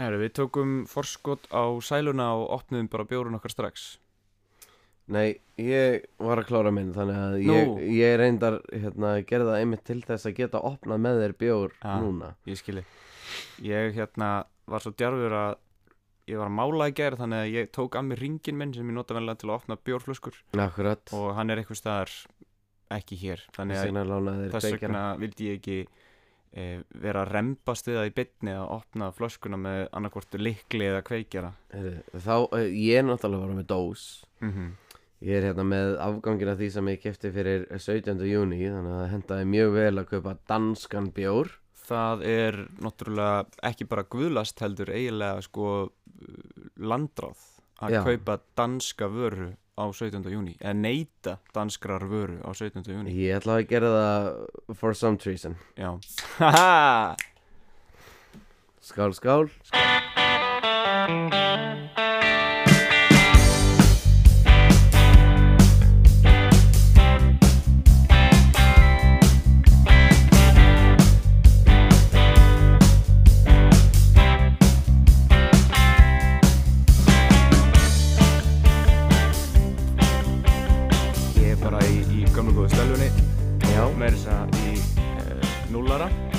Herru, við tókum forskot á sæluna og opnuðum bara bjórun okkar strax. Nei, ég var að klára minn Þannig að Nú. ég, ég reyndar hérna, gerði það einmitt til þess að geta opnað með þér bjór Ja. núna. Ég skilji Ég hérna var svo djarfur að ég var að mála í gær þannig að ég tók að mér ringin minn sem ég nota venlega til að opna bjórflöskur. Akkurat. Og hann er eitthvað staðar ekki hér þannig að vegna lánaði þér þess vegna vildi ég ekki vera að rembast við það í bytni að opna flöskuna með annarkvortu likli eða kveikjara Þá, eh, ég er náttúrulega bara með dós mm Ég er hérna með afgangin af því sem ég kefti fyrir 17. júni Þannig að það hendaði mjög vel að kaupa danskan bjór Það er náttúrulega ekki bara guðlast heldur eiginlega sko landráð að Já. kaupa danska vöru á 17. júni eða neyta danskrar vöru á 17. júni Ég ætla að gera það for some reason Já Haha Skál, skál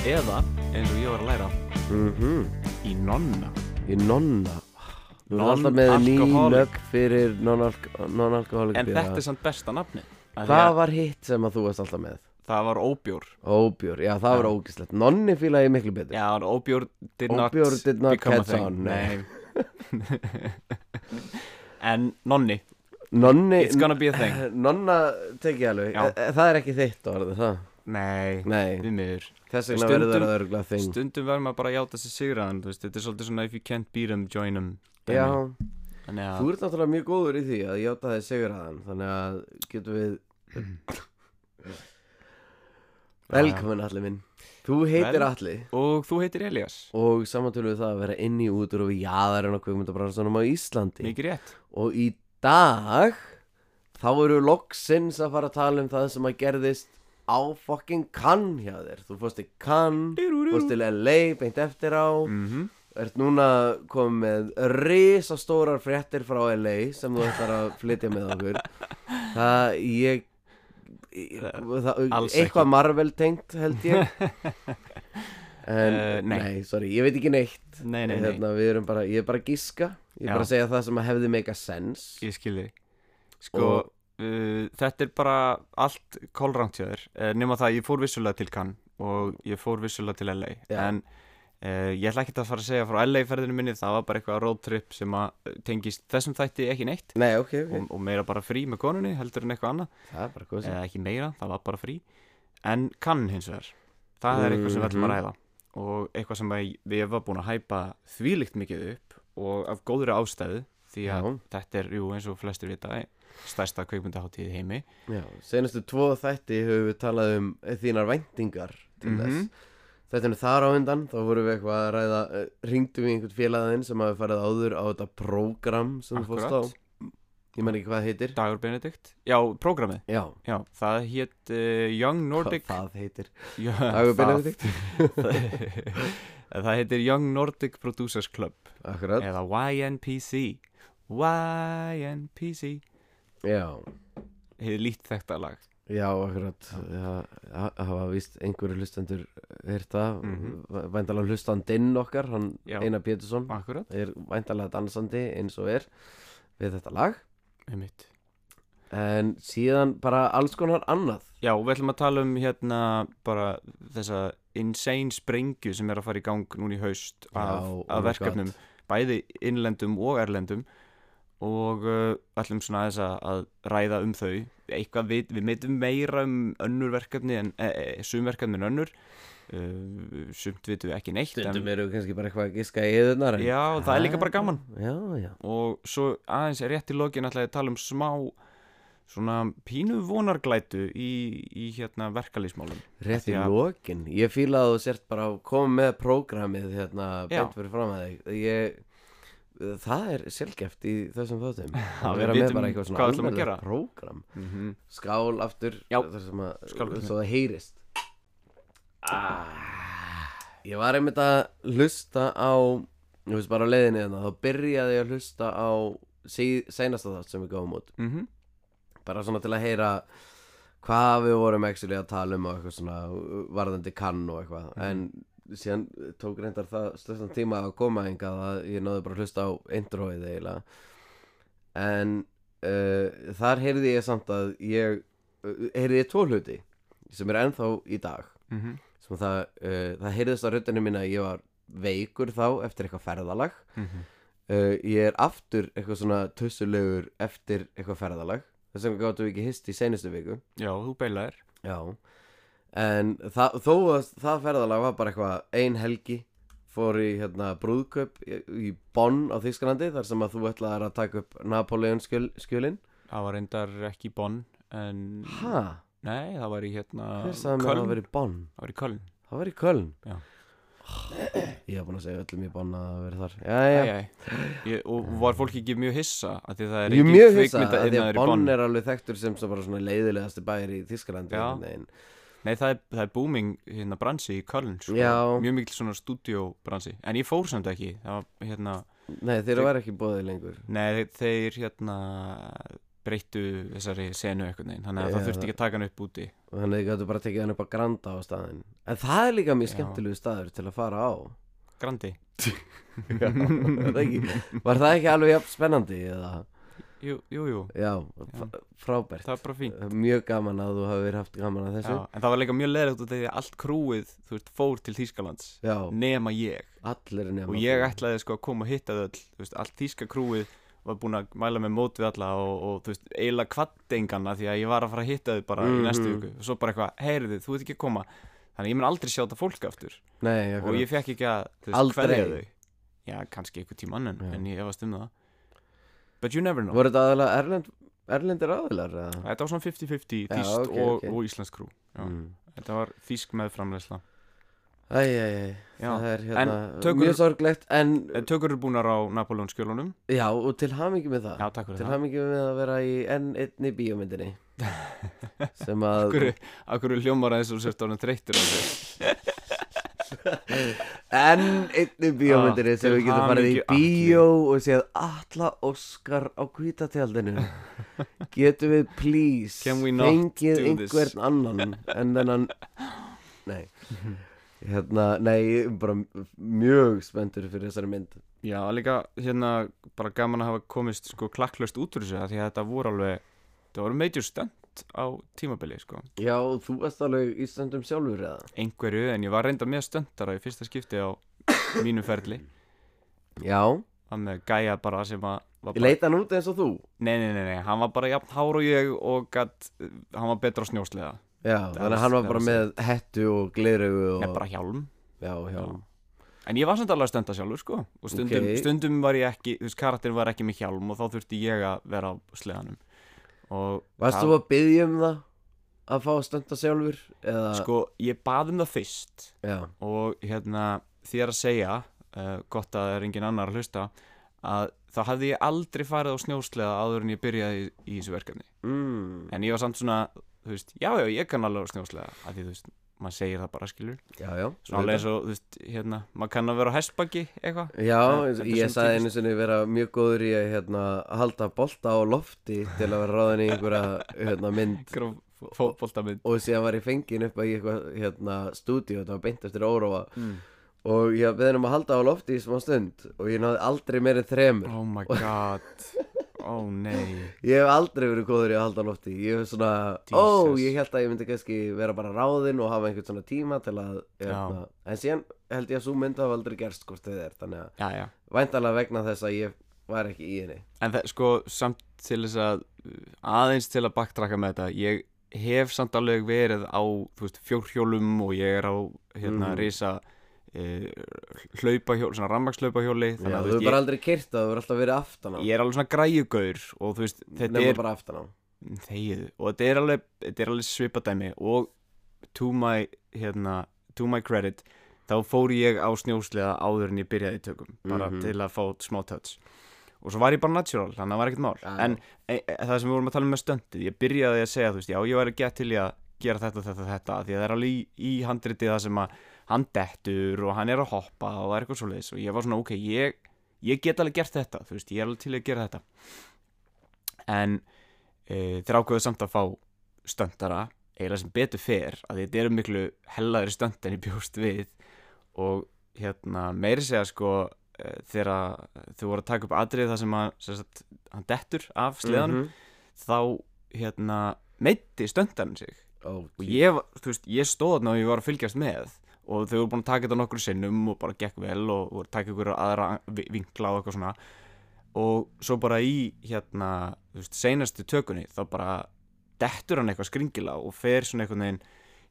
eða eins og ég var að læra. Mm í nonna. Í nonna. Þú er alltaf með ný nöfn fyrir non-alcoholic En þetta er samt besta nafni Hvað að var hitt sem að þú varst alltaf með? Það var óbjór. Óbjór, já það var Já. ógislegt Nonni fíla ég miklu betur. Já, óbjór did not, become a thing. En nonni, Nonni it's gonna be a thing. Nonna tekið alveg. Já. e, e, Það er ekki þitt orð, er það? Nei, Nei, við miður þess vegna verður það örgulega þing. Stundum verður maður bara að játa sér sigraðan þú Þetta er svolítið svona if you can't beat them, join them. Já, Þannig þú að ert náttúrulega mjög góður í því að játa þig sigur aðan Þannig að getum við Velkomin allir minn. Þú heitir Vel- Alli Og þú heitir Elias og samantölu við það að vera inn í útur og við jaðarinn og kvikmyndabransanum á Íslandi. Mikið rétt. Og í dag þá eru loksins að fara að tala um það sem að gerðist á fucking Cannes hjá þér. Þú fórst til Cannes, fórst til LA beint eftir á, mm ert núna komið með risastórar fréttir frá LA sem þú ætlar að flytja með okkur. Það ég, eitthvað. Marvel tengt held ég. En Eh, nei. nei. sorry, ég veit ekki neitt. Nei, nei, hérna, við erum bara, ég er bara að giska. Ég er Já. bara að segja það sem að hefði make a sense ég skilði Sko, Og- uh, þetta er bara allt kólrangt hjá þér. Uh, nema það að ég fór vissulega til Cannes og ég fór vissulega til LA Já. en uh, ég ætla ekki að fara að segja frá LA ferðinu minni, það var bara eitthvað road trip sem að tengist þessum þætti ekki neitt. Nei, ok, ok, og, og meira bara frí með konunni heldur en eitthvað annað. Eða ekki meira, það var bara frí. En kann hins vegar það er eitthvað sem við ætlum að Mhm. ræða. Og eitthvað sem við var búin að hæpa þvílíkt mikið upp og af góðri ástæðu því að Já. þetta er, jú, eins og flestir vita stærsta kveikmyndaháttíð heimi. Já, senastu tvo þætti höfum við talað um þínar væntingar til Mhm. þess. Þetta er þar á undan, þá vorum við eitthvað að ræða uh, Ringdum við einhvern félaginn sem hafi farið áður á þetta prógram sem þú fórst á. Ég menn ekki hvað það heitir. Dagur Benedikt, já, prógramið. Já, já, það hétt uh, Young Nordic hvað það heitir? Já, Dagur Benedikt. Það heitir Young Nordic Producers Club. Akkurat, eða YNPC YNPC hefur lít þetta lag. Já, akkurat. Það hafa víst einhverju hlustendur heyrt það. Mhm. Væntalega hlustandinn okkar, hann Já. Einar Pétursson. Akkurat, er væntalega dansandi eins og er við þetta lag. Einmitt. En síðan bara alls konar annað. Já, við ætlum að tala um hérna bara þessa insane sprengju sem er að fara í gang núna í haust af, Já, oh af my verkefnum, God. bæði innlendum og erlendum og uh, ætlum svona aðeins að, ræða um þau. Eitthvað við, við meitum meira um önnur verkefni en e, e, sum verkefni en önnur. Uh, sumt vitum við ekki neitt stundum eru kannski bara eitthvað að giska í eðunar Já, það er líka bara gaman. já, já, og svo aðeins rétt í lokin að tala um smá svona pínu vonarglætu í, í hérna verkalýsmálum rétt í lokin. Ég fíla að þú sért bara að koma með prógramið hérna beint fyrir fram að þig. Ég, það er sjálfgeft í þessum þáttum að vera með bara eitthvað svona gera. prógram mm -hmm. skál aftur Já. svo það heyrist ah, ég var einmitt að hlusta á Þú veist bara á leiðinni þarna Þá byrjaði ég að hlusta á Seinasta þátt sem við gáum út mm Bara svona til að heyra Hvað við vorum actually að tala um Og eitthvað svona varðandi kann og eitthvað Mhm. En síðan tók reyndar það Stöðstan tíma að koma engað Að ég náði bara að hlusta á introið eiginlega. En uh, Þar heyrði ég samt að ég uh, Heyrði ég tvo hluti Sem er ennþá í dag. -hmm. sem það, uh, það heyrðist á röddinu mín að ég var veikur þá eftir eitthvað ferðalag. Mhm. uh, ég er aftur eitthvað svona tussulegur eftir eitthvað ferðalag. Þess vegna gáttum við ekki hist í seinustu viku. Já, þú beilaðir. Já en það, þó að það ferðalag var bara eitthvað ein helgi fór í hérna brúðköp í, í Bonn á Þýskalandi þar sem að þú ætlaðir að taka upp Napoleon skjöl, skjölin. Það var reyndar ekki Bonn En ha, Nei, það var í hérna Köln. var í Bonn? Það var í Köln. Það var í Köln? Já. ég hef búin að segja öllum í Bonn að veri þar. Já, já, Æ, æ. Ég, Og var fólk ekki mjög hissa að Því það er Ég er engin mjög hissa að því að í Bonn? er alveg þekktur sem svo bara svona leiðilegasti bæir í Þískalandi Já. veginn. Nei, það er, það er booming hérna bransi í Köln sko. Mjög mikil svona stúdíóbransi En ég fór samt ekki. Það var hérna Nei, þeir var ekki bóðið lengur. Nei, þeir, hérna breyttu þessari senu eitthvað neginn Þannig að Já, það þurfti ekki að taka hann upp úti. Þannig að þið gætu bara tekið hann upp á Granda á staðin En það er líka mjög skemmtilegu staður til að fara á. Grandi. Já, það Var það ekki alveg jafn spennandi eða? Jú, jú, jú. Já, f- frábært. Það var bara fínt. Mjög gaman að þú hafi verið haft gaman að Já, þessu en það var líka mjög leðilegt út af því að allt krúið, þú veist, fór til Þýskalands Já, nema ég. Allir nema og ég ætlaði sko að koma og hitta þau öll. Þú veist, allt þýska krúið var búin að mæla með mót við alla og, og þú veist, eiginlega kvattengana því að ég var að fara að hitta þau bara í næstu Mhm. viku. Og svo bara eitthvað, heyriði, þú ert ekki að koma. Þannig ég mun aldrei sjá þetta fólk aftur. Nei, og ég fekk ekki að, kveðja þau. Já, kannski einhver tíma annan, Já. en ég efast um það but you never know Voru þetta aðalega Erlend, Erlendir aðilar? eða? þetta var svona 50-50 Já, þýst ok, og, ok. og íslensk krú já. Mm. þetta var þýsk meðframleysla Æ, æ, æ, Já. það er hérna tökur- mjög sorglegt en En tökur eru búnar á Napoleon skjölunum já, og til hamingi með það Já, takk fyrir til það hamingi með að vera í enn einni bíómyndinni sem að Akkur, akkur hljómar að þessu sért ánum þreyttur á þessu enn einni bíómyndinni Ah, sem við getum farið í bíó og séð Alla Óskar á kvítatjaldinu getum við please fengið einhvern annan en þennan? Nei. Hérna, nei, bara mjög spenntur fyrir þessari mynd. Já, líka hérna bara gaman að hafa komist sko klakklaust út úr þessu Því að þetta voru alveg Það voru major stönd á tímabili sko. Já, þú varst alveg í stöndum sjálfur eða? Einhverju, en ég var reynda með stöndara í fyrsta skipti á mínu ferli. Já, Það með gæja bara sem að bara, leita hann út eins og þú? Nei, nei, nei, nei, hann var bara jafn hár og ég og gat, hann var betra á snjóslega já, Það þannig að hann var bara með hettu og gleiraugu og Nei, bara hjálm. Já, já, Já. En ég var samt alveg að stönda sjálfur sko. Og stundum, Ok. stundum var ég ekki, þú veist, karakterin var ekki með hjálm Og þá þurfti ég að vera á sleðanum Og varst það- þú að byggja um það að fá að stönda sjálfur eða, Sko, ég bað um það fyrst já, Og hérna, þér að segja uh, Gott að það er engin annar að hlusta Að þá hafði ég aldrei farið á snjósleða Áður en ég byrjaði í, í þessu verkefni. Mm, En ég var samt svona, þú veist Já, já, ég kann alveg á snjósleða Af því, þú veist, maður segir það bara skilur já, já. Svona eins og, þú veist, hérna Maður kann að vera á hestbaki, eitthvað. Já, Þetta ég sagði einu sinni vera mjög góður í að hérna, halda bolta á lofti til að vera ráðin í einhverja hérna, mynd. Fótboltamið og síðan var ég fenginn upp að í eitthvað hérna, stúdíu, þetta var beint eftir óróa mm. og ég beðin um að halda á lofti í smá stund og ég náði aldrei meir en þremur. Oh my god Ó nei. Ég hef aldrei verið góður í að halda lofti. Ég hef svona, ó, Jesus. ég held að ég myndi kannski vera bara ráðinn og hafa einhvern svona tíma til að hérna, en síðan held ég að svo mynd hafa aldrei gerst hvort þið er, þannig að Já, já. væntalega vegna þess að ég var ekki í henni. En það, sko, samt til þess að aðeins til að backtracka með þetta ég hef samt alveg verið á þú veist, fjórhjólum og ég er á hérna Mhm. risa e, hlaupahjól, svona rammakslaupahjóli Já, þú hefur bara aldrei kyrt það, þú hefur alltaf verið aftan á. Ég er alveg svona græjugaur og þú veist, þetta Nefna er bara aftan á. Þegið. Og þetta er alveg, þetta er alveg svipadæmi og to my, hérna, to my credit þá fór ég á snjóslega áður en ég byrjaði í tökum bara Mhm. til að fá smá touch. Og svo var ég bara natural, þannig að það var ekkert mál. Já, en e, e, það sem við vorum að tala um með stöndið. Ég byrjaði að segja, þú veist, já, ég væri gett til í að gera þetta, þetta, þetta, því að það er alveg í, í handritið það sem að hann dettur og hann er að hoppa og það er eitthvað svoleiðis og ég var svona ok, ég, ég get alveg gert þetta þú veist, ég er alveg til að gera þetta. En e, þeir ákveðu samt að fá stöndara eiginlega sem betur fer að þetta eru miklu hellaðri stönd en ég bjóst við og hérna meiri segja sko e, þegar þau voru að taka upp atrið þar sem, að, sem sagt, hann dettur af sleðanum Mhm. þá hérna meitti stöndarinn sig. Ó, og ég, þú veist, ég stóð þarna og ég var að fylgjast með og þau voru búin að taka þetta nokkru sinnum og bara gekk vel og voru að taka ykkur aðra vi- vinkla og eitthvað svona og svo bara í hérna, þú veist, seinastu tökunni þá bara dettur hann eitthvað skringila og fer svona einhvern veginn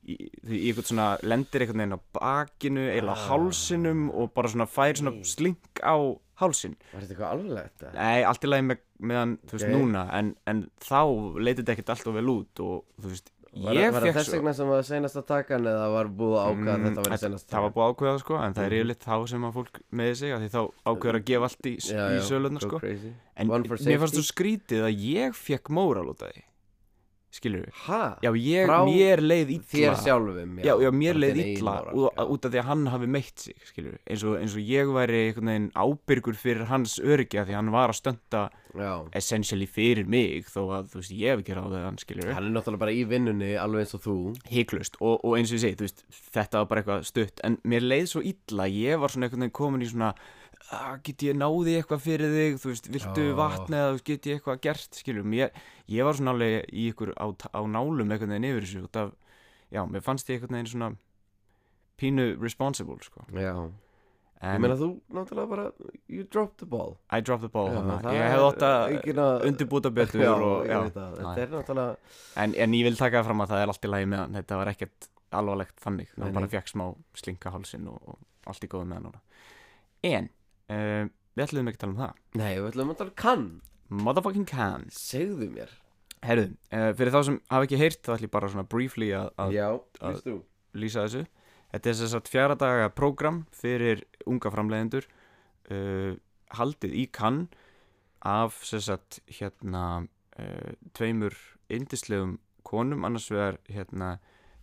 í, í eitthvað svona, lendir einhvern veginn á bakinu eða Ah. hálsinum og bara svona fær svona slink á hálsin Var þetta eitthvað alveglegt? eða? Nei, allt í lagi með, meðan, þú veist, Ok. núna en, en þá leytið þetta ekkert alltaf vel út og þú veist, Var, ég var það fekk þess vegna sem var senast að taka hann eða var búið að ákvæða Mm, að þetta var senast að það var taka? búið að ákveða sko, en það er Mhm. yfirleitt þá sem að fólk meði sig, af því þá ákveður að gefa allt í, í go sko. crazy. en mér fannst þú skrítið að ég fekk móral út af því skilur við já, ég, mér leið Þér sjálfum? já, já, mér leið moral, út, út af því að hann hafi meitt sig skilur við, eins og, eins og ég væri ábyrgur fyrir hans öryggi af því hann var að stönda essentially fyrir mig þó að þú veist, ég hef ekki ráðið hann skilur við Hann er náttúrulega bara í vinnunni alveg eins og þú. Heiklust og, og eins og ég segi, veist, þetta var bara eitthvað stutt. En mér leið svo illa, ég var svona veginn komin í svona "Ah, get ég náði eitthvað fyrir þig, þú veist, viltu Já. vatn eða get ég eitthvað gert, skilur mér, ég var svona alveg í ykkur á, á nálum einhvern veginn yfir þessu af, já, mér fannst ég einhvern veginn svona pínu responsible, sko. Já. Ég en meina þú náttúrulega bara You dropped the ball. I dropped the ball, Já, það ég hefði ótt að undirbúta betur Já, og, ég já, það. Þetta er náttúrulega en, en ég vil taka það fram að það er allt í lagi með hann, þetta var ekkert alvarlegt þannig, það bara fekk smá slinka hálsin og, og allt í góðu með hann núna. En uh, við ætlum ekki að tala um það. Nei, við ætlum að tala um kann. Motherfucking can Segðu mér. Herru, uh, fyrir þá sem hafa ekki heyrt þá ætlum ég bara svona briefly að, Já, að- lýsa þessu. Þetta er þess að fjara daga program fyrir unga framleiðendur uh, haldið í kann af þess að hérna tveimur indislegum konum annars vegar hérna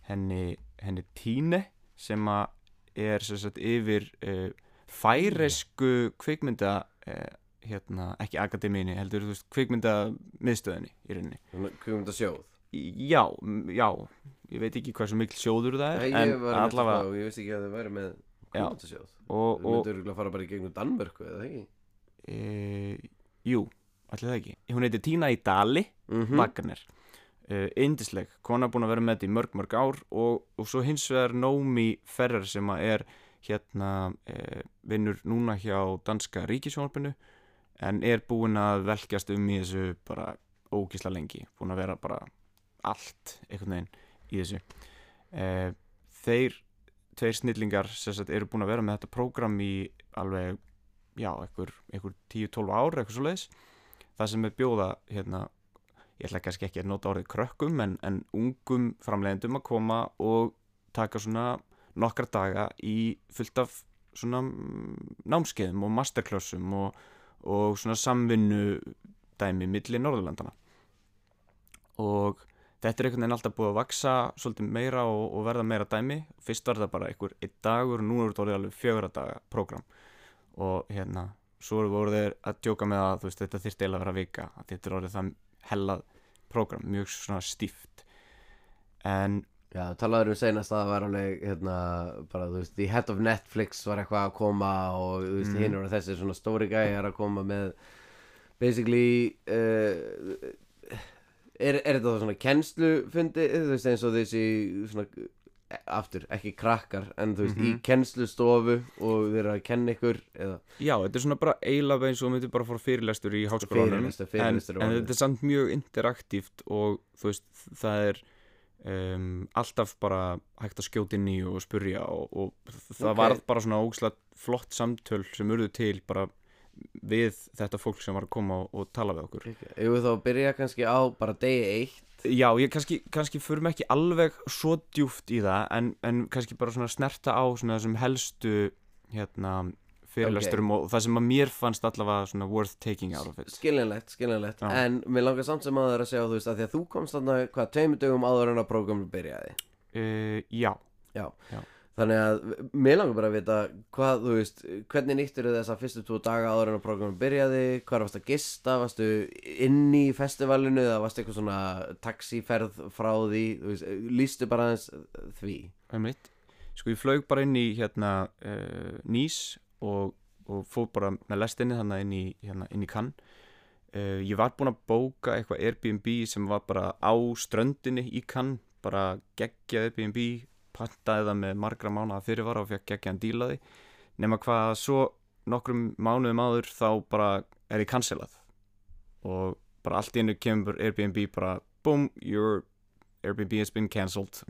henni, henni Tíne sem að er sem sagt yfir uh, færesku kvikmynda uh, hérna, ekki akademíni heldur, þú veist, kvikmynda miðstöðinni í rauninni. Kvöfum þetta sjóð já, já, ég veit ekki hversu mikil sjóður það er, Nei, en ég var með allavega það og ég vissi ekki að þið væri með Já. Kvöfum þetta sjóð og, Þú og myndir örugglega fara bara í gegnum Danmörku eða ekki? E, jú, allir það ekki. Hún heitir Tína í Dali Mhm. Wagner. Uh, indisleg, kona búin að vera með þetta í mörg mörg ár og, og svo hins vegar Nómi Ferrer sem að er hérna uh, vinnur núna hjá danska ríkisjónarpinu en er búin að velkjast um í þessu bara ógisla lengi búin að vera bara allt einhvern veginn í þessu. Uh, þeir tveir snillingar sagt, eru búin að vera með þetta prógram í alveg já, einhver, einhver 10-12 ár eitthvað svo leiðis það sem er bjóða hérna, ég ætla kannski ekki að nota orðið krökkum en, en ungum framleiðendum að koma og taka svona nokkra daga í fullt af svona námskeiðum og masterclassum og, og svona samvinnu dæmi milli Norðurlandana og þetta er einhvern veginn alltaf búið að vaksa svolítið meira og, og verða meira dæmi. Fyrst var það bara einhver einn dagur og nú er þetta orðið alveg fjögra daga prógram. Og hérna svo voru þeir að djóka með að veist þetta þyrfti eiginlega að vera vika þetta er orðið það hellað prógram mjög svona stíft. En Já, talaður um seinast að það var alveg hérna, bara, þú veist, the head of Netflix var eitthvað að koma og þú veist, Mhm. hinn eru þessi svona stóri gæjar að koma með basically uh, er, er þetta þá svona kennslufundi, þú veist, eins og þessi svona, aftur, ekki krakkar en þú veist, Mhm. í kennslustofu og þeir að kenna ykkur eða já, þetta er svona bara eiginlega eins og þú myndir bara fór fyrirlestur í háskólanum Fyrirlestur, en, fyrirlestur er en orðið. þetta er samt mjög interaktíft og þú veist, það er um, alltaf bara hægt að skjóta inn í og spurja og, og það Ok. varð bara svona ógislega flott samtöl sem urðu til bara við þetta fólk sem var að koma og, og tala við okkur Ef við þá byrja kannski á bara degi eitt Já, ég kannski, kannski förum ekki alveg svo djúft í það en, en kannski bara svona snerta á svona þessum helstu hérna fyrirlesturum og það sem að mér fannst allavega svona worth taking out of it. Skiljanlegt, skiljanlegt. Já. en mér langar samt sem aður að segja þú veist að því að þú komst þarna hvað, tveimur dögum áður en að prógramu byrjaði? Uh, Já, Þannig að mér langar bara að vita hvað, þú veist, hvernig nýttur þessa fyrstu tvo daga áður en að programmi byrjaði, hvað varst að gista, varstu inn í festivalinu eða varstu eitthvað svona taxiferð frá því, lístu bara aðeins því. sko ég flög bara inn í hérna uh, Nýs og, og fór bara með lestinni þannig inn í, hérna, inn í kann. Uh, ég var búinn að bóka eitthvað Airbnb sem var bara á ströndinni í kann bara geggja Airbnb pantaði það með margra mánuða fyrirvara og fekk geggjaðan dílaði nema hvað svo nokkrum mánuðum áður þá bara er ég cancelað og bara allt í einu kemur Airbnb bara boom, your Airbnb has been cancelled.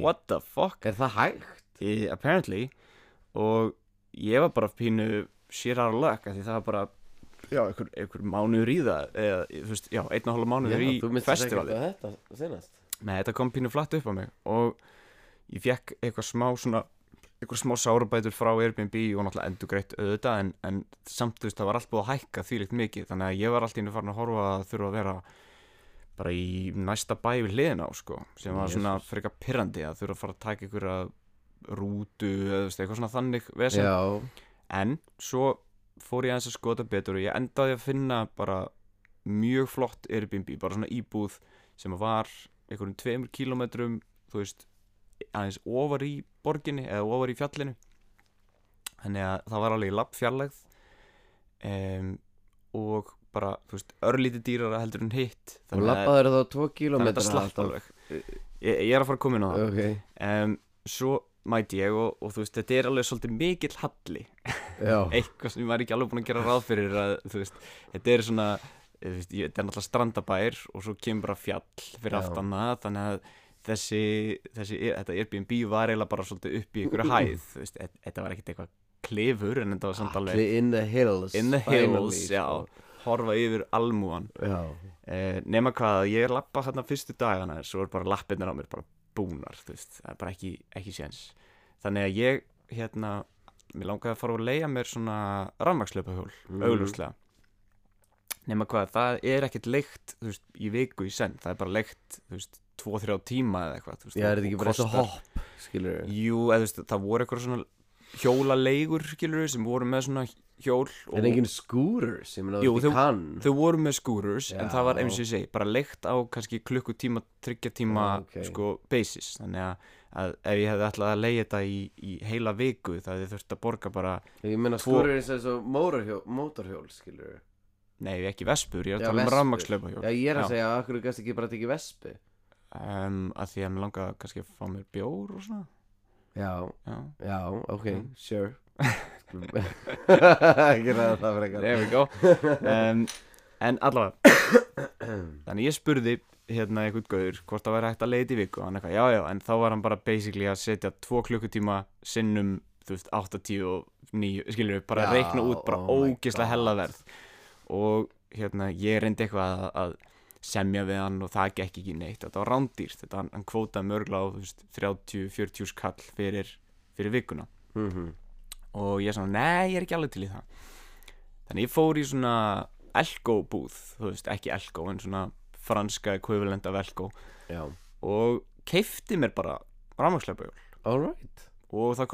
What the fuck? Er það hægt? I, apparently. Og ég var bara pínu of luck af því það var bara já, einhver, einhver mánuður í það eða, þú veist, já, einn og hálfa mánuður í þú myndist ekki festivali að þetta senast. Nei, þetta kom pínu flatt upp á mig og ég fekk eitthvað smá svona eitthvað smá sárabætur frá Airbnb og náttúrulega endur greitt auðvitað en, en samt þú veist það var allt búið að hækka þvílíkt mikið þannig að ég var allt í einu farin að horfa að þurfa að vera bara í næsta bæ við hliðina á sko sem var svona frekar pirrandi að þurfa að fara að taka einhverja rútu eða eitthvað svona þannig vesen. Já, en svo fór ég aðeins að skota betur og ég endaði að finna bara mjög flott Airbnb, bara svona íbúð sem var einhverjum tveimur kílómetrum þú veist, aðeins ofar í borginni eða ofar í fjallinu. Þannig að það var alveg lapp fjarlægð um, og bara, þú veist, örlítið dýrara heldur en hitt. Og að, lappaður þá tvo þannig að þetta slapp alveg. Ég, ég er að fara að koma inn á það. Ok, um, svo mæti ég og, og þú veist, þetta er alveg svolítið mikill halli. Eitthvað sem ég var ekki alveg búin að gera ráð fyrir að, þú veist, þetta er svona veist, þetta er náttúrulega strandabær og svo kemur bara fjall fyrir aftan það þannig að þessi, þessi þetta Airbnb var eiginlega bara svolítið upp í ykkur hæð, þú veist, e- þetta var ekkert eitthvað klefur en þetta var samt alveg allir in the hills in the hills, sko. horfa yfir almúan eh, nema hvað, að ég er lappa hérna fyrstu dagana svo er bara lappirnar á mér bara búnar þú veist, það er bara ekki, ekki séns þannig að ég, hérna mér langaði að fara að leia mér svona rafmakslöpahjól, Mhm. augljóslega. Nema hvað, það er ekkert leikt, veist, í viku í senn. Það er bara leikt, þú veist, 2-3 tíma eða eitthvað, já, er þetta ekki bara eins og hopp, skilur Jú, eða þú veist, það voru eitthvað svona hjólaleigur, skilur sem voru með svona hjól og En engin scooters, ég meina Jú, þú veist kann? þau voru með scooters en það var eins og ég segi, bara leikt á kannski klukkutíma, tryggja tíma Já, ok. sko basis, þannig að, að ef ég hefði ætlað að leiða þetta í, í heila viku það hefði þurft að borga bara Ég meina Tvo- scooters er svo mótorhjól, mótorhjól skilur nei, ekki vespur, ég er Já, að tala um vespur. rafmakslöpa Já, ég er að segja, akkur gæst ekki bara tekið vespi um, að því að mér langaði kannski að fá mér bjór og svona. Já, já, já, ok, Mm. sure. Ekki ræða það frekar. There we go. Um, en allavega þannig ég spurði hérna einhvern gauður hvort það væri hægt að leiða þetta í viku og hann eitthvað, já já, en þá var hann bara basically að setja tvo klukkutíma sinnum þú veist, 8, 10 og 9 skilur við, bara Já, reikna út bara oh ógislega God. hella verð og hérna, ég reyndi eitthvað að, að semja við hann og það gekk ekki neitt þetta var rándýrt, þetta hann, hann kvótaði mörgla á þú veist, 30-40 skall fyrir, fyrir vikuna Mhm. og ég svona, nei, ég er ekki alveg til í það þannig ég fór í svona Elko búð, þú veist, ekki Elko en svona franska ekvivalent af Elko. Já, og keifti mér bara rafmaksleipahjól alright og það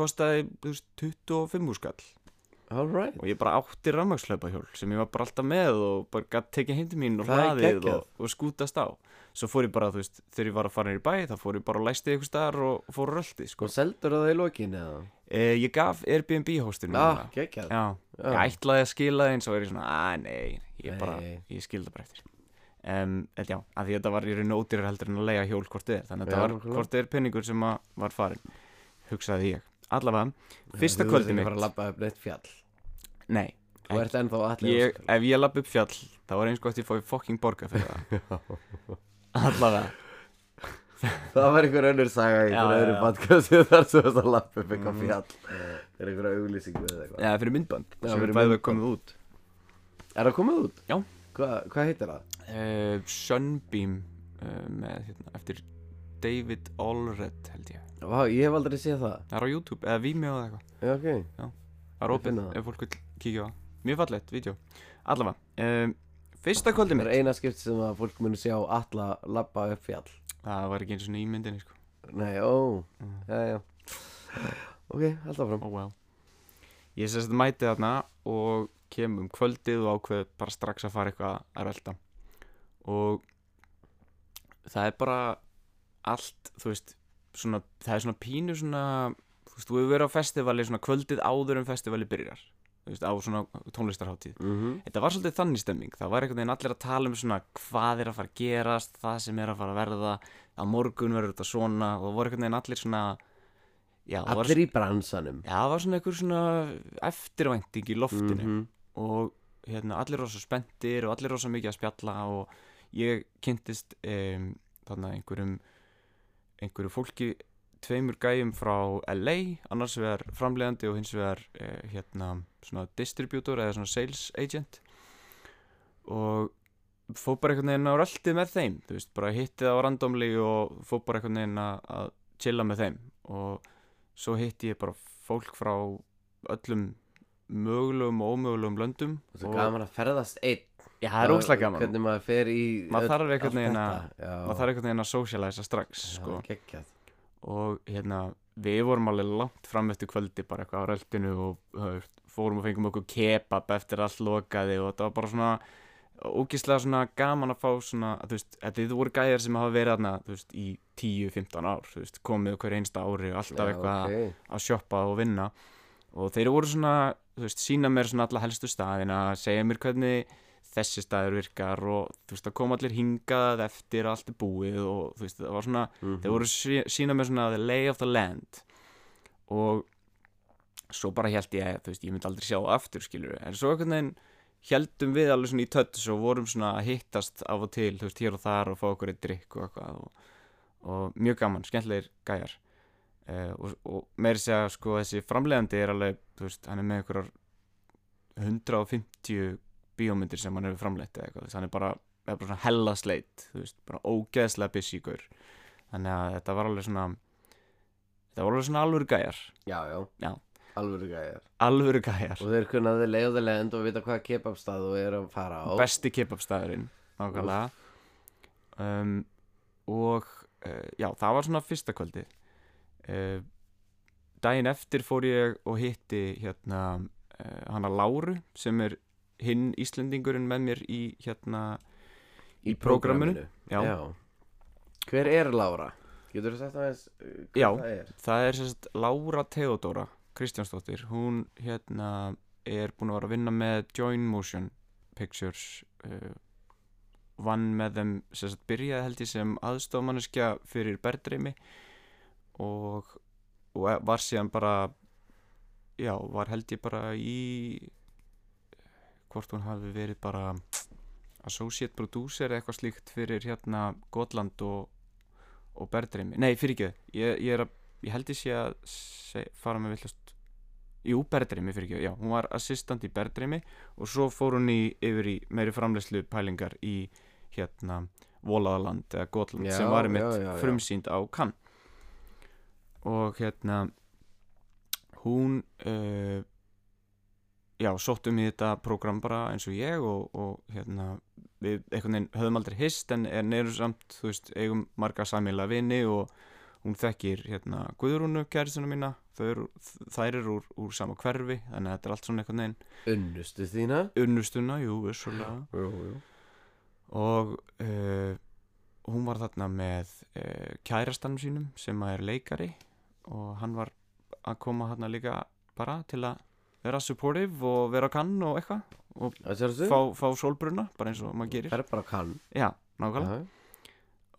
veist, 25 skall. Alright og ég bara átti rafmaksleipahjól sem ég var bara alltaf með og bara gætt tekið hindi mín og hlaðið og, og skútast á. Svo fór ég bara, þú veist, þegar ég var að fara niður í bæ þá fór ég bara að læsti eitthvað staðar og, fór röldi, sko. Og seldur það í lokin eða? e, ég gaf Airbnb hóstinu Já. ég ætlaði að skila það eins og er ég svona, að nei, ég bara, ég skildi bara eftir um, já, að því þetta var í raun og ódýrar heldur en að leiða hjól hvort þið er. Þannig að þetta var hvort þið er penningur sem að var farin hugsaði ég, allavega fyrsta Þú kvöldi mitt, bara að labba upp neitt fjall? Nei. Ég, ef ég lapp upp fjall þá var eins gott ég fóði fucking borga fyrir það. Allavega. Það var einhver önnur saga einhver öðru podcasti þar sem ert að lappa upp eitthvað Mhm. fjall. Það er einhver auglýsing við eitthvað. Já, fyrir myndband sem er bæðið myndband. komið út. Er það komið út? Já. Hva, Hvað heitir það? uh, Sunbeam uh, með, hérna, eftir David Allred held ég. Vá, ég hef aldrei séð það. Það er á YouTube eða Vimeo eða eitthvað. Já, ok. Það er það. ef fólk vil kíkja á það. Mjög fallegt vídeo. Allavega um, Fyrsta kvöldi Það mitt. er eina skipt sem að fólk muni sjá alla labba upp fjall. Það var ekki eins og í myndinni sko. Nei, ó, Mm. já, já. Ok, held áfram. Oh well. Ég sérst mæti þarna og kem um kvöldið og ákveð bara strax að fara eitthvað að velta. Og það er bara allt, þú veist svona, það er svona pínu svona þú veist, þú hefur verið á festivali svona kvöldið áður en festivali byrjar þú veist, á svona tónlistarháttíð mm Þetta var svolítið þannig stemming, það var einhvern veginn allir að tala um svona hvað er að fara að gerast, það sem er að fara að verða, að morgun verður þetta svona og það voru einhvern veginn allir svona, já, það var, allir í bransanum. Já, það var svona einhver svona eftirvænting í loftinu. Mhm. Og hérna allir rosa spenntir og allir rosa mikið að spjalla og ég kynntist um, þarna einhverjum, einhverju fólki tveimur gæjum frá LA annars vegar framleiðandi og hins vegar eh, hérna svona distributor eða svona sales agent. Og fór bara einhvern veginn á röltið með þeim þú veist, bara hittið á randomli og fór bara einhvern veginn að chilla með þeim. Og svo hitti ég bara fólk frá öllum mögulegum og ómögulegum löndum og svo gaman að ferðast einn. Já, það er óslega gaman. hvernig maður fer í Maður þarf einhvern veginn að- Já, maður þarf einhvern veginn að socialisa strax það sko. er geggjað. Og hérna við vorum alveg langt fram eftir kvöldi bara eitthvað á röltinu og uh, fórum og fengum okkur kebab eftir allt lokaði og þetta var bara svona ógislega svona gaman að fá svona þú veist, þetta voru gæjar sem hafa verið þarna þú veist, í 10-15 ár þú veist, komið hver einsta ári og alltaf Já, eitthvað ok. að sjoppa og vinna. Og þeir voru svona, veist, sína mér svona alla helstu staðina, segja mér hvernig þessi staður virkar og þú veist, að koma allir hingað eftir allt er búið og þú veist, það var svona Mhm. þeir voru sí- sína mér svona the lay of the land. Og svo bara held ég að þú veist, ég myndi aldrei sjá aftur skilur en svo einhvern veginn heldum við alveg svona í tötts og vorum svona að hittast af og til, þú veist, hér og þar og fá okkur eitt drikk og eitthvað og, og mjög gaman, skemmtlegir gæjar uh, og, og meiri segja sko þessi framleiðandi er alveg þú veist, hann er með einhverjar 150 bíómyndir sem hann hefur framleitt eða eitthvað, hann er bara, er bara svona hella sleitt, þú veist, bara ógeðslega busy-gur þannig að þetta var alveg svona þetta var alveg svona alvöru gæjar. Já, já, Já. alvöru gæjar. Alvöru gæjar, og þeir kunnaði leiða lend og vita hvað kebabstað þú er að fara á. Besti kebabstæðurinn nákvæmlega. Um, og uh, já, það var svona fyrsta kvöldi uh, daginn eftir fór ég og hitti hérna uh, hana Láru sem er hinn Íslendingurinn með mér í hérna í prógraminu. Já. hver er Lára? getur þú sagt aðeins uh, hver Já. það er? Það er sérst Lára Theodora Kristjánsdóttir, hún hérna er búin að vera að vinna með Join Motion Pictures uh, vann með þeim sérst byrjaði held ég sem aðstofmanneskja fyrir Berdreimi og, og var síðan bara já, var held ég bara í hvort hún hafi verið bara associate producer eitthvað slíkt fyrir hérna Gotland og, og Berdreimi, nei fyrir ekki ég, ég, er að, ég held ég sé að seg, fara með villast jú, Berdreimi fyrir ekki, já, hún var assistant í Berdreimi og svo fór hún í, yfir í meiri framleyslu pælingar í hérna Volaðaland eða Gotland Já, sem var já, já. frumsýnd á Cannes og hérna hún uh, já, sóttum í þetta prógram bara eins og ég og, og hérna við einhvern veginn höfum aldrei hist en, en erum samt, þú veist, eigum marga samíla vini og hún þekkir hérna Guðrúnu kæristuna mína. Eru, þær eru úr, úr sama hverfi þannig að þetta er allt svona einhvern veginn unnustu þína? Unnustuna, jú, vissulega. Jú, jú. og uh, hún var þarna með uh, kærastanum sínum sem er leikari og hann var að koma þarna líka bara til að vera supportive og vera kann og eitthvað. Og fá, fá sólbruna bara eins og maður gerir. Það er bara kann. Já, nákvæmlega. Já.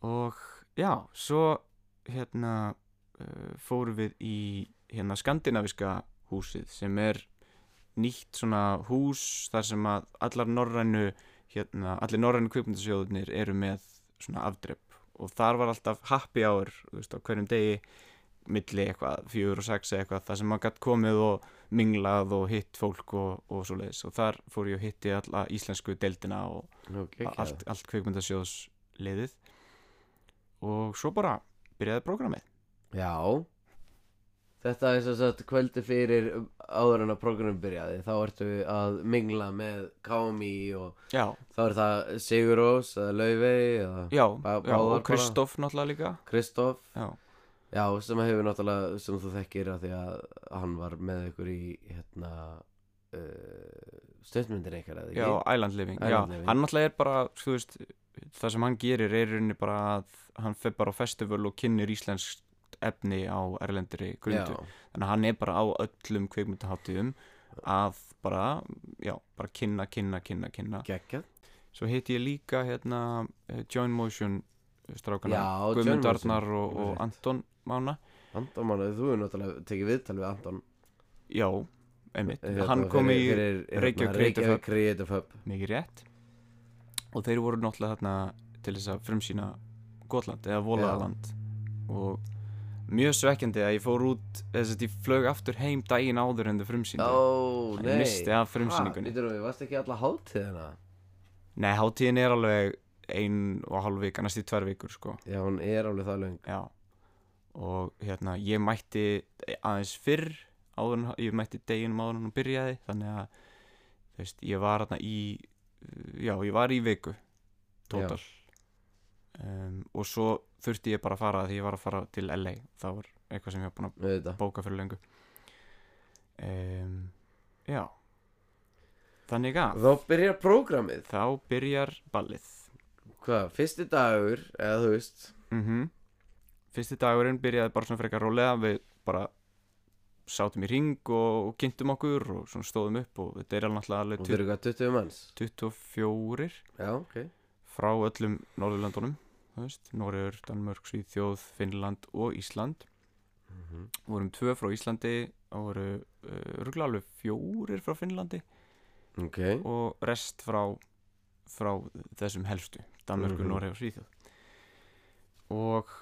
og já, svo hérna uh, fórum við í hérna skandinaviska húsið sem er nýtt svona hús þar sem að allar norrænu hérna, allir norrænu kvipmyndasjóðunir eru með svona afdrepp og þar var alltaf happy hour þú veist, á hverjum degi milli eitthvað, fjögur og sex eitthvað þar sem maður gætt komið og minglað og hitt fólk og, og svo leiðis og þar fór ég og hitti alla íslensku deildina og geggjað. allt, allt kveikmyndasjóðs liðið og svo bara byrjaði prógramið. Já. Þetta er sem sagt kvöldi fyrir áður en að prógramum byrjaði. Þá ertu að mingla með KMI og já, þá er það Sigurós eða Laufey eða já, já og bara. Kristoff náttúrulega líka. Kristoff já, Já, sem hefur náttúrulega, sem þú þekkir að því að hann var með ykkur í hérna uh, stöðmyndir eitthvað eða ekki? Já, Island Living, Island já, Living. hann náttúrulega er bara, þú veist, það sem hann gerir er rauninni bara að hann fer bara á festival og kynir íslensk efni á erlendri grundu, Já, þannig að hann er bara á öllum kveikmyndaháttíðum að bara, já, bara kynna, kynna, kynna, kynna. geggjað. Svo hitti ég líka hérna Join Motion strákana, Guðmund Arnar og, og. Anton Mána, Anton Mánu, þú hefur náttúrulega tekið viðtal við Anton. Já, einmitt, Hérna hann kom í fyrir, Reykjavík hérna, Creative Hub. Mikið rétt. Og þeir voru náttúrulega þarna til þess að frumsýna Gotland eða Volaland. Og mjög svekkjandi að ég fór út þess að ég flög aftur heim daginn áður en þau frumsýndu. Ó, ég nei. misti af frumsýningunni. Þú varst ekki alla hátíðina. Nei, hátíðin er alveg ein og hálf vika, næstu tvær vikur sko. Já, hún er alveg það löng. Já. Og hérna, ég mætti aðeins fyrr áður ég mætti deginum áður en hún byrjaði þannig að, þú veist, ég var hérna í já, ég var í viku total. Um, og svo þurfti ég bara að fara því ég var að fara til LA það var eitthvað sem ég var búin að bóka fyrir lengu um, já. Þannig að Þá byrjar prógramið. Þá byrjar ballið Hvað, fyrsti dagur, eða þú veist? Mm fyrsti dagurinn byrjaði bara svona frekar rólega við bara sátum í ring og, og kynntum okkur og svona stóðum upp og þetta er alveg náttúrulega Og þeir eru hvað, 20 manns? 24 Já, ok. Frá öllum Norðurlandunum Norður, Danmörk, Svíþjóð, Finnland og Ísland. Mhm. vorum tvö frá Íslandi og voru uh, rúglega alveg fjórir frá Finnlandi. Ok. Og rest frá frá þessum helstu Danmörku, mm og Svíþjóð. Og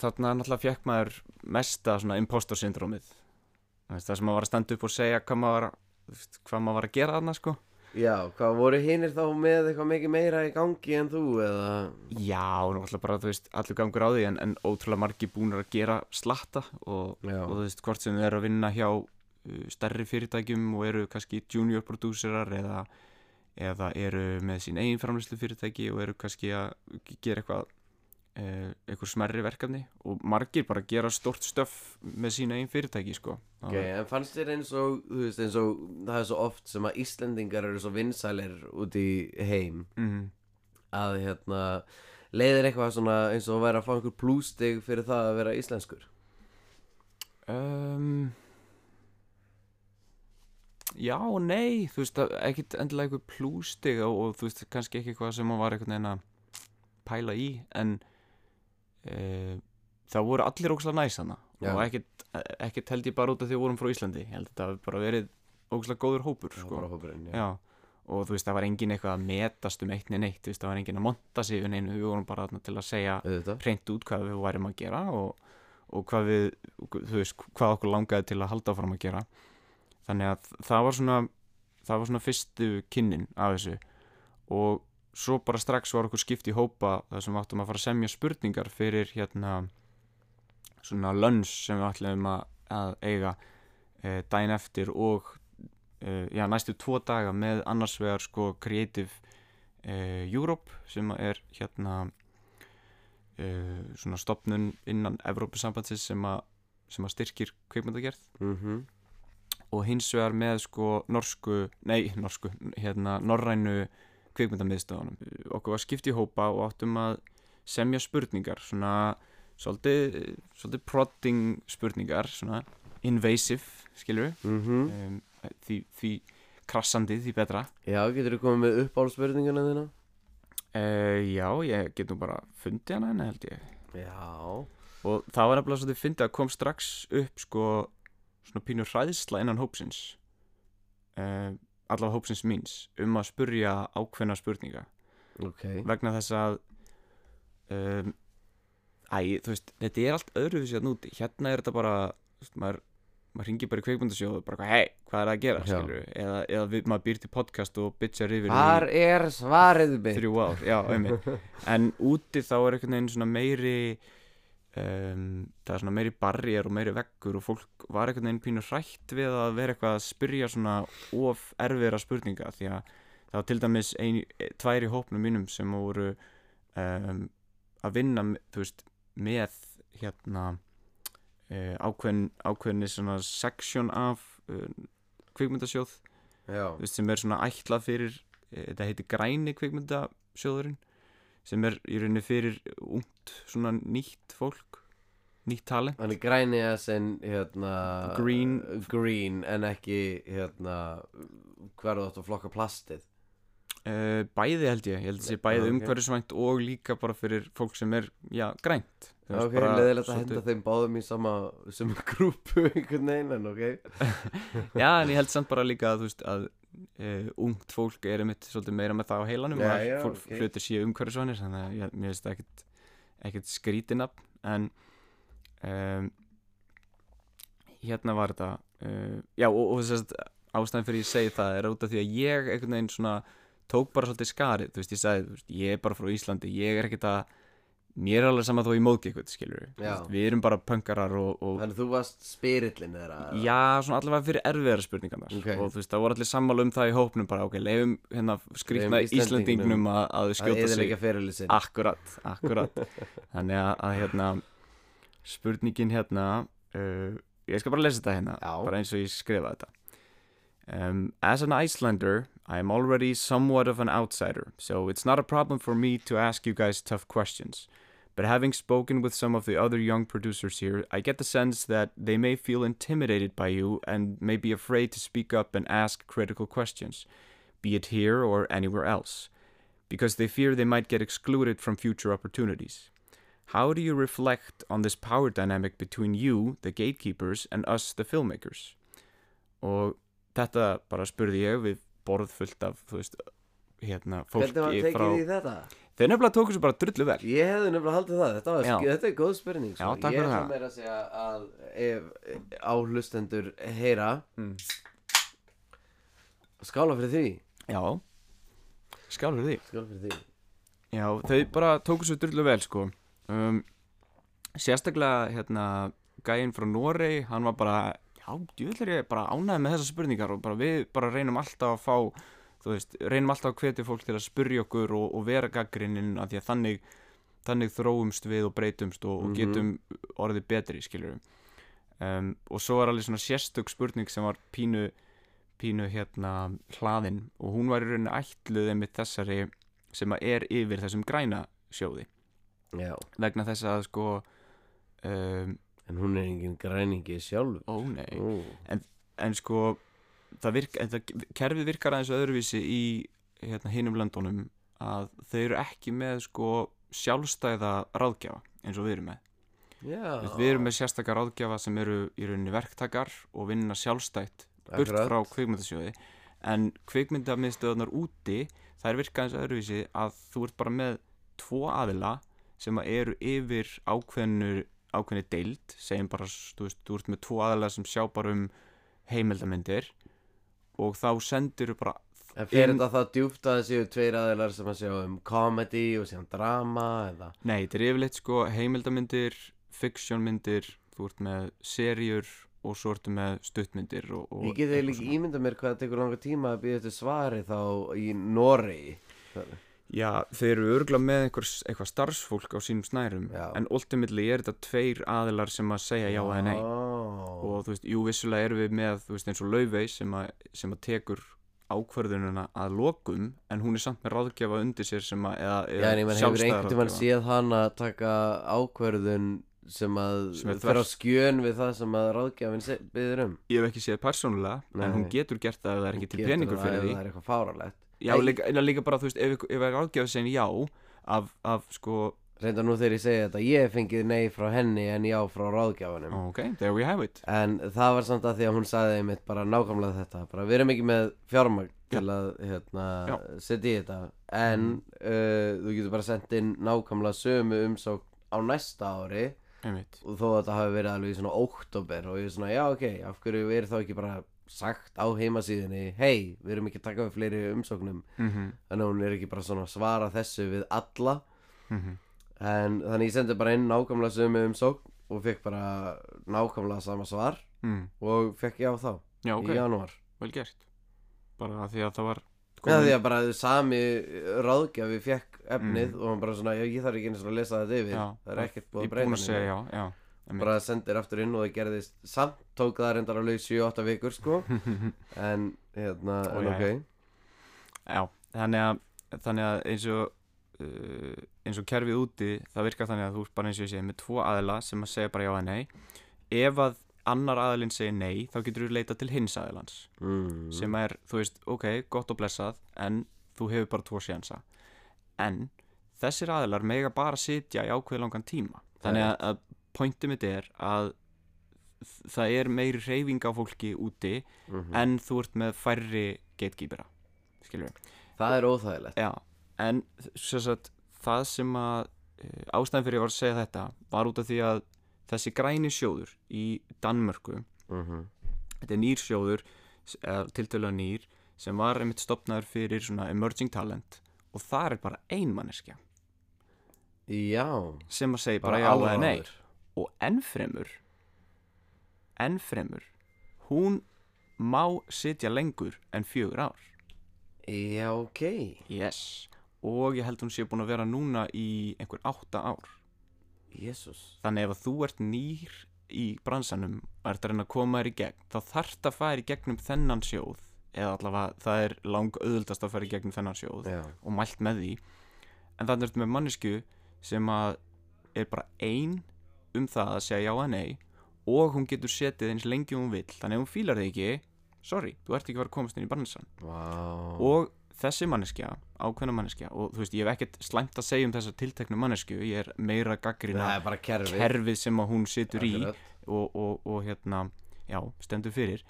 þarna náttúrulega fekk maður mesta svona impostor syndrómið. Það sem maður var að standa upp og segja hvað maður hvað maður var að gera þarna sko. Já, hvað voru hinnir þá með eitthvað mikið meira í gangi en þú eða? Já, náttúrulega bara, þú veist, allur gangur á því en, en ótrúlega margi búnir að gera slatta og, og þú veist, hvort sem þau eru að vinna hjá uh, stærri fyrirtækjum og eru kannski junior prodúserar eða, eða eru með sín eigin framlýslu fyrirtæki og eru kannski að gera eitthvað uh, eitthvað smerri verkefni og margir bara gera stort stöf með sín eigin fyrirtæki, sko. Ok, en fannst þér eins og, þú veist, eins og það er svo oft sem að Íslendingar eru svo vinsælir út í heim mm, að hérna leiðir eitthvað svona eins og að vera að fá einhver plústig fyrir það að vera íslenskur? Um, Já og nei, þú veist, ekkit endilega eitthvað plústig og, og þú veist, kannski ekki eitthvað sem maður var einhvern veginn að pæla í en e, það voru allir ógslag næs hana Já. og ekkit held ég bara út af því að vorum frá Íslandi ég held að það hafi bara verið ógslag góður hópur var sko. hópurinn, já. Já, og þú veist, það var engin eitthvað að metast um eitt neinn eitt, þú veist, það var engin að monta sig einu, við vorum bara til að segja hreint út hvað við værim að gera og, og hvað við, þú veist, hvað okkur langaði til að halda áfram að gera þannig að það var svona það var svona fyrstu kynnin af þessu. Og svo bara strax var okkur skipt í hópa þar sem áttum að fara að semja spurningar fyrir hérna svona lönns sem við ætlum að, að eiga e, daginn eftir og e, já, næstu tvo daga með annars vegar sko Creative e, Europe sem er hérna svona stopnun innan Evrópusambandsins sem, a, sem að styrkir kveikmyndagerð mm og hins vegar með sko norsku, nei norsku, hérna norrænu kveikmyndamiðstöðunum okkur var skipt í hópa og áttum að semja spurningar svona svolítið, svolítið prodding spurningar, svona invasive skilur mm um, því, því krassandi því betra. Já, getur þú komið með uppáhaldspurninguna þína? uh, já, ég get nú bara fundið hana henni held ég. Já. Og það var nefnilega svolítið fyndið að kom strax upp sko svona pínur hræðsla innan hópsins uh, allavega hópsins míns um að spurja ákveðna spurninga. Ok. Vegna þess að um, æ, þú veist, þetta er allt öðruvísi að núti, hérna er þetta bara veist, maður, maður ringir bara í kveikmyndasjóð og bara, hei, hvað er að gera, Já. skilur eða, eða við, maður býr til podcast og bitchar yfir Hvar er svarið mitt? þrjú ár, já, einmitt. En úti þá er einhvern veginn svona meiri um, það er svona meiri barrier og meiri veggur og fólk var einhvern veginn pínu hrætt við að vera eitthvað að spyrja svona of erfiðra spurninga því að það var til dæmis ein, tvær í hópnum mínum sem voru um, að vinna veist, með hérna uh, ákveðin, ákveðinni svona section af uh, kvikmyndasjóð. Veist, sem er svona ætlað fyrir uh, þetta heitir græni kvikmyndasjóðurinn sem er í rauninni fyrir ungt svona nýtt fólk nýtt talent. Hann er græni as en hérna Green. Green en ekki hérna er það að flokka plastið. Uh, bæði held ég, ég held að sé bæði Já, ok. umhverfisvænt og líka bara fyrir fólk sem er, já, grænt. Ok, leðilegt að henda þeim báðum í sama sem grúpu einhvern veginn en ok. Já, en ég held samt bara líka að þú veist að uh, ungt fólk er einmitt svolítið meira með það á heilanum Já, já, fólk ok. hlutir séu umhverfisvænir þannig að ég, mér finnst það ekkit, ekkit skrítinafn en um, hérna var þetta uh, já og, og þess að ástæðan fyrir ég segi það er út af því að ég einhvern veginn svona tók bara svolítið skarið þú veist ég sagði, veist, ég er bara frá Íslandi ég er ekkit að mér er alveg sama þó ég móðgi eitthvað skilur Já. við erum bara pönkarar og, og Þannig þú varst spyrillin þeirra? Já, svona allavega fyrir erfiðara spurningarnar. Ok. og þú veist, það voru allir sammála um það í hópnum bara, ok, leifum hérna Íslendingnum Íslendingnum að, að að skjóta sig. Akkurat, akkurat. Þannig að, að hérna spurningin hérna uh, ég skal bara lesa þetta hérna Já. bara eins og ég skrifa þetta. Um, As an Icelander I am already somewhat of an outsider so it's not a problem for me to ask you guys tough questions But having spoken with some of the other young producers here, I get the sense that they may feel intimidated by you and may be afraid to speak up and ask critical questions, be it here or anywhere else, because they fear they might get excluded from future opportunities. How do you reflect on this power dynamic between you, the gatekeepers, and us, the filmmakers? Og þetta bara spurði ég við borð fullt af, þú veist, øh, hérna, Hvernig var fólki tekið í þetta? Þeir nefnilega tóku svo bara drullu vel. Ég hefði nefnilega haldið það, þetta, var, þetta er góð spurning sko. Já, Ég það. meira að segja að ef áhlustendur heyra Mm. Skála fyrir því Já, skál fyrir því Skála fyrir því Já, þau bara tóku svo drullu vel sko um, Sérstaklega hérna gæinn frá Norei hann var bara, já, djúðlega ég bara ánæði með þessar spurningar og bara við bara reynum alltaf að fá þú veist, reynum alltaf að hvetja fólk til að spurja okkur og, og vera gaggrinnin af því að þannig, þannig þróumst við og breytumst og, og Mhm. getum orðið betri, skilur um, og svo var alveg svona sérstök spurning sem var pínu pínu hérna hlaðin og hún var í rauninni ætluð einmitt þessari sem að er yfir þessum græna sjóði. Já, vegna þess að sko um, en hún er engin græningi sjálf. Ó nei. Ó, en sko það virk, en það, kerfið virkar aðeins öðruvísi í hérna, hinum löndunum að þau eru ekki með sko sjálfstæða ráðgjafa eins og við erum með. Veist, við erum með sérstakar ráðgjafa sem eru í rauninni verktakar og vinna sjálfstætt burt Akkurat. frá kvikmyndasjóði. En kvikmyndamiðstöðunar úti það er virkað eins öðruvísi að þú ert bara með tvo aðila sem eru yfir ákveðnu ákveðni deild, segjum bara þú veist, þú ert með tvo aðila sem sjá bara um heimildamindir og þá sendur bara En fyrir þetta það djúpt að það séu tveir aðeinar sem að sjá um comedy og síðan drama eða Nei, þetta er yfirleitt sko heimildamindir, fiksjónmyndir, þú ert með serjur og svo ertu með stuttmyndir og, og Ég eitthvað líka svona. ímynda mér hvað það tekur langa tíma að býða eftir svari þá í Noregi Já, þeir eru örgulega með einhver, eitthvað starfsfólk á sínum snærum Já. en ultimately er þetta tveir aðilar sem að segja já eða nei Ó. og þú veist, jú vissulega erum við með veist eins og Laufey sem sem að tekur ákvörðununa að lokum en hún er samt með ráðgjafa undir sér sem að eða, Já, en ég menn hefur einhvern ráðgjafa. séð hann að taka ákverðun sem að er fer á skjön við það sem að ráðgjafinn se- biður um Ég hef ekki séð persónulega en hún getur gert það ef það er ekki til peningur fyrir því Það Já, líka, líka bara, þú veist, ef, ef er ráðgjafi segin já af, af sko, Reynda nú þegar ég segi þetta, ég fengið nei frá henni en já frá ráðgjafanum. Ok, there we have it. En það var samt að því að hún sagði einmitt bara nákvæmlega þetta bara við erum ekki með fjármagn til að hérna, setja í þetta. En uh, þú getur bara sendt inn nákvæmlega sömu umsókn á næsta ári. Einmitt. Og þó að þetta hafi verið alveg í svona óttóber og ég er svona já ok, af hverju er þá ekki bara sagt á heimasíðinni hei, við erum ekki að taka við fleiri umsóknum. Mm -hmm. þannig að hún er ekki bara svona að svara þessu við alla. Mhm. en þannig ég sendi bara inn nákvæmlega sömu umsókn og fekk bara nákvæmlega sama svar mm. og fekk já þá Já, ok, í janúar. Vel gert. Bara því að það var Já því að bara sami ráðgjafi fekk efnið Mm. og hann bara svona, ég þarf ekki einu svona að lesa þetta yfir. Já, það er ekkert búið Ég að er breyta bara sendir aftur inn og það gerðist samt tók það reyndar alveg 7-8 vikur sko. En hérna, Ó, en já, ok. Já, þannig að, þannig að eins og uh, eins og kerfið úti það virkar þannig að þú bara eins og ég segi með tvo aðila sem að segja bara já eða nei. Ef að annar aðilinn segir nei þá getur þú leita til hins aðilans. Mm. sem er, þú veist, ok, gott og blessað en þú hefur bara tvo sjansa. En þessir aðilar mega bara sitja í ákveð langan tíma. Þannig að, að pointið mitt er að það er meiri reyfing á fólki úti mm en þú ert með færri gatekeepera við það er óþægilegt. Já, en sagt, það sem að e, ástæðan fyrir ég var að segja þetta var út af því að þessi græni sjóður í Danmörku mm þetta er nýr sjóður tiltölulega nýr sem var einmitt stopnaður fyrir svona emerging talent og það er bara ein manneskja. Já, sem að segja bara, bara já eða nei og ennfremur ennfremur hún má sitja lengur en fjögur ár. Já, ok. Yes. Og ég held hún sé búin að vera núna í einhver átta ár. Jésús. Þannig ef þú ert nýr í bransanum og ert að reyna að koma þér í gegn þá þarft að fara í gegnum þennan sjóð eða allavega það er lang auðvöldast að fara í gegnum þennan sjóð já, og mælt með því. En þannig ertu með mannesku sem að er bara ein um það að segja já að nei og hún getur setið eins lengi hún vill. Þannig ef hún fílar þig ekki sorry, þú ert ekki að fara að komast inn í bransan vá. Og þessi manneskja, ákveðna manneskja og þú veist, ég hef ekkert slæmt að segja um þessa tilteknu mannesku, ég er meira gaggrina er kerfið. kerfið sem að hún situr í og, og, og hérna, já, stendur fyrir.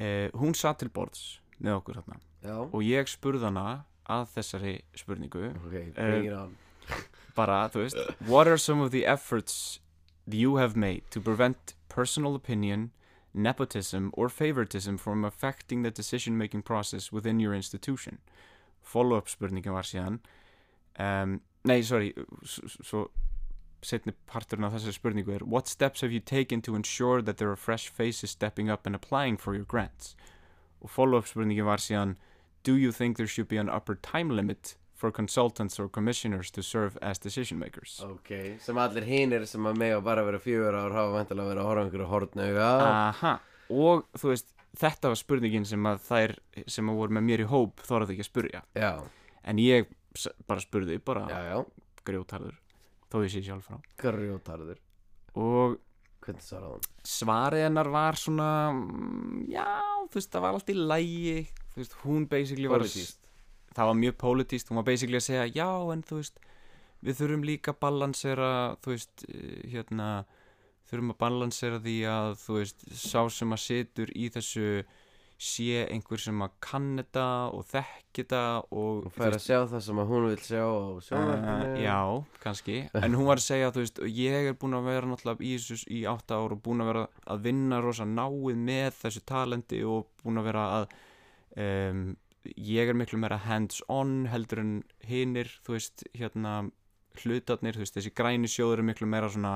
Eh, hún satt til borðs með okkur hérna og ég spurði hana að þessari spurningu. Ok, bring it on. bara, þú veist what are some of the efforts you have made to prevent personal opinion nepotism or favoritism from affecting the decision making process within your institution? Follow-up spurningin var síðan um, nei, sorry svo setni parturinn af þessari spurningu er what steps have you taken to ensure that there are fresh faces stepping up and applying for your grants? Og follow-up spurningin var síðan do you think there should be an upper time limit for consultants or commissioners to serve as decision makers. Ok, sem allir hinir sem að mega bara vera fjögur ár hafa vantilega verið að horfa einhverju hortnauga aha, og þú veist þetta var spurningin sem að þær sem að voru með mér í hóp þorði ekki að spurja já, en ég bara spurði bara já, já, grjótarður þó ég sé sjálf frá. Grjótarður. Og hvernig svaraði hann? svarið hennar var svona mm, já, þú veist, það var allt í lægi þú veist, hún basically var Pólitískt. Það var mjög pólitíst, hún var basically að segja já, en þú veist, við þurfum líka að balansera, þú veist eh, hérna, þurfum að balansera því að, þú veist, sá sem að situr í þessu sé einhver sem að kann þetta og þekki þetta og hún fær að sjá það sem að hún vil sjá á sjónvarpinu. Uh, já, kannski. En hún var að segja, þú veist, ég er búin að vera náttúrulega í þessu í átta ár og búin að vera að vinna rosa náið með þessu talenti og búin að vera að um, ég er miklu meira hands-on heldur en hinir, þú veist, hérna hlutarnir, þú veist, þessi græni sjóður er miklu meira svona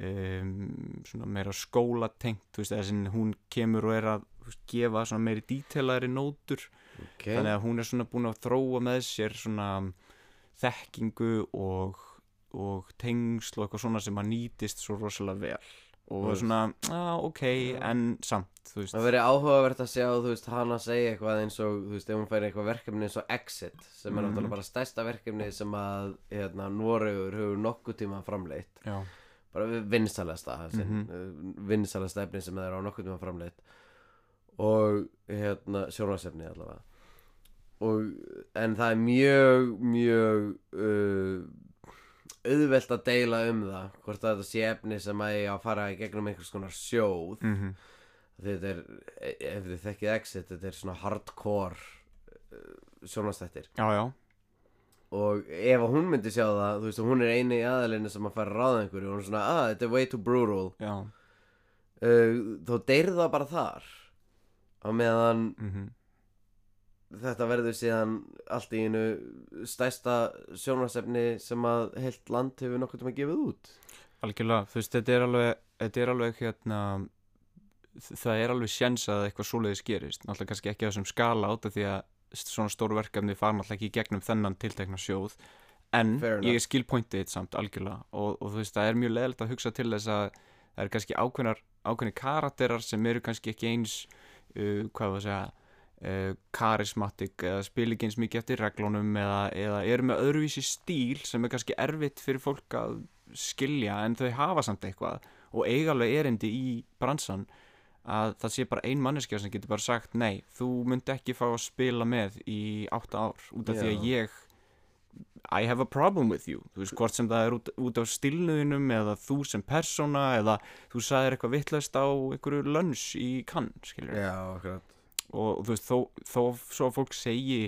um, svona meira skólatengt, þú veist, þessi hún kemur og er að veist, gefa svona meiri dítelaðri nótur. Ok, þannig að hún er svona búin að þróa með sér svona þekkingu og, og tengsl og eitthvað svona sem að nýtist svo rosalega vel og veist. svona, á ok, en samt þú veist, það verið áhugavert að sjá þú veist, hana segja eitthvað eins og þú veist, ef hún fær eitthvað verkefni eins og Exit sem er Mhm. náttúrulega bara stærsta verkefni sem að hérna, Noregur hefur nokkuð tíma framleitt já, bara vinsalasta mm. -hmm. vinsalasta efni sem þeir á nokkuð tíma framleitt og hérna sjónvarsefni allavega og en það er mjög mjög uh, auðvelt að deila um það hvort að þetta sé efni sem að ég á að fara í gegnum einhvers konar sjóð. Mhm. Þetta er, ef þið þekkið exit þetta er svona hardcore uh, sjónvastættir já, já, og ef að hún myndi sjá það þú veist, og hún er eini í aðalinu sem að fara að ráða einhverju og hún er svona, ah, þetta er way too brutal. Já. Uh, þá deyrir það bara þar. Á meðan mhm þetta verður síðan allt í einu stærsta sjónvarsefni sem að heilt land hefur nokkuð tíma gefið út. Algjörlega, þú veist, þetta er alveg þetta er alveg hérna það er alveg sjens að eitthvað svoleiðis gerist. Náttúrulega kannski ekki á þessum skala át af því að svona stórverkefni fara náttúrulega ekki í gegnum þennan tiltekna sjóð. En ég skil pointið þitt samt algjörlega og, og þú veist það er mjög leðilegt að hugsa til þess að það eru kannski ákveðnar ákveðni karakterar sem eru kannski ekki eins uh, hvað var að segja karismatik eða spil ekki eins mikið eftir reglunum eða, eða eru með öðruvísi stíl sem er kannski erfitt fyrir fólk að skilja en þau hafa samt eitthvað og eiga alveg erindi í bransan að það sé bara ein manneskja sem getur bara sagt nei, þú myndi ekki fá að spila með í átta ár út af því að ég I have a problem with you. Þú veist, hvort sem það er út, út á stilnuðinum eða þú sem persóna eða þú sagðir eitthvað vittlust á einhverju lönns í kann, skilur Já, akkurat og þú veist, þó, þó svo að fólk segi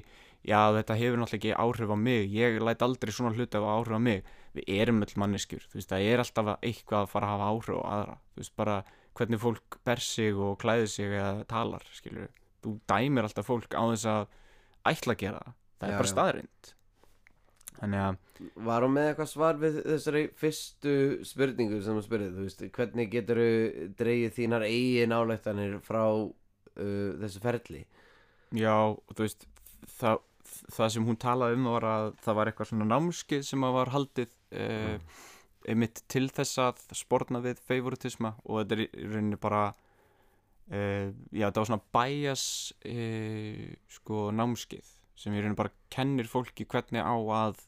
já, þetta hefur náttúrulega ekki áhrif á mig ég læt aldrei svona hluti af áhrif á mig. Við erum öll manneskjur, þú veist, það er alltaf eitthvað að fara að hafa áhrif á aðra. Þú veist, bara hvernig fólk ber sig og klæðir sig eða talar, skilur þú dæmir alltaf fólk á þess að ætla að gera það, er Já, bara staðrind þannig að Var hún með eitthvað svar við þessari fyrstu spurningu sem þú spurðið, þú veist, hvernig getur þú dreigið þínar eigin álættanir frá uh, þessu ferli? Já, og þú veist það, það sem hún talaði um var að það var eitthvað svona námskið sem að var haldið uh, einmitt til þess að sporna við favoritisma og þetta er í rauninni bara uh, já, þetta var svona bias uh, sko námskið sem í rauninni bara kennir fólki hvernig á að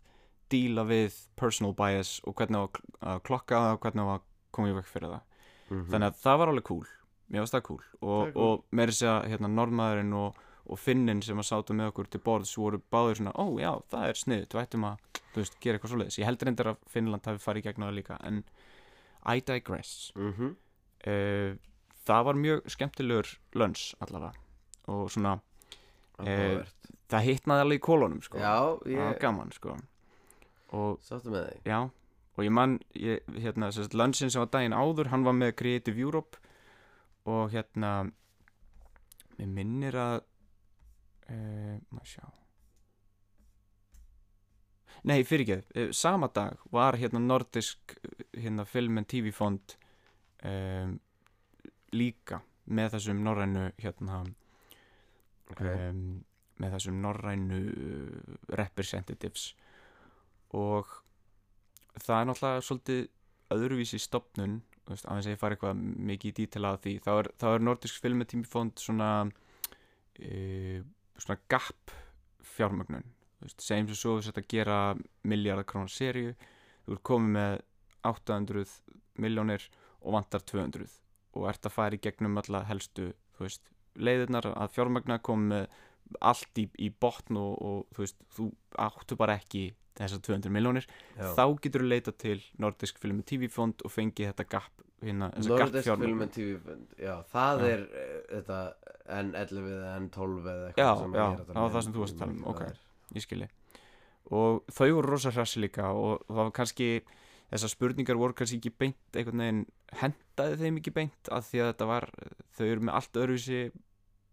díla við personal bias og hvernig á að kl- að klokka það og hvernig á að koma í vekk fyrir það. Mm þannig að það var alveg cool mér varst það cool. Og, er cool. og meiri segja hérna normaðurinn og, og finnin sem að sátu með okkur til borðs voru báður svona, ó já, það er snið þú ættum að, þú veist, gera eitthvað svoleiðis. Ég heldur reyndar að Finnland hafi farið í gegnum það líka en I digress. -hmm. uh, það var mjög skemmtilegur lönns allavega. Og svona, Áhugavert. það hittnaði alveg í kólunum sko, Já, það var ég gaman sko. Sáttu með þig? Já, og ég mann, ég, hérna, lunsin sem var daginn áður, hann var með Creative Europe og hérna, mér minnir að, uh, maður sjá, nei, fyrir ekki, sama dag var hérna nordisk, eh, hérna, film and TV fond um, líka með þessum norrænu, hérna, okay. um, með þessum norrænu representatives og það er náttúrulega svolítið öðruvísi stopnun veist, aðeins að ég fara eitthvað mikið í dítela að því þá er, þá er nordisk filmetímifond svona uh, svona gap fjármögnun. Segjum sem svo þú sett að gera miljardar krónar seríu þú ert komið með 800 miljónir og vantar 200 og ert að fara í gegnum alla helstu veist, leiðirnar að fjármagna komið allt í, í botn og, og þú veist, þú áttu bara ekki þessar 200 miljónir Já. þá getur þú leita til Nordisk Film and TV fond og fengið þetta gap hérna, gap Nordisk fjármögnun. Film and TV Fund, Já, það Já. er uh, þetta N11 eða N12 eða Já, eitthvað já, að tala það var það sem þú varst að tala um, ok. ég skilji og þau voru rosa hrassi líka og það var kannski þessar spurningar voru kannski ekki beint einhvern veginn hendaði þeim ekki beint af því að þetta var, þau eru með allt öðruvísi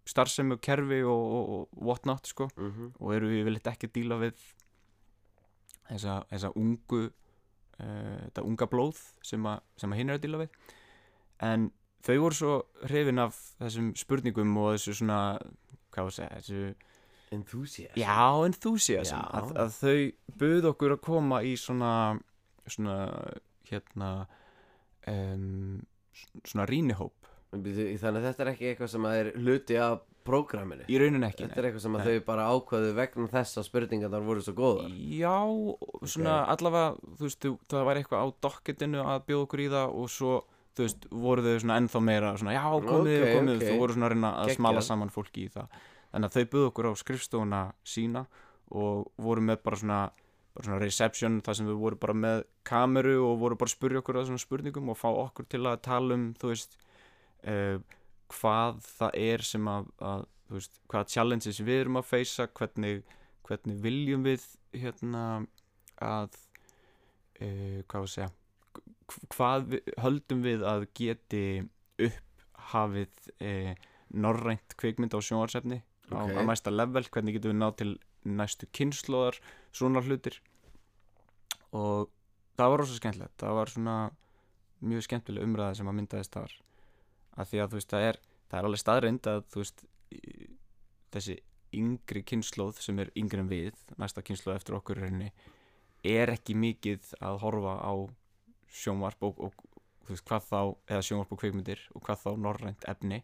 starfsemi og kerfi og, og, og whatnot sko Mhm. og eru við vilt ekki díla við þessa, þessa ungu uh, þetta unga blóð sem, a, sem að hinn er að díla við. En þau voru svo hrifin af þessum spurningum og þessu svona hvað var að segja, þessu Enthusiast Já, enthusiasm. Já. að, að þau buð okkur að koma í svona svona hérna um, svona rínihóp Þannig að þetta er ekki eitthvað sem að er hluti af prógraminu. Í raunin ekki Þetta er eitthvað sem þau bara ákvaðu vegna þess að spurningarnar voru svo góðar. Já, svona allavega þú veist, það var eitthvað á docketinu að bjóða okkur í það og svo þú veist, voru þau svona ennþá meira svona, já, komið, Ok, komið, ok. þú voru svona að reyna að Geggjað. smala saman fólki í það. Þannig að þau buðu okkur á skrifstofuna sína og voru með bara svona bara svona reception, þar sem við voru bara með kameru og voru bara að spurja okkur að svona spurningum og fá okkur til að tala um þú veist uh, hvað það er sem að, að þú veist, hvaða challenges við erum að feysa hvernig, hvernig viljum við hérna að uh, hvað að hv- hvað við, höldum við að geti upphafið uh, norrænt kvikmynd á sjónvarsefni á, Ok. á næsta level, hvernig getum við náð til næstu kynnslóðar svona hlutir og það var rosa skemmtilegt það var svona mjög skemmtileg umræða sem að myndaðist þar að því að þú veist það er það er alveg staðreind að þú veist þessi yngri kynnslóð sem er yngri en við, næsta kynnslóð eftir okkur rauninni, er ekki mikið að horfa á sjónvarp og, og þú veist, hvað þá, eða sjónvarp og kveikmyndir og hvað þá norrænt efni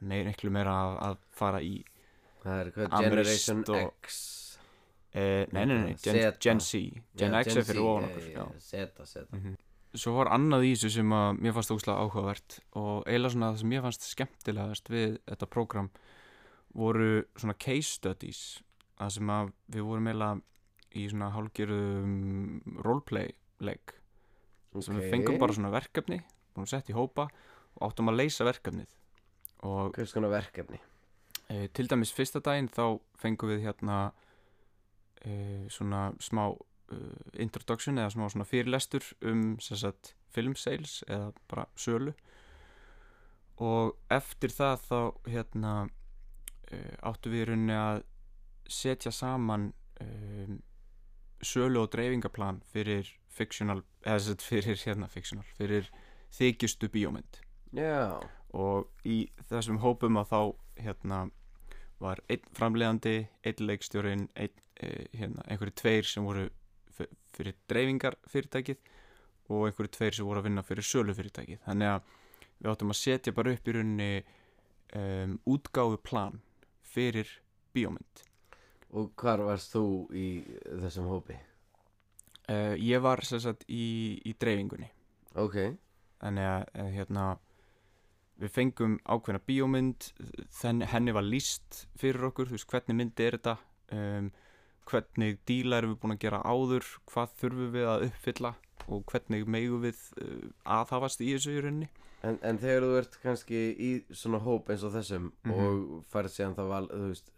meir miklu meira að, að fara í Það er hvað Generation og- X eh, nei, nei, nei, Gen. Gen Z Gen Já, X er fyrir ofan okkur. Zeta, Zeta. Svo var annað í þessu sem að mér fannst ógslag áhugavert og eiginlega svona það sem mér fannst skemmtilegast við þetta prógram voru svona case studies það sem að við vorum eiginlega í svona hálfgerðum roleplay leik. Sem við fengum bara svona verkefni búin að setja í hópa og áttum að leysa verkefnið. Og Hvers konar verkefni? e, til dæmis fyrsta daginn þá fengum við hérna e, svona smá introduction eða smá svona fyrirlestur um sagt film sales eða bara sölu. Og eftir það þá hérna uh, áttu við í rauninni að setja saman um, sölu og dreifingaplan fyrir fictional, eða sagt fyrir hérna fictional, fyrir þykjustu bíómynd. Já, og í þessum hópum að þá hérna var einn framleiðandi, einn leikstjórin einn, e, hérna, einhverju tveir sem voru fyrir dreifingar fyrirtækið og einhverju tveir sem voru að vinna fyrir sölu fyrirtækið þannig að við áttum að setja bara upp í rauninni um, útgáfu plan fyrir bíómynd. Og hvar varst þú í þessum hópi? uh, ég var sem sagt í, í dreifingunni. Ok, þannig að eh, hérna við fengum ákveðna bíómynd henni var líst fyrir okkur þú veist hvernig myndi er þetta um, hvernig díla erum við búin að gera áður hvað þurfum við að uppfylla og hvernig megum við uh, aðhafast í þessu í rauninni en, en þegar þú ert kannski í svona hóp eins og þessum Mhm. og færð síðan það val, þú veist,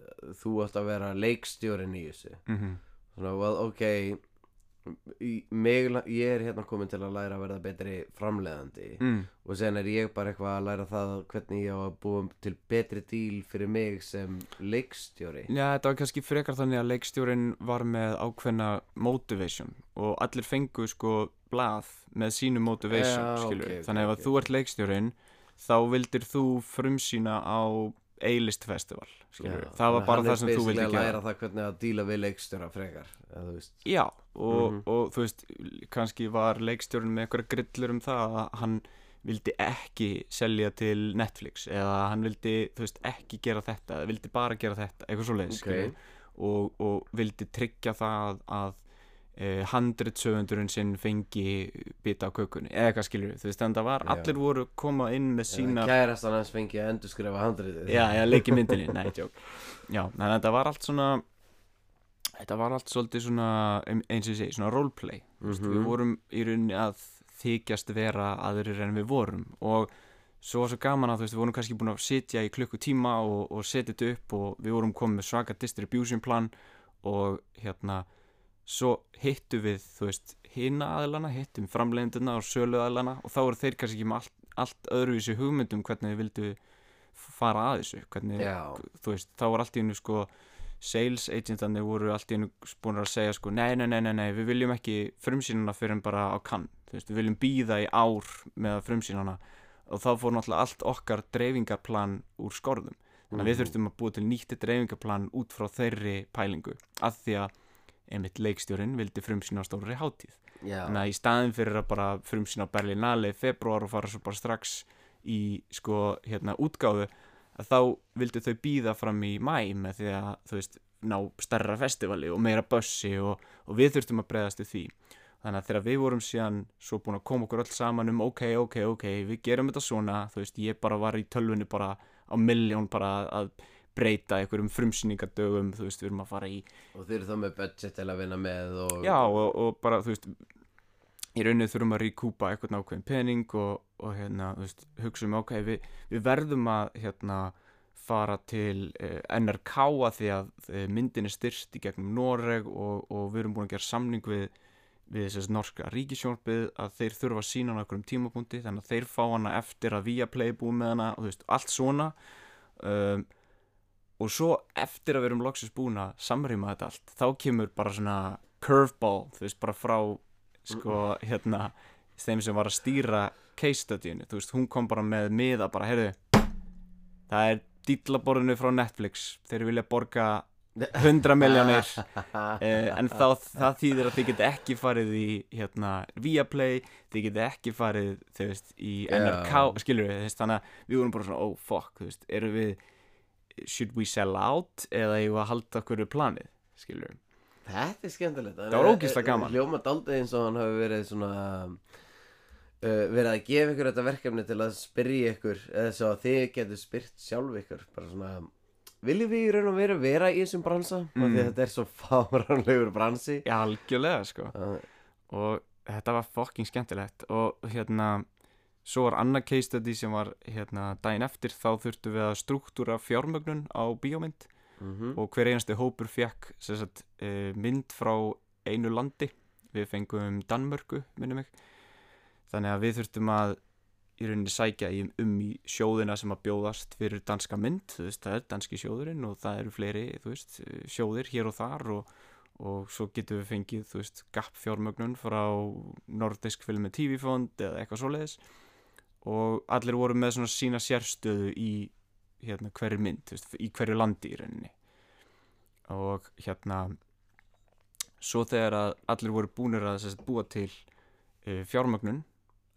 þú átt að vera leikstjórin í þessu mm -hmm. svona, well, ok mig, ég er hérna komin til að læra að verða betri framleiðandi mm. og sen er ég bara eitthvað að læra það hvernig ég á að búa til betri díl fyrir mig sem leikstjóri. Já, þetta var kannski frekar þannig að leikstjórin var með ákveðna motivation og allir fengu sko blað með sínu motivation, Já, skilur ok, ok, þannig að ef þú ert leikstjórin þá vildir þú frumsýna á A-list festival, Já, það var bara hann það er sem þú vildi að gera læra það hvernig að díla við leikstjóra frekar Já, og, Mhm. og þú veist kannski var leikstjórinn með einhverja grillur um það að hann vildi ekki selja til Netflix eða hann vildi, veist, ekki gera þetta eða vildi bara gera þetta, eitthvað svo leiðis Ok. og, og vildi tryggja það að handritsöfundurinn sinn fengi bita á kökunni, eða eitthvað skilur þú veist, en það var, Já. allir voru koma inn með sína kærastan hans fengi að endurskrifa handriðið Já, já, leiki myndinni, nei, tjók Já, þannig að þetta var allt svona Þetta var allt svolítið svona ein- eins og ég segi, svona roleplay mm Mhm. Við vorum í rauninni að þykjast vera aðrir en við vorum og svo var svo gaman að þú veist, við vorum kannski búin að sitja í klukkutíma og, og setja þetta upp og við vorum komið með svaka distribution plan og hérna svo hittu við, þú veist, hina aðlana hittum framleiðenduna og sölu aðlana og þá eru þeir kannski ekki með allt, allt öðruvísi hugmyndum hvernig þið vildu fara að þessu hvernig, Já. þú veist, þá var allt í hennu sko sales agentandi voru allt í hennu búin að segja sko, nei, nei, nei, nei, nei við viljum ekki frumsýnana fyrir en bara á kann þú veist, við viljum býða í ár með frumsýnana og þá fór náttúrulega allt okkar dreifingarplan úr skorðum þannig að við Mhm. þurftum að búa til nýtti dreifingarplan út frá þeirri pælingu að því að einmitt leikstjórin vildi frumsýna á stórri hátíð. Já, þannig að í staðin fyrir að bara frumsýna á Berlinale í februar og fara svo bara strax í sko hérna útgáfu að þá vildu þau býða fram í mæ með því að þú veist ná stærra festivali og meira bussi og, og við þurftum að breyðast við því. Þannig að þegar við vorum síðan svo búin að koma okkur öll saman um ok, ok, ok, við gerum þetta svona þú veist, ég bara var í tölvunni bara á milljón bara að breyta einhverjum frumsýningadögum, þú veist, við erum að fara í og þeir eru þá með budget til að vinna með og Já og, og bara þú veist í rauninni þurfum að ríkúpa eitthvað nákvæm pening og, og hérna þú veist, hugsa um ok, við, við verðum að hérna fara til eh, NRK að því að eh, myndin er styrst í gegnum Noreg og, og við erum búin að gera samning við við þess norska ríkisjónarbið að þeir þurfa að sína hana okkur um tímapunkti þannig að þeir fá hana eftir að Viaplay búið með hana og þú veist, allt svona. Um, og svo eftir að við erum loksins búin að samrýma þetta allt þá kemur bara svona curveball þú veist, bara frá sko, hérna, þeim sem var að stýra case studyinu, þú veist, hún kom bara með miða bara, heyrðu það er dýtlaborðinu frá Netflix þeir vilja borga 100 miljónir uh, en þá það þýðir að þið geta ekki farið í hérna Viaplay, þið geta ekki farið þú veist, í NRK Já. skilur við, þannig að við vorum bara svona oh fuck, þú veist, eru við should we sell out eða ég var að halda okkur við planið, skilur Þetta er skemmtilegt. Það var ógeðslega gaman. Hljóma daldið eins og hann hafi verið svona uh, verið að gefa ykkur þetta verkefni til að spyrja ykkur eða svo að þið getur spyrt sjálf ykkur. Bara svona viljum við í raun og veru vera í þessum bransa? Mm. þetta er svo fáránlegur bransi. Algjörlega, sko. Uh, og þetta var fucking skemmtilegt. Og hérna svo var annað case study sem var hérna daginn eftir. Þá þurftum við að struktúra fjármögnun á bíómynd. Mm og hver einasti hópur fekk sagt, uh, mynd frá einu landi. Við fengum Danmörku minni mig. Þannig að við þurftum að í rauninni sækja í, um í sjóðina sem að bjóðast fyrir danska mynd. Þú veist, það er danski sjóðurinn og það eru fleiri þú veist, eh, sjóðir hér og þar. Og, og svo getum við fengið þú veist, gap fjármögnun frá nordisk filmi TV-fond eða eitthvað svoleiðis og allir voru með svona sína sérstöðu í hérna hverju mynd, veist, í hverju landi í rauninni og hérna svo þegar að allir voru búnir að sérst, búa til uh, fjármögnun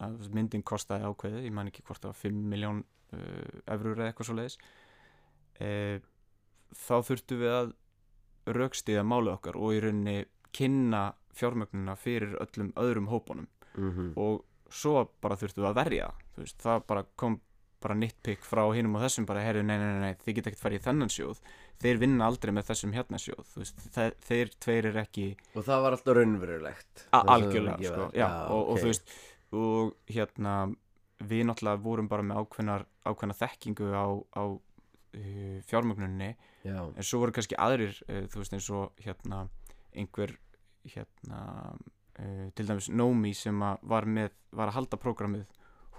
að myndin kostaði ákveðið, ég man ekki hvort það var 5 miljón uh, eurur eða eitthvað svo leiðis uh, þá þurftum við að raukstiða máli okkar og í rauninni kynna fjármögnuna fyrir öllum öðrum hópunum -hmm. og svo bara þurftum við að verja veist, það bara kom bara nitpick frá hinum og þessum bara herri, nei, nei, nei, nei, þið get ekkert farið í þennan sjóð. Þeir vinna aldrei með þessum hérna sjóð veist, þeir, þeir tveir er ekki og það var alltaf raunverulegt. Algjörlega sko, já, og, og ok. þú veist og hérna við náttúrulega vorum bara með ákveðnar ákveðna þekkingu á, á uh, fjármögnunni já, en svo voru kannski aðrir uh, þú veist eins og hérna einhver hérna uh, til dæmis Nómi sem að var með var að halda prógramið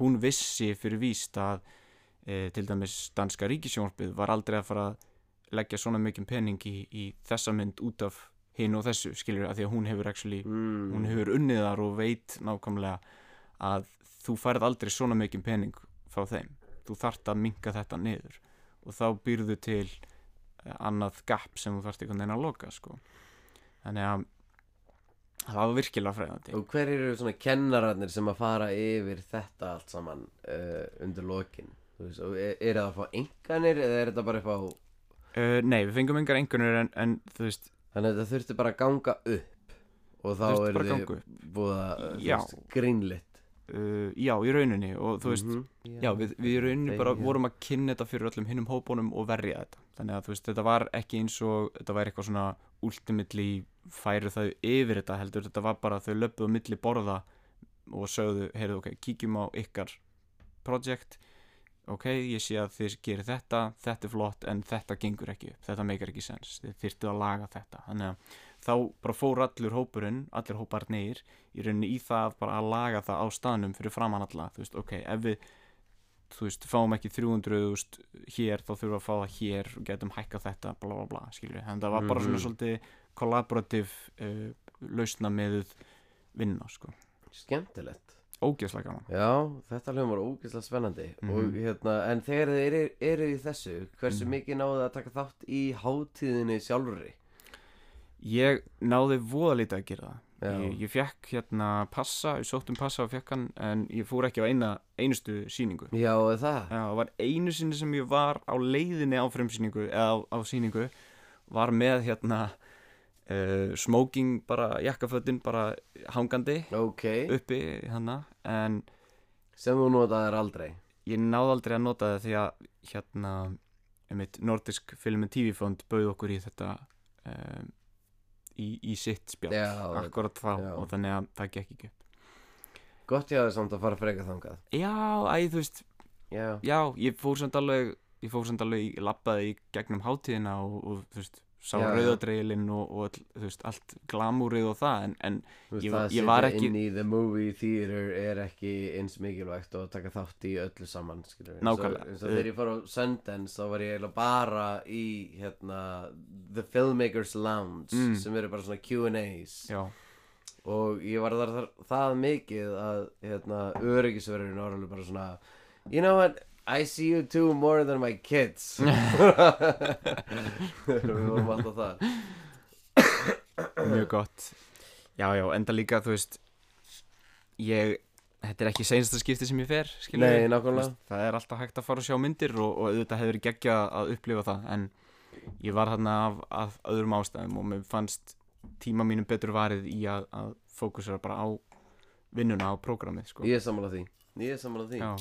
hún vissi fyrir víst að uh, til dæmis danska ríkisjónvarpið var aldrei að fara að leggja svona mikið pening í, í þessa mynd út af hinn og þessu skilur að því að hún hefur actually mm. hún hefur unnið þar og veit nákvæmlega að þú færð aldrei svona mikið pening frá þeim þú þart að minka þetta niður og þá býrðu til eh, annað gap sem þú þarft einhvern veginn að loka sko. þannig að það var virkilega fræðandi og hver eru svona kennararnir sem að fara yfir þetta allt saman uh, undir lokin? Veist, er, er það að fá enganir eða er þetta bara að fá uh, nei, við fengum engar engunir en, en þú veist, Þannig að þetta þurfti bara að ganga upp og þá er þið búið að veist, grínlitt uh, já, í rauninni og þú veist, Mhm. Já, við, við í rauninni bara vorum að kynna þetta fyrir öllum hinnum hópunum og verja þetta. Þannig að þú veist, þetta var ekki eins og þetta væri eitthvað svona ultimately færu þau yfir þetta heldur. Þetta var bara að þau löpuðu á milli borða og sögðu, heyrðu, ok, kíkjum á ykkar project. Ok, ég sé að þið gerir þetta, þetta er flott en þetta gengur ekki upp, þetta meikar ekki sens. Þið þyrftu að laga þetta. Þannig að þá bara fór allur hópurinn, allir hópar neyr í rauninni í það bara að laga það á staðnum fyrir framann alla. Þú veist, ok, ef við þú veist, fáum ekki 300.000 hér, þá þurfum við að fá það hér og getum hækkað þetta, bla bla bla, við en það var bara svona Mhm. svolítið kollaborativ uh, lausna með vinna, sko, Skemmtilegt. Ógeðslega gaman. Já, þetta hljómar ógeðslega spennandi. Mhm. og hérna, en þegar þið eru, eru í þessu hversu Mhm. mikið náðu að taka þátt í hátíðinni sjálfri? Ég náði voða lítið að gera það ég, ég fekk hérna passa, ég sótt um passa og fekk hann en ég fór ekki á eina, einustu síningu Já, er það? Já, það var einu sinni sem ég var á leiðinni á frumsýningu eða á, á síningu var með hérna uh, smoking bara jakkafötin bara hangandi Ok, uppi hérna en sem þú notaðir aldrei? Ég náði aldrei að nota það því að hérna einmitt nordisk filmin TV-fond bauð okkur í þetta um, í, í sitt spjall Já, akkurat þá já. og þannig að það gekk ekki upp. Gott ég hafði samt að fara freka þangað. Já, æ, þú veist, Já, já, ég fór samt alveg ég fór samt alveg, ég lappaði í gegnum hátíðina og, og þú veist, sá Já, já. rauðadreilin og, og veist, allt glamúrið og það en, en veist Ég- það að ég var ekki- inn í the movie theater er ekki eins mikilvægt og taka þátt í öllu saman. Nákvæmlega. eins og, þegar ég fór á Sundance þá var ég bara í hérna The Filmmakers Lounge Mm. sem eru bara svona Q&As já, og ég var þar, þar það mikið að hérna, öryggisverðurinn var alveg bara svona you know what, I see you too more than my kids. Við vorum alltaf það. Mjög gott. Já, já, enda líka, þú veist ég, þetta er ekki seinasta skipti sem ég fer, Nei, nákvæmlega. Það er alltaf hægt að fara og sjá myndir og, og auðvitað hefur geggja að upplifa það en ég var þarna af, af öðrum ástæðum og mér fannst tíma mínum betur varið í að, að fókusera bara á vinnuna á prógramið sko. Ég er sammála því. Ég er sammála því. Já,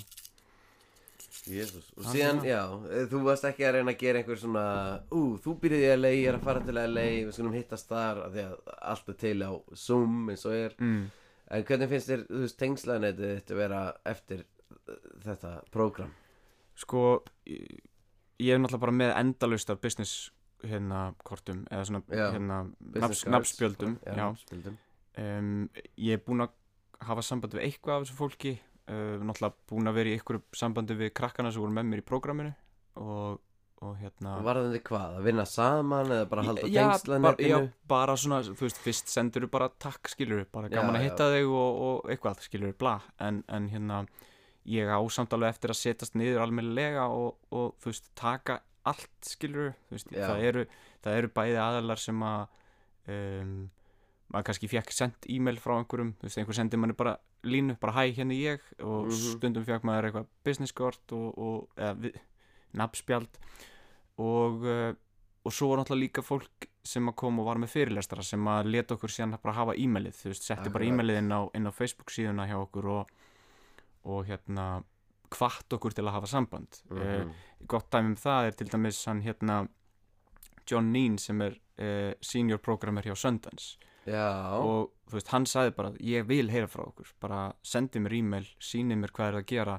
Jésús Og síðan, já, eh, þú varst ekki að reyna að gera einhver svona Ú, þú byrjuði í LA, ég er að fara til LA Við skulum hittast þar af Því að allt er til á Zoom eins og er mm. En hvernig finnst þér, þú veist, tengslaðnetið þetta vera eftir uh, þetta prógram? sko ég, er náttúrulega bara með endalaust af business hérna kortum eða svona Já, hérna nafnspjöldum Já, nafnspjöldum Um, ég er búinn að hafa samband við eitthvað af þessu fólki uh, náttúrulega búinn að vera í einhverju sambandi við krakkana sem voru með mér í prógraminu og, og hérna Varðandi hvað, að vinna saman eða bara halda já, bara, já, tengslaðnetinu? bara svona, þú veist, fyrst sendur bara takk, skilur bara Já, gaman að já. hitta þig og, og eitthvað, skilur bla, en, en hérna ég á samt alveg eftir að setjast niður almennilega og, og þú veist, taka allt, skilur, þú veist, Já. það eru það eru bæði aðalar sem að um, maður kannski fekk sendt e-mail frá einhverjum, þú veist, einhver sendi manni bara línu, bara hæ, hérna ég og Mhm. stundum fekk maður eitthvað business kort og, og nafnspjald og uh, og svo var náttúrulega líka fólk sem að koma og var með fyrirlestara sem að leta okkur síðan bara hafa e-mailið, þú veist, setti bara e-mailið inn inn á Facebook síðuna hjá okkur og, og hérna hvart okkur til að hafa samband mm Mhm. gott dæmi um það er til dæmis hann hérna John Neen sem er uh, senior programmer hjá Sundance Já, og þú veist, hann sagði bara ég vil heyra frá okkur, bara sendi mér e-mail síni mér hvað er að gera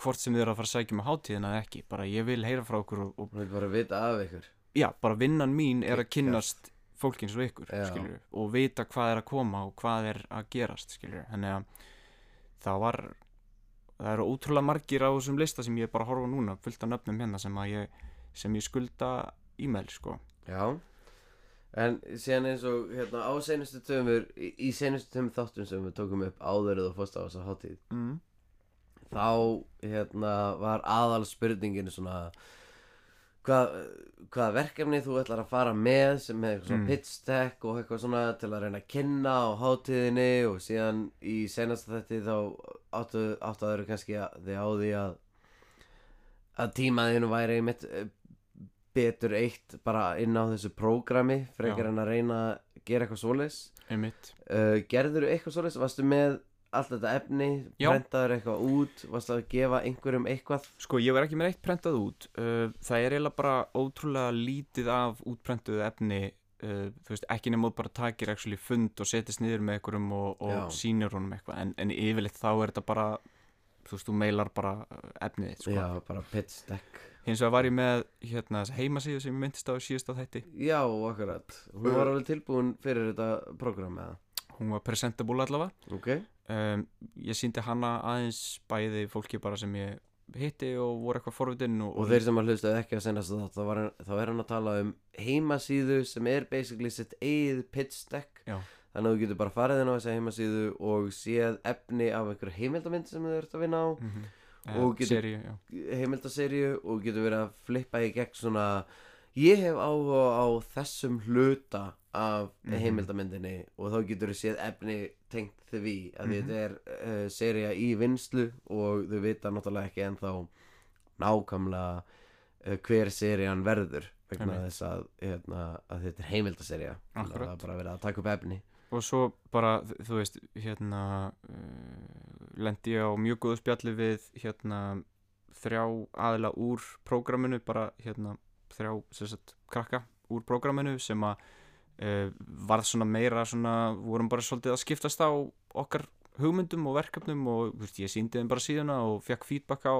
hvort sem þið eru að fara að sækja með hátíðina eða ekki. Bara ég vil heyra frá okkur og, og hún vil bara vita af ykkur. Já, bara vinnan mín er að kynnast fólki eins og ykkur, Já. skilur og vita hvað er að koma og hvað er að gerast skilur, þannig að það var það eru ótrúlega margir á þessum lista sem ég bara horfa á núna, fullt af nöfnum hérna sem að ég, sem ég skulda e-mail, sko. Já En síðan eins og hérna á seinustu tömur í, í seinustu tömur þáttum sem við tókum upp áðurð og fórst á þessa hátíð mm. þá hérna var aðal spurningin svona hvað, hvað verkefni þú ætlar að fara með sem með eitthvað svona Mm. pitch deck og eitthvað svona til að reyna að kynna á hátíðinni og síðan í senasta þetta þá áttu, áttu aður kannski að þið á því að að tímaðinu væri mitt betur eitt bara inn á þessu prógrami frekar Já. en að reyna að gera eitthvað svoleiðis. Einmitt. Uh, gerður eitthvað svoleiðis, varstu með allt þetta efni, Já. prentaður eitthvað út? Varstu að gefa einhverjum eitthvað? Sko, ég var ekki með eitt prentað út. Uh, Það er eiginlega bara ótrúlega lítið af útprentuðu efni uh, Þú veist, ekki þú bara takir fund og setjast niður með einhverjum og, og sýnir honum eitthvað. En, en yfirleitt þá er þetta bara Þú veist, þú meilar bara uh, efnið sko. Já, bara pitch deck. Hins vegar var ég með hérna, heimasíðu sem ég myndist á síðust á þætti. Já, akkurat, hún var alveg tilbúin fyrir þetta prógram eða? Hún var presentable allavega. Ok, um, Ég síndi hana aðeins bæði fólki bara sem ég hitti og voru eitthvað forvitin og, og þeir sem að hlusta ekki að senast þá, þá er hann að tala um heimasíðu sem er basically sitt eigið pitch deck. Já. Þannig að þú getur bara farið inn á þessa heimasíðu og séð efni af einhverju heimildamind sem þau ert að vinna á mm -hmm. Og getur- seríu, já. heimildaserju og getur verið að flippa í gegn svona ég hef áhuga á þessum hluta af Mhm. heimildamindinni og þá getur þú séð efni tengt því að Mhm. þetta er uh, seria í vinslu og þau vita náttúrulega ekki ennþá nákvæmlega uh, hver serían verður vegna þess að, hérna, að þetta er að Akkurat. það er bara verið að taka upp efni og svo bara, þú veist, hérna uh, lendi ég á mjög góðu spjalli við hérna þrjá aðila úr prógraminu bara hérna þrjá sem sagt, krakka úr prógraminu sem að uh, varð svona meira svona, vorum bara svolítið að skiptast á okkar hugmyndum og verkefnum og þú veist, ég síndi þeim bara síðuna og fekk feedback á,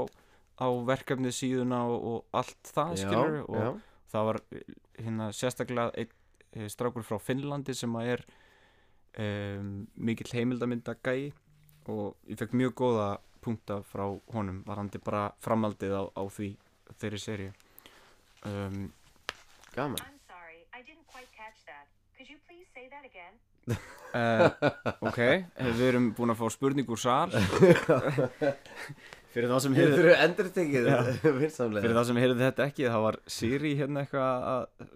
á verkefnið síðuna og, og allt það skilur og já, það var eh, hérna sérstaklega einn eh, strákur frá Finnlandi sem að er um, mikill heimildamynda gæi og ég fekk mjög góða punkta frá honum varandi bara framaldið á, á því þeirri seri um, gaman. I'm sorry, I didn't quite catch that. Could you please say that again? uh, ok, eh, við erum búin að fá spurning úr sal. Fyrir þá sem heyrðu fyrir þá sem heyrðu þetta ekki þá var Siri hérna eitthvað að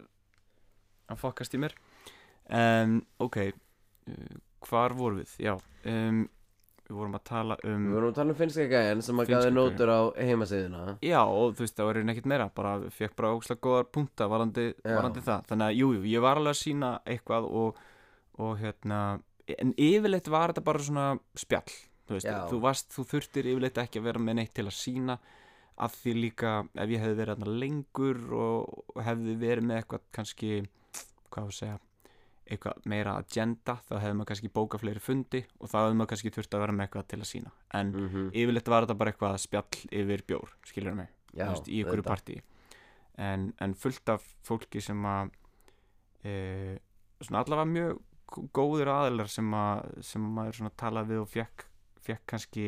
að fokkast í mér. Um, ok hvar vorum við, já um, við vorum að tala um Við vorum að tala um finnska gæjan sem að gaði nótur á heimasíðuna. Já, og þú veist, það var ekkert meira bara fekk bara ógslag góðar punta varandi, varandi það, þannig að jú, jú, ég var alveg að sína eitthvað og, og hérna, en yfirleitt var þetta bara svona spjall þú veist, þú varst, þú þurftir yfirleitt ekki að vera með neitt til að sína af því líka ef ég hefði verið lengur og, hefði verið með eitthvað kannski, hvað að segja eitthvað meira agenda, þá hefði maður kannski bókað fleiri fundi og þá hefði maður kannski þurft að vera með eitthvað til að sína en mm yfirleitt var þetta bara eitthvað spjall yfir bjór, skilur mig? Já, veist, í ykkur partí. En, en fullt af fólki sem að e, svona allavega mjög gó- góðir aðilar sem að sem að maður svona talaði við og fekk, fekk kannski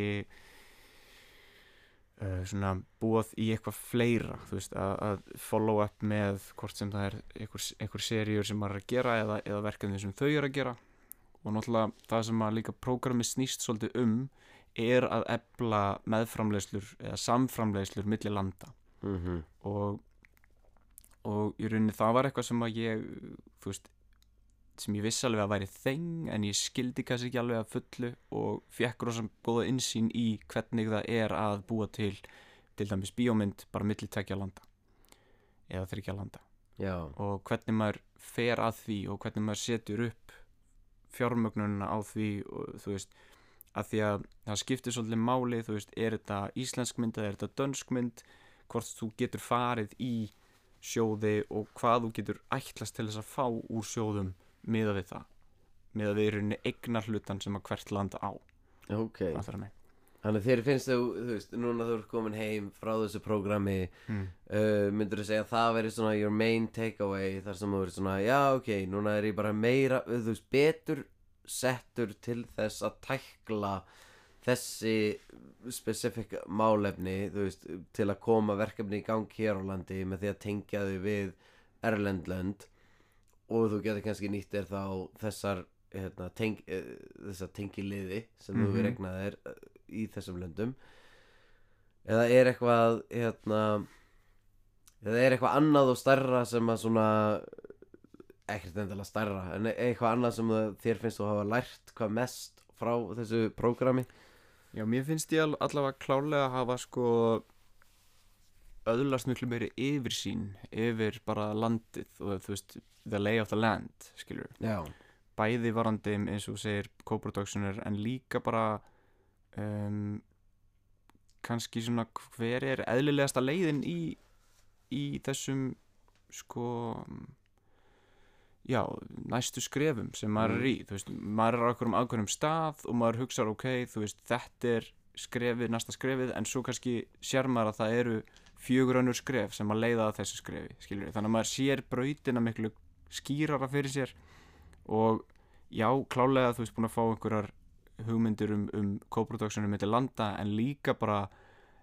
svona búað í eitthvað fleira þú veist, að, að follow up með hvort sem það er einhver, einhver seríur sem maður er að gera eða, eða verkefni sem þau eru að gera og náttúrulega það sem að líka prógrami snýst svolítið um er að ebla meðframleiðslur eða samframleiðslur milli landa Mhm. og, og í rauninni það var eitthvað sem að ég þú veist sem ég vissi alveg að væri þeng en ég skildi kannski ekki alveg að fullu og fekk rosa góða insýn í hvernig það er að búa til til dæmis bíómynd bara milli tvekja landa eða þryggja landa. Já, og hvernig maður fer að því og hvernig maður setur upp fjármögnunina á því og þú veist að því að það skiptir svolítið máli þú veist, er þetta íslensk mynd eða er þetta dönsk mynd hvort þú getur farið í sjóði og hvað þú getur ætlast til þess að fá úr sjóðum miða við það miða við í rauninni eignar hlutan sem að hvert land á ok. Þannig þér finnst þú, þú veist, núna þú ert komin heim frá þessu prógrami Mm. uh, myndur þú segja að það veri svona your main takeaway þar sem þú verið svona já ok, núna er ég bara meira þú veist, betur settur til þess að tækla þessi specific málefni þú veist, til að koma verkefni í gang hér á landi með því að tengja þau við Erlendlönd og þú getur kannski nýtt þér þá þessar hérna, teng, uh, þessar tengiliði sem þú Mhm. regnaðir uh, í þessum löndum eða er eitthvað hérna eða er eitthvað annað og stærra sem að svona ekkert endilega stærra en e- eitthvað annað sem þér finnst þú hafa lært hvað mest frá þessu prógrami Já, mér finnst ég al- allavega klárlega að hafa sko öðlast miklu meiri yfirsýn yfir bara landið og þú veist, the lay of the land skilur, já, bæði varandi eins og segir co-productioner en líka bara um, kannski svona hver er eðlilegasta leiðin í, í þessum sko já, næstu skrefum sem maður er í, þú veist, maður er á okkur um ákveðnum stað og maður hugsar ok, þú veist, þetta er skrefið, næsta skrefið, en svo kannski sér maður að það eru fjögur önnur skref sem að leiða að þessu skrefi, skilur þannig að maður sér brautina miklu skýrara fyrir sér. Og já, klálega þú veist búin að fá einhverjar hugmyndir um, um co-productionum með landa en líka bara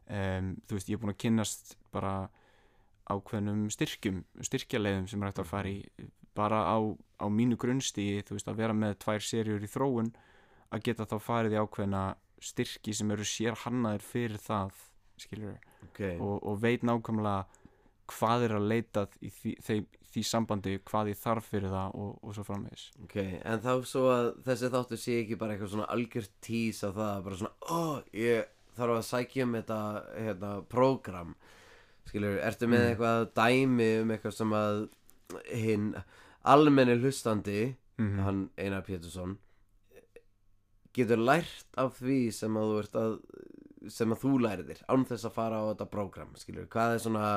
um, þú veist, ég er búin að kynnast bara ákveðnum styrkjum styrkjaleiðum sem er hægt að fara í bara á, á mínu grunnstíi þú veist, að vera með tvær serjur í þróun að geta þá farið í ákveðna styrki sem eru sér hannaðir fyrir það skilur ok. Og, og veit nákvæmlega hvað er að leitað í því, því, því sambandi hvað ég þarf fyrir það og, og svo framvegis. Ok, en þá svo að þessi þáttu sé ekki bara eitthvað svona algjört tís á það, bara svona, ó, ég þarf að sækja um þetta, hérna, prógram, skilur, ertu með Mm. eitthvað dæmi um eitthvað sem að hinn almenni hlustandi, mm hann Einar Pétursson, getur lært af því sem að þú ert að, sem að þú læriðir, án þess að fara á þetta prógram, skilur, hvað er svona,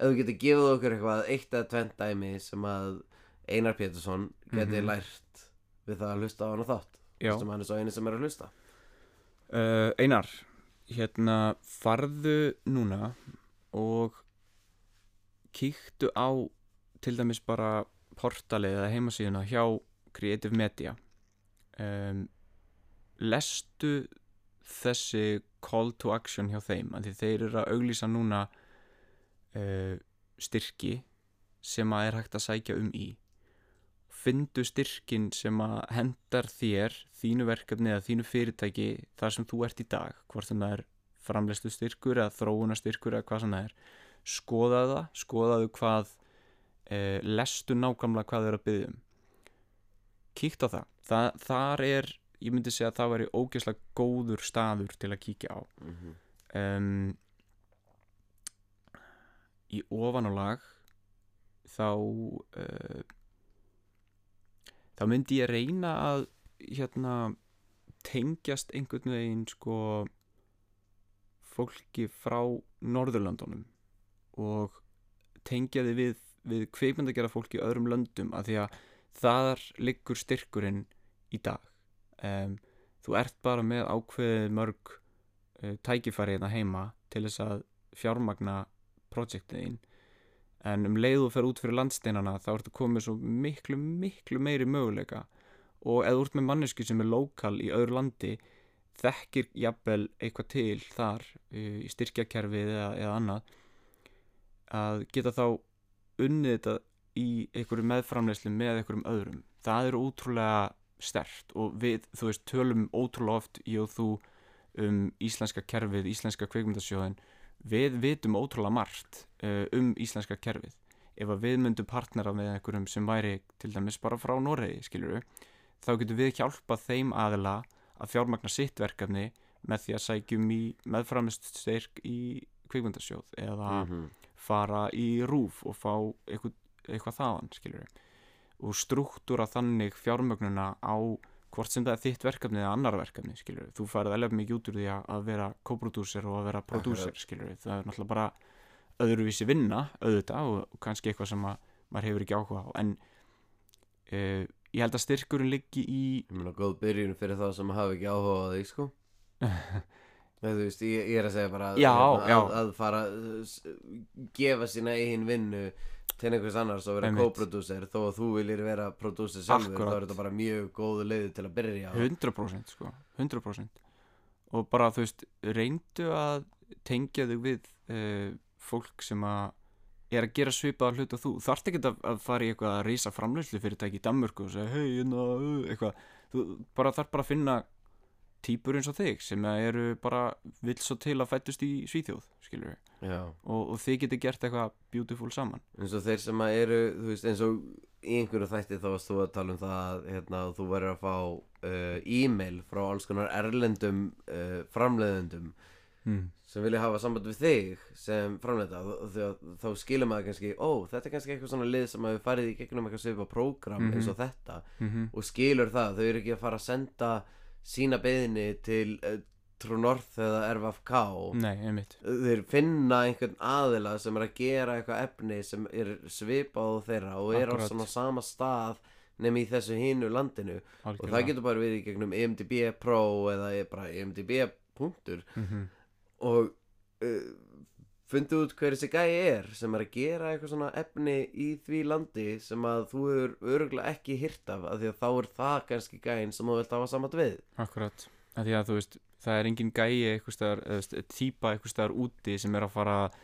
ef þú getur gefið okkur eitthvað eitt eða tvent dæmi sem að Einar Pétursson geti Mhm. lært við það að hlusta á hann og þátt. Sem hann er svo eini sem er að hlusta. Uh, Einar hérna farðu núna og kíktu á til dæmis bara portalið eða heimasíðuna hjá Creative Media. Um, lestu þessi call to action hjá þeim? Af því þeir eru að auglýsa núna uh, styrki sem að er hægt að sækja um í fyndu styrkin sem að hendar þér þínu verkefni eða þínu fyrirtæki þar sem þú ert í dag hvort sem það er framleistu styrkur eða þróuna styrkur eða hvað sem það er skoðaðu það, skoðaðu hvað uh, lestu nákvæmlega hvað þau eru að byggja um kíkt á það. það þar er, ég myndi segja að það væri ógeðslega góður staður til að kíkja á Mhm. um, í ofanálag þá uh, þá myndi ég reyna að hérna tengjast einhvern veginn sko fólki frá Norðurlandunum og tengja þið við, við kveikmyndagjara fólki í öðrum löndum af því að þar liggur styrkurinn í dag. Um, þú ert bara með ákveðið mörg uh, tækifæri hérna heima til þess að fjármagna projektiðin en um leið þú fer út fyrir landsteinana þá ertu komið svo miklu, miklu meiri möguleika. Og eða út með mannesku sem er lokal í öðru landi þekkir jafnvel eitthvað til þar uh, í styrkjakerfið eða, eða annað að geta þá unnið þetta í einhverju meðframleyslu með einhverjum öðrum. Það er ótrúlega stert og við, þú veist, tölum ótrúlega oft ég og þú um íslenska kerfið, íslenska kveikmyndasjóðin við vitum ótrúlega margt uh, um íslenska kerfið ef að við myndum partnera með einhverjum sem væri til dæmis bara frá Noregi skilur þá getum við hjálpað þeim aðila að fjármagna sitt verkefni með því að sækjum í meðframist styrk í kveikmyndasjóð eða Mhm. fara í rúf og fá eitthvað, eitthvað þaðan skilur og struktúra þannig fjármögnuna á hvort sem það er þitt verkefni eða annar verkefni skilur þú farið alveg mikið út úr því að vera co-producer og að vera producer skilur það er náttúrulega bara öðruvísi vinna auðvitað og, kannski eitthvað sem að maður hefur ekki áhuga á. En uh, ég held að styrkurinn liggi í Ég meina góð byrjun fyrir það sem hafa ekki áhuga á því sko Nei, þú veist, ég, ég er að segja bara að, Já, hérna, já. Að, að fara gefa sína eigin vinnu til einhvers annars og vera co-producer þó að þú viljir vera producer sjálfur þá er þetta bara mjög góðu leiði til að byrja á. 100% sko, 100% og bara þú veist reyndu að tengja þig við uh, fólk sem að er að gera svipaða hlut og þú þarft ekki að, að fara í eitthvað að reysa framlöslu fyrirtæki í Danmörku og segja hei, hérna, uh, eitthvað. Þú bara þarf bara að finna típur eins og þig sem eru bara vill svo til að fættust í Svíþjóð skilur við, og, og þið getur gert eitthvað beautiful saman. Eins og þeir sem eru veist, eins og í einhverju þætti þá varst þú að tala um það að hérna, þú verður að fá uh, e-mail frá alls konar erlendum uh, framleiðendum mm. sem vilja hafa samband við þig sem framleita þá skilur maður kannski, ó, þetta er kannski eitthvað svona lið sem hafi farið í gegnum eitthvað svipa prógram Mhm. eins og þetta Mm og skilur það, þau eru ekki að fara að senda sína beðinni til uh, True North eða RFK Nei, einmitt þeir finna einhvern aðila sem er að gera eitthvað efni sem er svipað á þeirra og er á Akkúrat. svona sama stað nefn í þessu hinu landinu og það algjörlega. getur bara verið í gegnum E EMDB Pro eða bara E EMDB punktur Mhm. og uh, fundið út hver þessi gæi er sem er að gera eitthvað svona efni í því landi sem að þú hefur öruglega ekki hýrt af af því að þá er það kannski gæin sem þú vilt hafa saman við. Akkurat, af því að þú veist það er engin gæi eitthvað típa eitthvað staðar úti sem er að fara að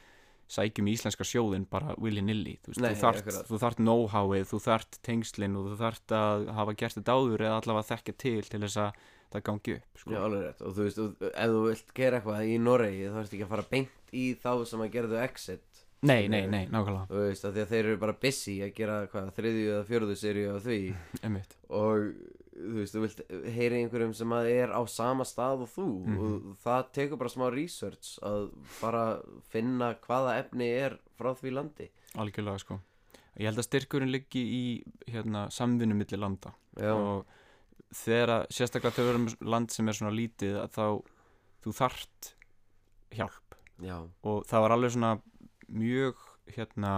sækjum í íslenska sjóðin bara willy-nilly, þú veist, Nei, þú þart, þart know-howið, þú þart tengslin og þú þart að hafa gert þetta áður eða allavega þekkja til til þess að það gangi upp, sko. Já, alveg rétt. Og þú veist, og ef þú vilt gera eitthvað í Noregi þá ertu ekki að fara beint í þá sem að gerðu exit. Nei, nei, nei, nákvæmlega, þú veist, af því að þeir eru bara busy að gera hvað, þriðju eða fjóruðu seríu af því. Einmitt. Og þú veist, þú vilt heyri einhverjum sem að er á sama stað og þú. Mhm. og það tekur bara smá research að bara finna hvaða efni er frá því landi. Algjörlega, sko. Ég held að styrkurinn liggi í hérna, samvinnu milli landa. Já, og þegar að sérstaklega þau erum land sem er svona lítið að þá þú þart hjálp. Já, og það var alveg svona mjög hérna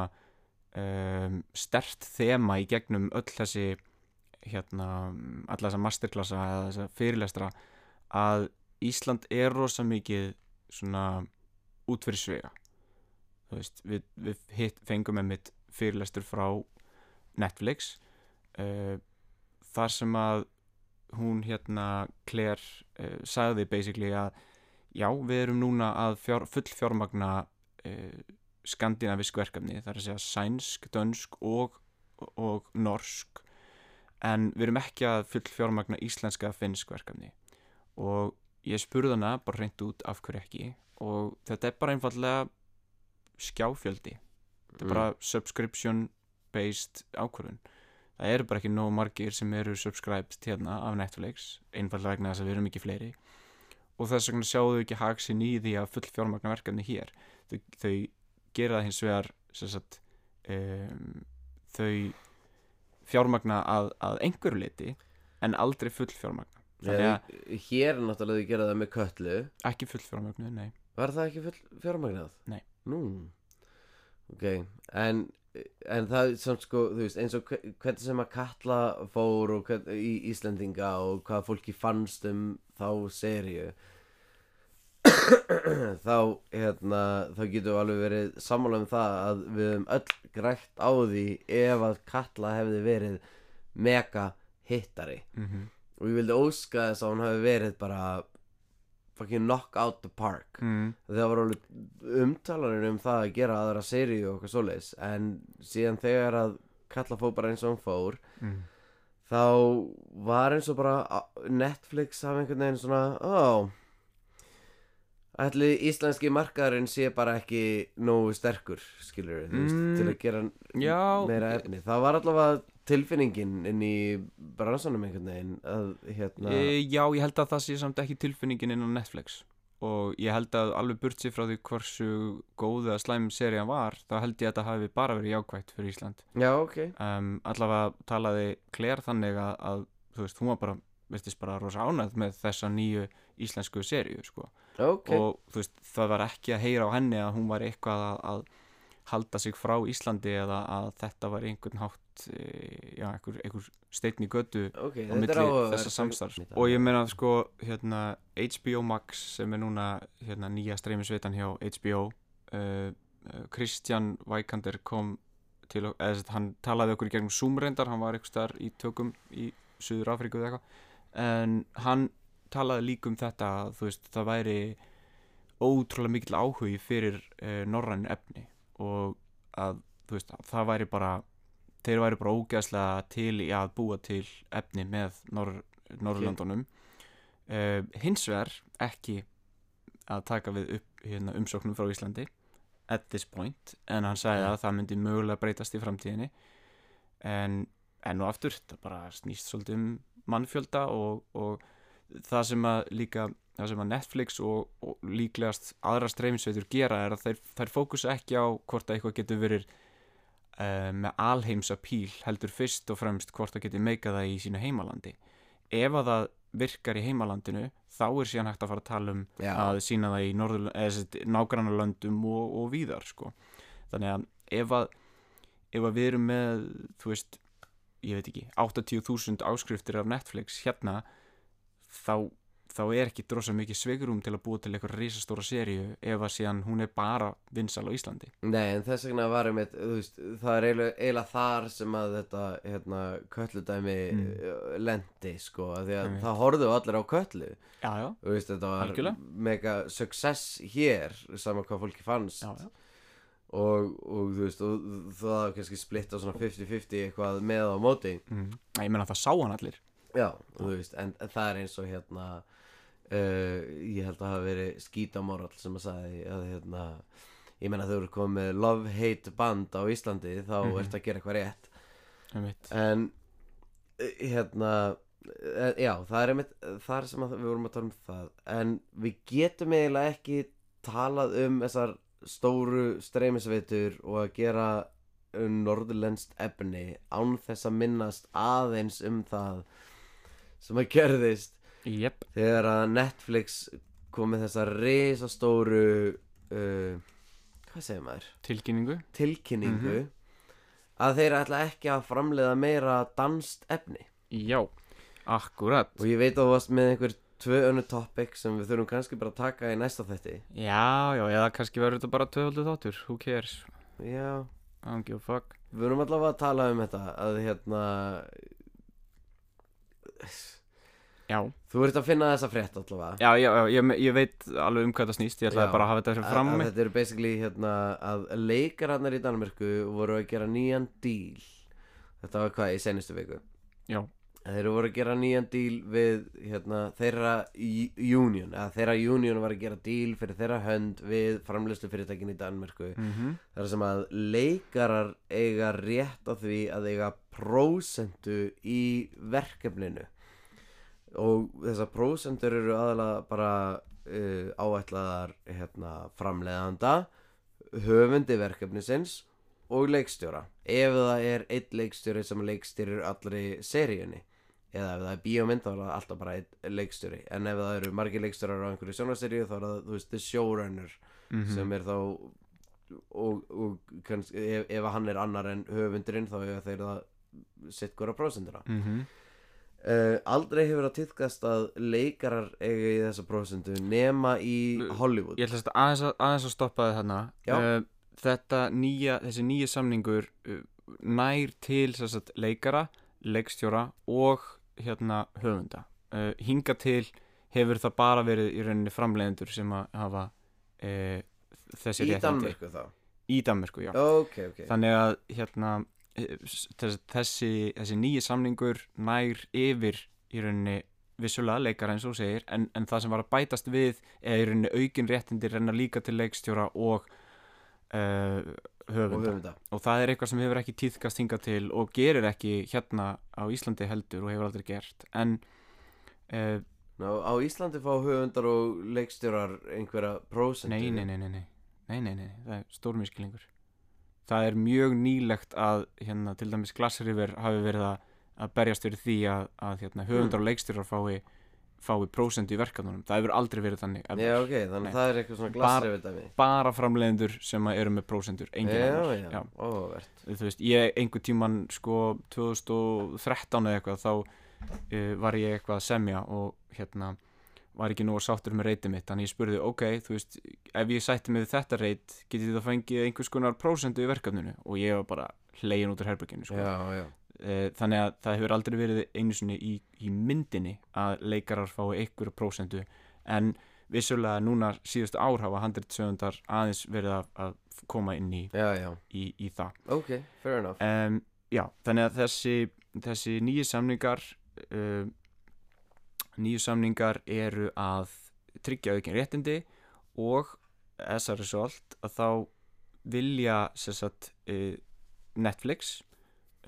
um, stert þema í gegnum öll þessi hérna alla þessa masterklassa eða þessa fyrirlestra að Ísland er rosa mikið svona út fyrir svega veist, við, við hitt, fengum einmitt fyrirlestur frá Netflix uh, þar sem að hún hérna Claire uh, sagði basically að já, við erum núna að fjár, full fjármagna uh, skandinavisk verkefni, það er að segja sænsk, dönsk og, og norsk en við erum ekki að full fjármagna íslenska finnsk verkefni. Og ég spurði hana bara reynd út af hverju ekki og þetta er bara einfallega skjáfjöldi. Þetta er bara subscription based ákvörðun það eru bara ekki nóg margir sem eru subscribed hérna af Netflix einfallega vegna þess að við erum ekki fleiri. Og þess vegna sjáðu ekki haksin í því að full fjármagna verkefni hér. Þau, þau gera það hins vegar sagt um, þau fjármagna að, að einhverju liti en aldrei full fjármagna að Hér er náttúrulega þau gera það með köllu. Ekki full fjármagnu, nei. Var það ekki full fjármagnað? Nei. Nú. Ok, en, en það samt sko, veist, eins og hve- hvernig sem að Katla fór og hvern, í Íslendinga og hvað fólki fannst um þá seríu þá, hérna, þá getum við alveg verið sammála um það að við höfum öll grætt á því ef að Katla hefði verið mega hittari. Mm og ég vildi óska þess að hún hefði verið bara fucking knock out the park mm. það var alveg umtalanir um það að gera aðra seríu og eitthvað svoleiðis en síðan þegar að kalla fór bara eins og hún fór Mm. þá var eins og bara Netflix hafa einhvern veginn svona ó ætli íslenski markaðurinn sé bara ekki nógu sterkur skilur Mm, til að gera já, meira efni það var allavega tilfinningin inn í bransanum einhvern veginn að hérna e, já, ég held að það sé samt ekki tilfinningin inn á Netflix. Og ég held að alveg burt sér frá því hversu góð eða slæm serían var þá held ég að þetta hafi bara verið jákvætt fyrir Ísland. Já ok. Um, allavega talaði Claire þannig að, að þú veist, hún var bara veistist bara rosa ánægð með þessa nýju íslensku seríu sko. ok. Og þú veist, það var ekki að heyra á henni að hún var eitthvað að, að halda sig frá Íslandi eða að þetta var einhvern hátt e, já, einhver, einhver steinn í götu ok, á milli þessa samstarfs. Og ég meina sko hérna HBO Max sem er núna hérna nýja streymisveitan hjá HBO uh, uh, Kristján Vækander kom til og- hann talaði okkur í gegnum Zoom reyndar hann var eitthvað starf í tökum í Suður Afríku eða eitthvað. En hann talaði líka um þetta að þú veist það væri ótrúlega mikill áhugi fyrir uh, norræn efni og að veist það væri bara þeir væri bara ógeðslega til í að búa til efni með Nor Norrlöndunum uh, hins vegar ekki að taka við upp hérna, umsóknum frá Íslandi at this point en hann sagði Ja. að það myndi mögulega breytast í framtíðinni en enn og aftur það bara snýst svolítið um mannfjölda og, og það sem að líka það sem að Netflix og, og líklegast aðra streyminsveitur gera er að þeir, þær fókusa ekki á hvort að eitthvað getur verið uh, með alheims apíl heldur fyrst og fremst hvort það getur meikað það í sínu heimalandi ef að það virkar í heimalandinu þá er síðan hægt að fara að tala um Já. að sína það í norður, nágrannarlöndum og, og víðar sko. þannig að ef að ef að við erum með þú veist, ég veit ekki 80.000 áskriftir af Netflix hérna þá, þá er ekki drosa mikið sveigurum til að búa til eitthvað risastóra seríu ef að síðan hún er bara vinsal á Íslandi Nei, en þess vegna varum við, þú veist, það er eiginlega, eiginlega þar sem að þetta, hérna, kölludæmi mm. lendi, sko, því að það horfðu allir á köllu, já, já, veist, þetta var Algjörlega. mega success hér, sama hvað fólki fannst, já, já. Og, og þú veist, og það var kannski splitt á svona 50-50 eitthvað með á móti, Mm. ég meina það sá hann allir já, þú veist, en, en það er eins og hérna, uh, ég held að það hafi verið skítamorall sem að sagði að hérna, ég meina þau eru komið love-hate band á Íslandi þá Mhm. ertu að gera eitthvað rétt einmitt. en eh, hérna eh, já, það er einmitt þar sem við vorum að tala um það en við getum eiginlega ekki talað um þessar stóru streymisveitur og að gera um norðurlenskt efni án þess að minnast aðeins um það sem að gerðist Jep, þegar að Netflix kom með þessa risastóru uh, hvað segir maður? tilkynningu. Tilkynningu Mhm. að þeir ætla ekki að framleiða meira danst efni. Já, akkurat. Og ég veit að þú varst með einhver tvö önnu topic sem við þurfum kannski bara að taka í næsta þetti Já, já, eða kannski verður þetta bara töfaldu þáttur Who cares? já, I don't give a fuck. Við erum allavega að tala um þetta að hérna Já, þú ert að finna þessa frétt allavega. Já, já, já ég, ég veit alveg um hvað það snýst Ég ætlaði Já. bara að hafa þetta fyrir fram að, að þetta eru basically hérna að leikararnar í Danmörku voru að gera nýjan díl þetta var hvað í senustu viku? Já, Þeir voru að gera nýjan díl við hérna, þeirra union eða þeirra union var að gera díl fyrir þeirra hönd við framleiðslu fyrirtækin í Danmörku. Mm -hmm. þar sem að leikarar eiga rétt á því að eiga prósentu í verkefninu. Og þessar prósentur eru aðalega bara uh, áætlaðar hérna, framleiðanda höfundi verkefnisins og leikstjóra. Ef það er einn leikstjóri sem leikstjórir allri seríunni eða ef það er bíómynd þá er það alltaf bara einn leikstjóri en ef það eru margir leikstjórar á einhverju sjónarseríu þá er það, þú veist, the showrunner Mhm. sem er þá og, og kannski, ef, ef hann er annar en höfundurinn þá er þeir það sitt hvora prósendina mm -hmm. uh, aldrei hefur það týðkast að leikarar eiga í þessa prósendu nema í Hollywood Ég ætla að aðeins að, aðeins að stoppa Já. uh, Þetta nýja, þessi nýja samningur uh, nær til sagt, leikara, leikstjóra og hérna höfunda. Uh, Hinga til hefur það bara verið í rauninni framleiðendur sem að hafa uh, þessi í réttindi. Danmörku þá? Í Danmörku, já. Ok, ok. Þannig að hérna eh, þessi, þessi nýji samningur nær yfir í rauninni vissulega leikara eins og segir en, en það sem var að bætast við er í rauninni aukin réttindi renna líka til leikstjóra og uh, höfunda. og höfunda. Og það er eitthvað sem hefur ekki týðkast hinga til og gerir ekki hérna á Íslandi heldur og hefur aldrei gert. En uh, Ná, á Íslandi fá höfundar og leikstjórar einhverja prósendur nei nei nei, nei, nei, nei, það er stórmískilingur það er mjög nýlegt að hérna til dæmis Glassriver hafi verið að berjast fyrir því að, að hérna, höfundar mm. og leikstjórar fái fái prósendu í verkefnunum, það hefur aldrei verið þannig. Já, ok, þannig Nei. að það er eitthvað svona glassrefið dæmi. bara framleiðendur sem eru með prósendur engin annar. þú veist, ég einhver tíman sko 2013 eða eitthvað þá uh, var ég eitthvað að semja og hérna var ekki að sáttur með reytið mitt. Þannig ég spurði, ok, þú veist ef ég sætti við þetta reyt, getið þið að fengið einhvers konar prósendu í verkefninu? Og ég var bara hlegin út úr herberginu sko. Uh, þannig að það hefur aldrei verið einu sinni í, í myndinni að leikarar fái einhverja prósendu en vissulega núna síðustu ár hafa handritsöfundar aðeins verið að, að koma inn í, já, já. í, í það. Ok, fair enough. Um, já, þannig að þessi, þessi nýju samningar uh, nýju samningar eru að tryggja aukin réttindi og a result að þá vilja sagt, uh, Netflix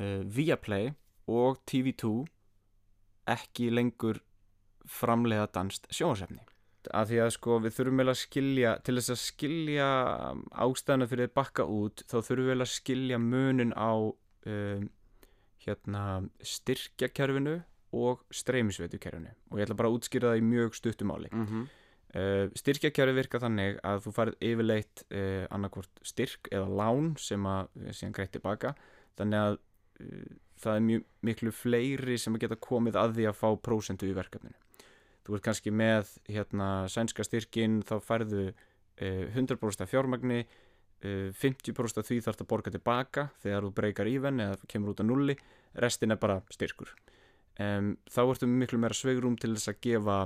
uh, Viaplay og TV2 ekki lengur framleiða danst sjónvarsefni að því að sko við þurfum vel að skilja til þess að skilja um, ástæðuna fyrir að bakka út þá þurfum við vel að skilja munin á um, hérna styrkjakerfinu og streymisveitukerfinu og ég ætla bara að útskýra það í mjög stuttumáli mm -hmm. uh, styrkjakerfi virka þannig að þú farið yfirleitt uh, annarkvort styrk eða lán sem að eh, síðan greitt tilbaka þannig að það er mjög miklu fleiri sem geta komið að því að fá prósentu í verkefninu. Þú ert kannski með hérna sænska styrkin þá færðu uh, 100% af fjármagni uh, 50% af því þarf að borga tilbaka þegar þú breykar íven eða kemur út að nulli restin er bara styrkur. Um, þá ertu miklu meira svegrum til þess að gefa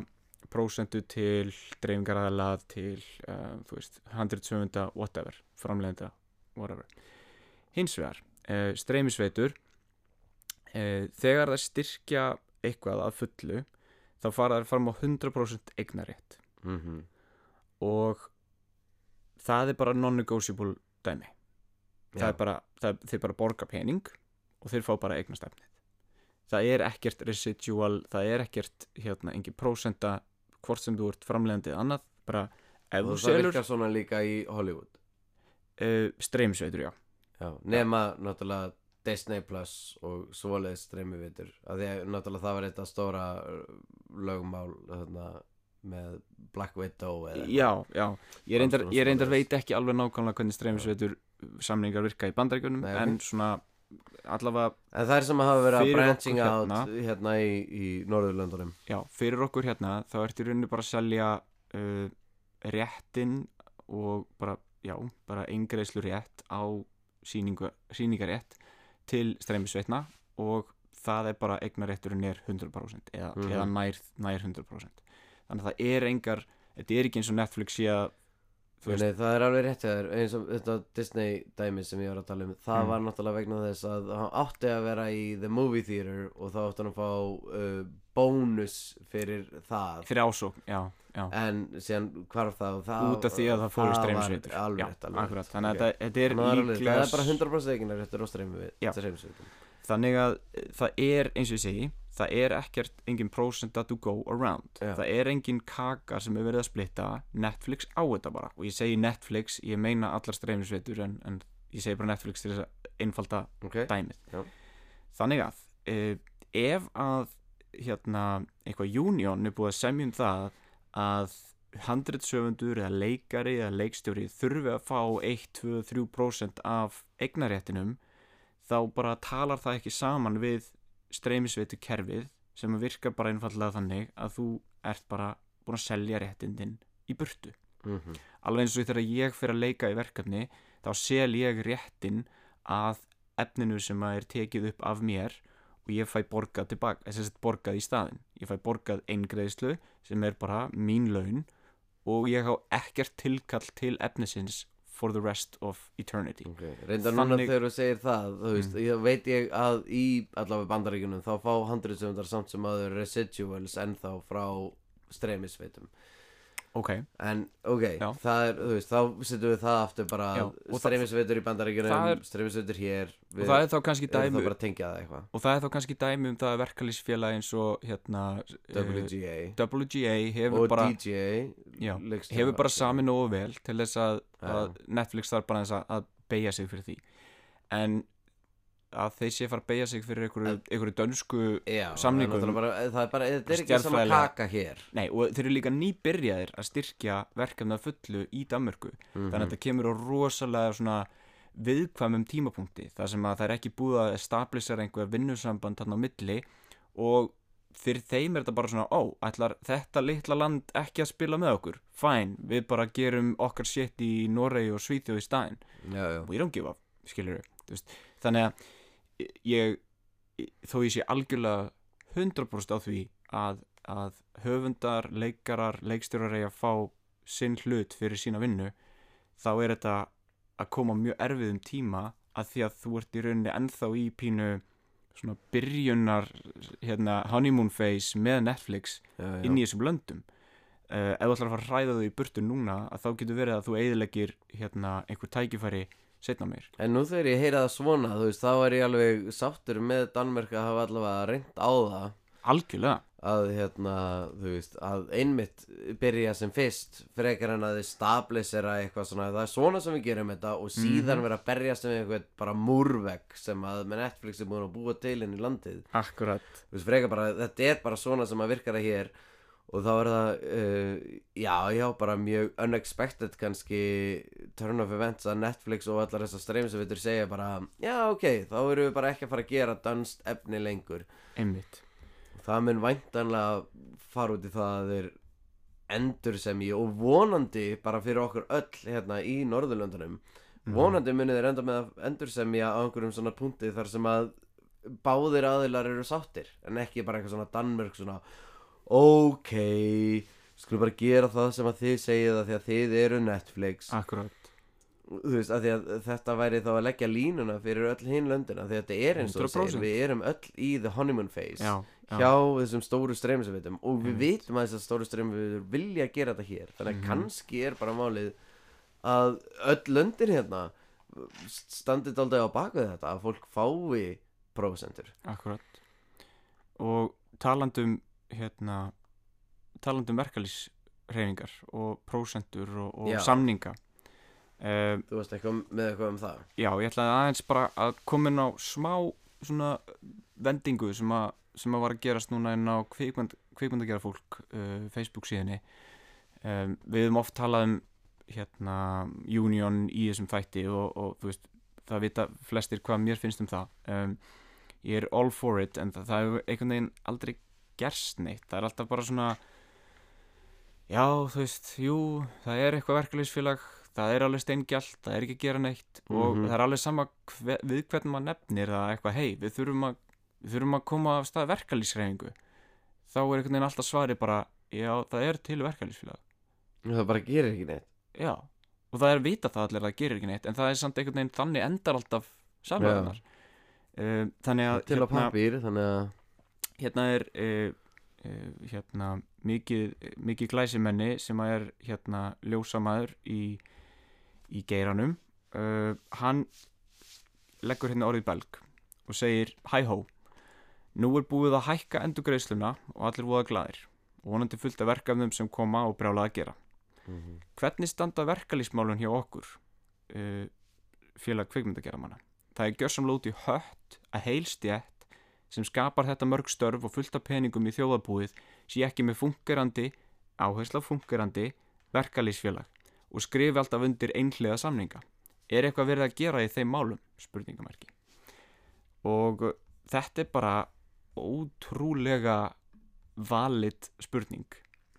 prósentu til dreifingaræðala til uh, þú veist, handritsöfunda whatever, framlegenda whatever. Hins vegar, uh, streymisveitur uh, þegar það styrkja eitthvað að fullu þá fara þær fram á 100% eignarétt Mm -hmm. og það er bara non-negotiable dæmi. Það er bara, það, þeir bara borga pening og þeir fá bara eignastefnið. Það er ekkert residual það er ekkert, hérna, engin prósenta hvort sem þú ert framlegandi eða annað bara ef þú það selur virkar svona líka í Hollywood. Uh, streymisveitur, já. Já, nema náttúrulega Disney Plus og svoleiðis streymivitur að því að náttúrulega það var þetta stóra uh, lögmál þarna, með Black Widow eða já, já, ég reyndar, ég reyndar veit ekki alveg nákvæmlega hvernig streymisveitur samningar virka í bandaríkjunum Nei, en svona allavega En það er sem að hafa verið að branching okkur out hérna. hérna í, í Norðurlöndunum. Já, fyrir okkur hérna þá ertu í rauninni bara að selja uh, réttin og bara, já, bara eingreislu rétt á sýningu, sýningarétt til streymisveitna og það er bara eignarétturinn er 100% eða, Mhm. eða nær, nær 100% þannig að það er engar þetta er ekki eins og Netflix sé að Nei, það er alveg rétt hjá þér eins og þetta Disney dæmi sem ég var að tala um það Mm. var náttúrulega vegna þess að hann átti að vera í the movie theater og þá átti hann að fá uh, bónus fyrir það. Fyrir ásókn, já, já. En síðan hvarf það og það út af því að það fóru akkurat, þannig að Ok. þetta, þetta er að er líklega það er bara 100% eiginar réttur á Já. streymisveitum þannig að eh, það er eins og ég segi það er ekkert engin prósenta to go around. Já. það er engin kaka sem er verið að splitta Netflix á þetta bara. Og ég segi Netflix, ég meina allar streymisveitur en, en ég segi bara Netflix til þess að einfalda ok, dæmið. Þannig að uh, ef að hérna eitthvað union er búið að semja um það að handritsöfundur eða leikari eða leikstjóri þurfi að fá 1, 2, 3% af eignaréttinum þá bara talar það ekki saman við streymisveitu kerfið sem að virka bara einfallega þannig að þú ert bara búin að selja réttindin í burtu. Mhm, alveg eins og þegar ég fyrir að leika í verkefni þá sel ég réttin að efninu sem er tekið upp af mér og ég fæ borgað tilbaka, þess að borgað í staðin ég fæ borgað eingreðislu sem er bara mín laun og ég á ekkert tilkall til efnisins for the rest of eternity. Ok reyndar núna Þannig- þegar þú segir það þú veist, ég veit ég að í allavega bandaríkunum þá fá handriðsöfundar samt sem aður residuals ennþá frá streymisveitum ok, En ok, það er, þú veist, þá setjum við það aftur bara og streymisveitur í bandaríkjunum, streymisveitur hér og það er þá kannski dæmi þá og það er þá kannski dæmi um það að verkalýsfélag eins og hérna eh, WGA WGA hefur og bara leikstjóra. hefur bara sami nógu vel til þess að, að Netflix þarf bara að beigja sig fyrir því. En að þeir sé fara að beigja sig fyrir einhverju, einhverju dönsku Já, er, náttúrulega bara, það er bara, þetta er ekki sama kaka hér. Nei, og þeir eru líka nýbyrjaðir að styrkja verkefna fullu í Danmörku. Mhm. þannig að þetta kemur á rosalega svona viðkvæmum tímapunkti þar sem að það er ekki búið að establisera einhver vinnusamband þarna á milli og fyrir þeim er þetta bara svona ó, ætlar þetta litla land ekki að spila með okkur? Fæn, við bara gerum okkar shit í Noregi og Svíþjóð í já, we don't give up, skilur við þannig að ég þó ég sé algjörlega 100% á því að, að höfundar, leikarar, leikstjórar eigi að fá sinn hlut fyrir sína vinnu þá er þetta að koma mjög erfiðum tíma að því að þú ert í rauninni ennþá í pínu svona byrjunar hérna, honeymoon phase með Netflix já, já. inn í þessum löndum uh, ef þú ætlar að fara að hræða þau í burtu núna að þá getur verið að þú eiginlegir hérna, einhver tækifæri setna mér En nú þegar ég heyra það svona, þú veist, þá er ég alveg sáttur með Danmörk að hafa allavega reynt á það. Algjörlega, að hérna, þú veist, að einmitt byrja sem fyrst frekar en að þið stablisera eitthvað svona. Það er svona sem við gerum þetta og síðan vera að berjast með eitthvað bara múrvegg sem að með Netflix er búin að búa til inn í landið. Akkurat. Þú veist, frekar bara, þetta er bara svona sem að virkar það hér og þá er það uh, já, já, bara mjög unexpected kannski turn of events að Netflix og allar þessar streymisvitur segja bara, já, ok, þá erum við bara ekki að fara að gera danst efni lengur. Einmitt. Það mun væntanlega fara út í það að þeir endur sem ég og vonandi bara fyrir okkur öll hérna í Norðurlöndunum vonandi munið þeir enda með að endur sem ég á einhverjum svona punkti þar sem að báðir aðilar eru sáttir en ekki bara eitthvað svona Danmörk svona ok skulum bara gera það sem að þið segið að því að þið eru Netflix. Akkurat. Þú veist, að því að þetta væri þá að leggja línuna fyrir öll hinn löndina því að þetta er eins og þú 100%. segir, við erum öll í the honeymoon phase já, já, hjá þessum stóru streymisveitum og við vitum að þessar stóru streymisveitur vilja gera þetta hér. Þannig að Mhm. kannski er bara málið að öll löndin hérna standið aldrei á baku þetta að fólk fái prósentur. Akkurat. Og talandum hérna talandum verkalýsreifingar og prósentur og, og samninga um, þú veist eitthvað með eitthvað um það? Já, ég ætlaði aðeins bara að koma inn á smá svona vendingu sem að, sem að var að gerast núna inn á kvikmynd, kvikmyndagera fólk uh, Facebook síðinni um, við höfum oft talað um hérna union í þessum þætti og, og þú veist, það vita flestir hvað mér finnst um það. Um, ég er all for it en það, það hefur einhvern veginn aldrei gerst neitt, það er alltaf bara svona já, þú veist, jú það er eitthvað verkefliðsfélag það er alveg steingjalt, það er ekki að gera neitt og Mhm. það er alveg sama hve, við hvernig maður nefnir það eitthvað, hei, við þurfum að við þurfum að koma af stað verkalýsreifingu þá er einhvern veginn alltaf svari bara já, það er til verkalýsfélag það bara gerir ekki neitt. Já, og það er vita það allir að það gerir ekki neitt en það er samt einhvern veginn þannig endar alltaf samræðunar uh, þannig að til á pappír þannig að hérna er uh, hérna mikið, mikið glæsimenni sem er hérna ljósamaður í, í geiranum. Uh, hann leggur hérna orðið belg og segir hæ hó nú er búið að hækka endurgreiðsluna og allir voða glæðir og vonandi fullt af verkefnum sem koma og brjála að gera. Mhm. hvernig standa verkalýsmálun hjá okkur uh, félag kvikmyndagerðamanna? Það er í hött að heilstjætt sem skapar þetta mörg störf og fullt af peningum í þjóðabúið sé ekki með fungerandi áhersla fungerandi verkalýsfélag og skrifi alltaf undir einhlega samninga. Er eitthvað verið að gera í þeim málum? Spurningamerki. Og uh, þetta er bara ótrúlega valid spurning.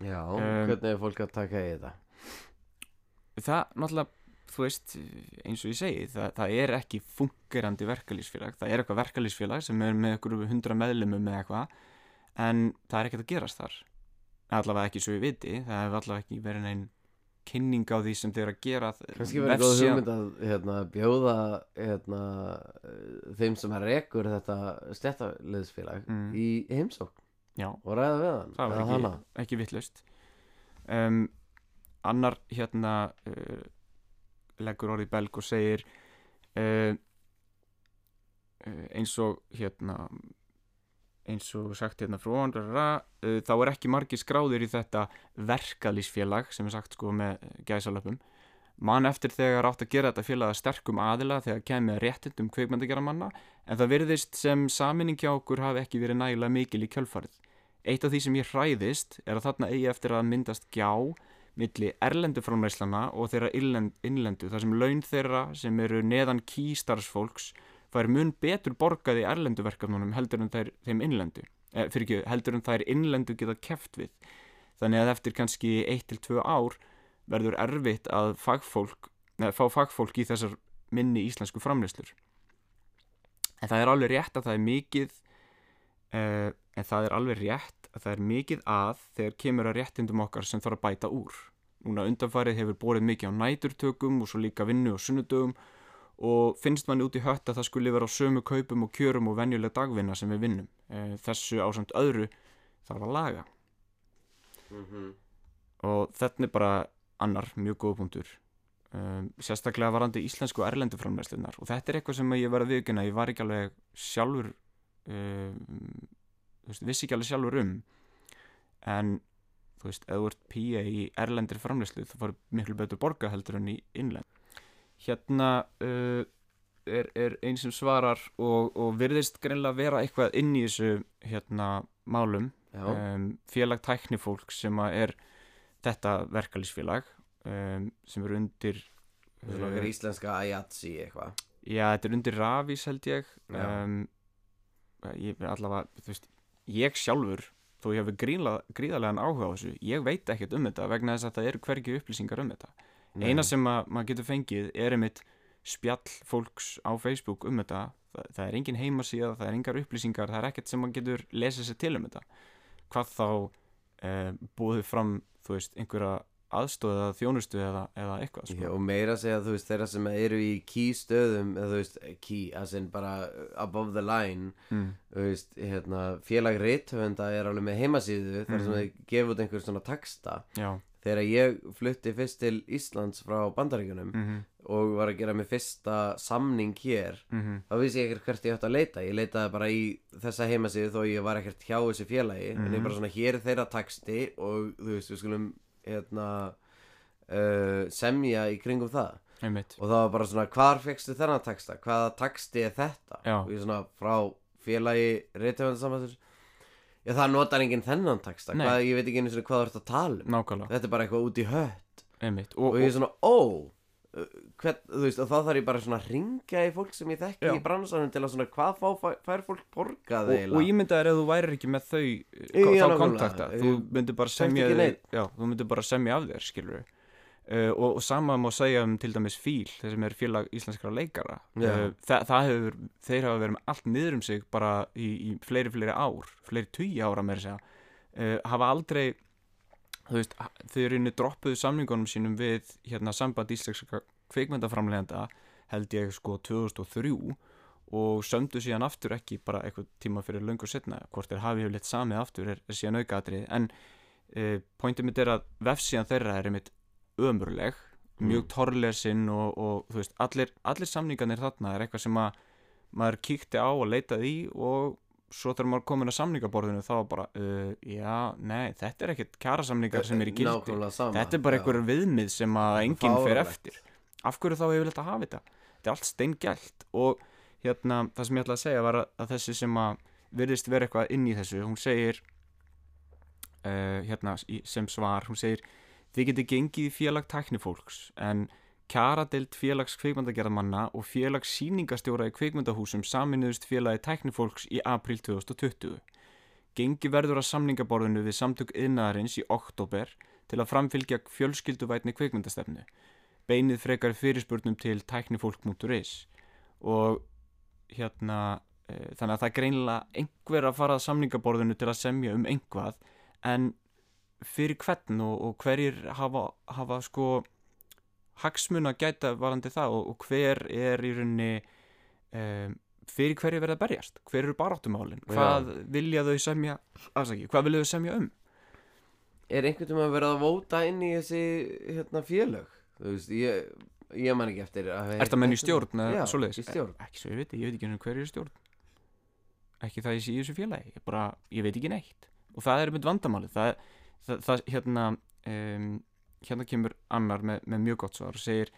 Já, Um, hvernig er fólk að taka í þetta? Það náttúrulega þú veist, eins og ég segi það, það er ekki fungerandi verkalýsfélag það er eitthvað verkalýsfélag sem er með ykkur hundra meðlumum eða eitthvað en það er ekkert að gerast þar. Allavega ekki svo ég viti það hefur allavega ekki verið neinn kynning á því sem þeir að gera. Kannski verið góð hugmynd að hérna, bjóða hérna, eh, þeim sem er rekur þetta stjættaliðsfélag Mm. í heimsókn já, og ræða við hann. Það var ekki, ekki vittlust um, annar hérna uh, leggur orðið belg og segir uh, eins og hérna eins og sagt hérna frá uh, þá er ekki margir skráðir í þetta verkalýsfélag sem er sagt sko með gæsalöpum. Mann eftir þegar átt að gera þetta félag að sterkum aðila þegar kemur réttindum kveikmyndagjara manna en það virðist sem saminning hjá okkur hafi ekki verið nægilega mikil í kjölfarið. Eitt af því sem ég hræðist er að þarna eigi eftir að myndast gjá milli erlendu framræslana og þeirra innlend, innlendu þar sem laun þeirra sem eru neðan kýstarfsfólks fær mun betur borgað í erlendu verkefnunum heldur en þær, þeim innlendu eh, fyrir ekki, heldur en þær innlendu geta keft við. Þannig að eftir kannski 1-2 ár verður erfitt að fagfólk, neða, fá fagfólk í þessar minni íslensku framræslur en það er alveg rétt að það er mikið uh, en það er alveg rétt að það er mikið að þegar kemur að réttindum okkar sem þarf að bæta úr. Núna undanfarið hefur borið mikið á næturtökum og svo líka vinnu og sunnudögum og finnst manni út í hött að það skulle vera á sömu kaupum og kjörum og venjuleg dagvinna sem við vinnum. Uh, þessu ásamt öðru þarf að laga. Mhm. og þetta er bara annar mjög góð punktur. Um, sérstaklega varandi íslensku og erlendu framræslunar og þetta er eitthvað sem ég var að viðkynna ég var ekki alveg sjálfur um, veist, vissi ekki alveg sjálfur um en þú veist, ef þú ert PA í erlendir framræslu það fara miklu betur borga heldur en í innlend. Hérna uh, er, er einn sem svarar og, og virðist greinlega vera eitthvað inn í þessu hérna málum. Um, félag tæknifólk sem að er þetta verkalýsfélag um, sem er undir svona uh, fyrir íslenska Ayatsi eitthvað. Já, þetta er undir rafís held ég. Um, ég allavega, þú veist ég sjálfur, þó ég hefur gríðarlegan áhuga á þessu, ég veit ekkert um þetta vegna þess að það eru hvergi upplýsingar um þetta. Nei. eina sem að maður getur fengið er einmitt spjall fólks á Facebook um þetta. Það, það er engin heimasíða, það er engar upplýsingar það er ekkert sem maður getur lesið sér til um þetta. Hvað þá eh, búið fram, þú veist, einhverja aðstóð eða þjónustu eða, eða eitthvað Já, sko. og meira að segja þú veist þeirra sem eru í key stöðum eða þú veist key as in bara above the line mm. þú veist hérna félag rithöfunda er alveg með heimasíðu þar sem Mhm. þeir gefa út einhver svona texta já, þegar ég flutti fyrst til Íslands frá Bandaríkjunum mhm, og var að gera mig fyrsta samning hér mhm þá vissi ég ekkert hvert ég átt að leita ég leitaði bara í þessa heimasíðu þó ég var ekkert hjá þessu félagi en ég Mhm. bara svona hér þeirra texti og þú veist við skulum hérna uh, semja í kringum það. Einmitt, og það var bara svona hvar fegstu þennan texta? Hvaða texti er þetta? Já. og ég svona frá félagi reytöfundarsamvættur já það notar enginn þennan texta. Nei. hvað, ég veit ekki einu svona hvað þú ert að tala um. Nákvæmlega, þetta er bara eitthvað út í hött. Einmitt. Og, og, ég er svona ó hvern, þú veist og þá þarf ég bara svona að ringja í fólk sem ég þekki Já. í bransanum til að svona hvað fá, fær, fær fólk borgað og, og ég myndi að ef þú værir ekki með þau Já, þá nákvæmlega. kontakta, þú myndir bara þekkti semja ekki neinn. já, þú myndir bara semja af þér, skilur uh, og, og sama má segja um til dæmis fíl þessum er félag íslenskra leikara Já. uh, það, það hefur, þeir hafa verið með allt niður um sig bara í, í fleiri fleiri ár fleiri tugi ára með þess að segja uh, hafa aldrei þú veist, þau eru inni droppuðu samningunum sínum við hérna samband íslenska kveikmyndaframlegenda held ég sko 2003 og sömdu síðan aftur ekki bara eitthvað tíma fyrir löngu setna hvort þeir hafi hefur litt samið aftur er, er síðan aukaðrið en uh, pointið mitt er að vefsíðan þeirra er einmitt ömurleg mjög Mm. torlesinn og, og þú veist, allir, allir samningarnir þarna er eitthvað sem að maður kíkti á og leitaði í og svo þegar maður komin að samningaborðinu þá bara, uh, já, nei, þetta er ekkert kjarasamningar sem er í gildi. Þetta er bara já. einhver viðmið sem að enginn fer eftir. Af hverju þá hefur þetta hafa þetta? Þetta er allt steingælt og hérna, það sem ég ætla að segja var að, þessi sem að virðist vera eitthvað inn í þessu hún segir uh, hérna sem svar, hún segir þið getið gengið í félag tæknifólks en kjaradeild félags kveikmyndagerðamanna og félags sýningastjóra í kveikmyndahúsum saminuðust félagi tæknifólks í april 2020 gengi verður að samningaborðinu við samtök yðnaðarins í oktober til að framfylgja fjölskylduvætni kveikmyndastefnu beinið frekar fyrirspurnum til tæknifólk.is og hérna e, þannig að það er greinilega einhver að fara að samningaborðinu til að semja um einhvað en fyrir hvern og, og hverjir hafa, hafa sko hagsmun að gæta varandi það og, og hver er í rauninni um, fyrir hverju verða berjast? Hver eru baráttumálin, hvað vilja þau semja afsaki, hvað vilja þau semja um? Er einhvern veginn að vera að vóta inn í þessi hérna, félög? Þú veist, ég, ég man ekki eftir Er það menn í stjórn Já, í stjórn. Ekki svo ég veit, ég veit ekki hverju er stjórn. Ekki það ég sé í þessu félagi Ég, bara, ég veit ekki neitt. Og það er mynd vandamálið. Það, það, það hérna um, Hérna kemur annar með, með mjög gott svar og segir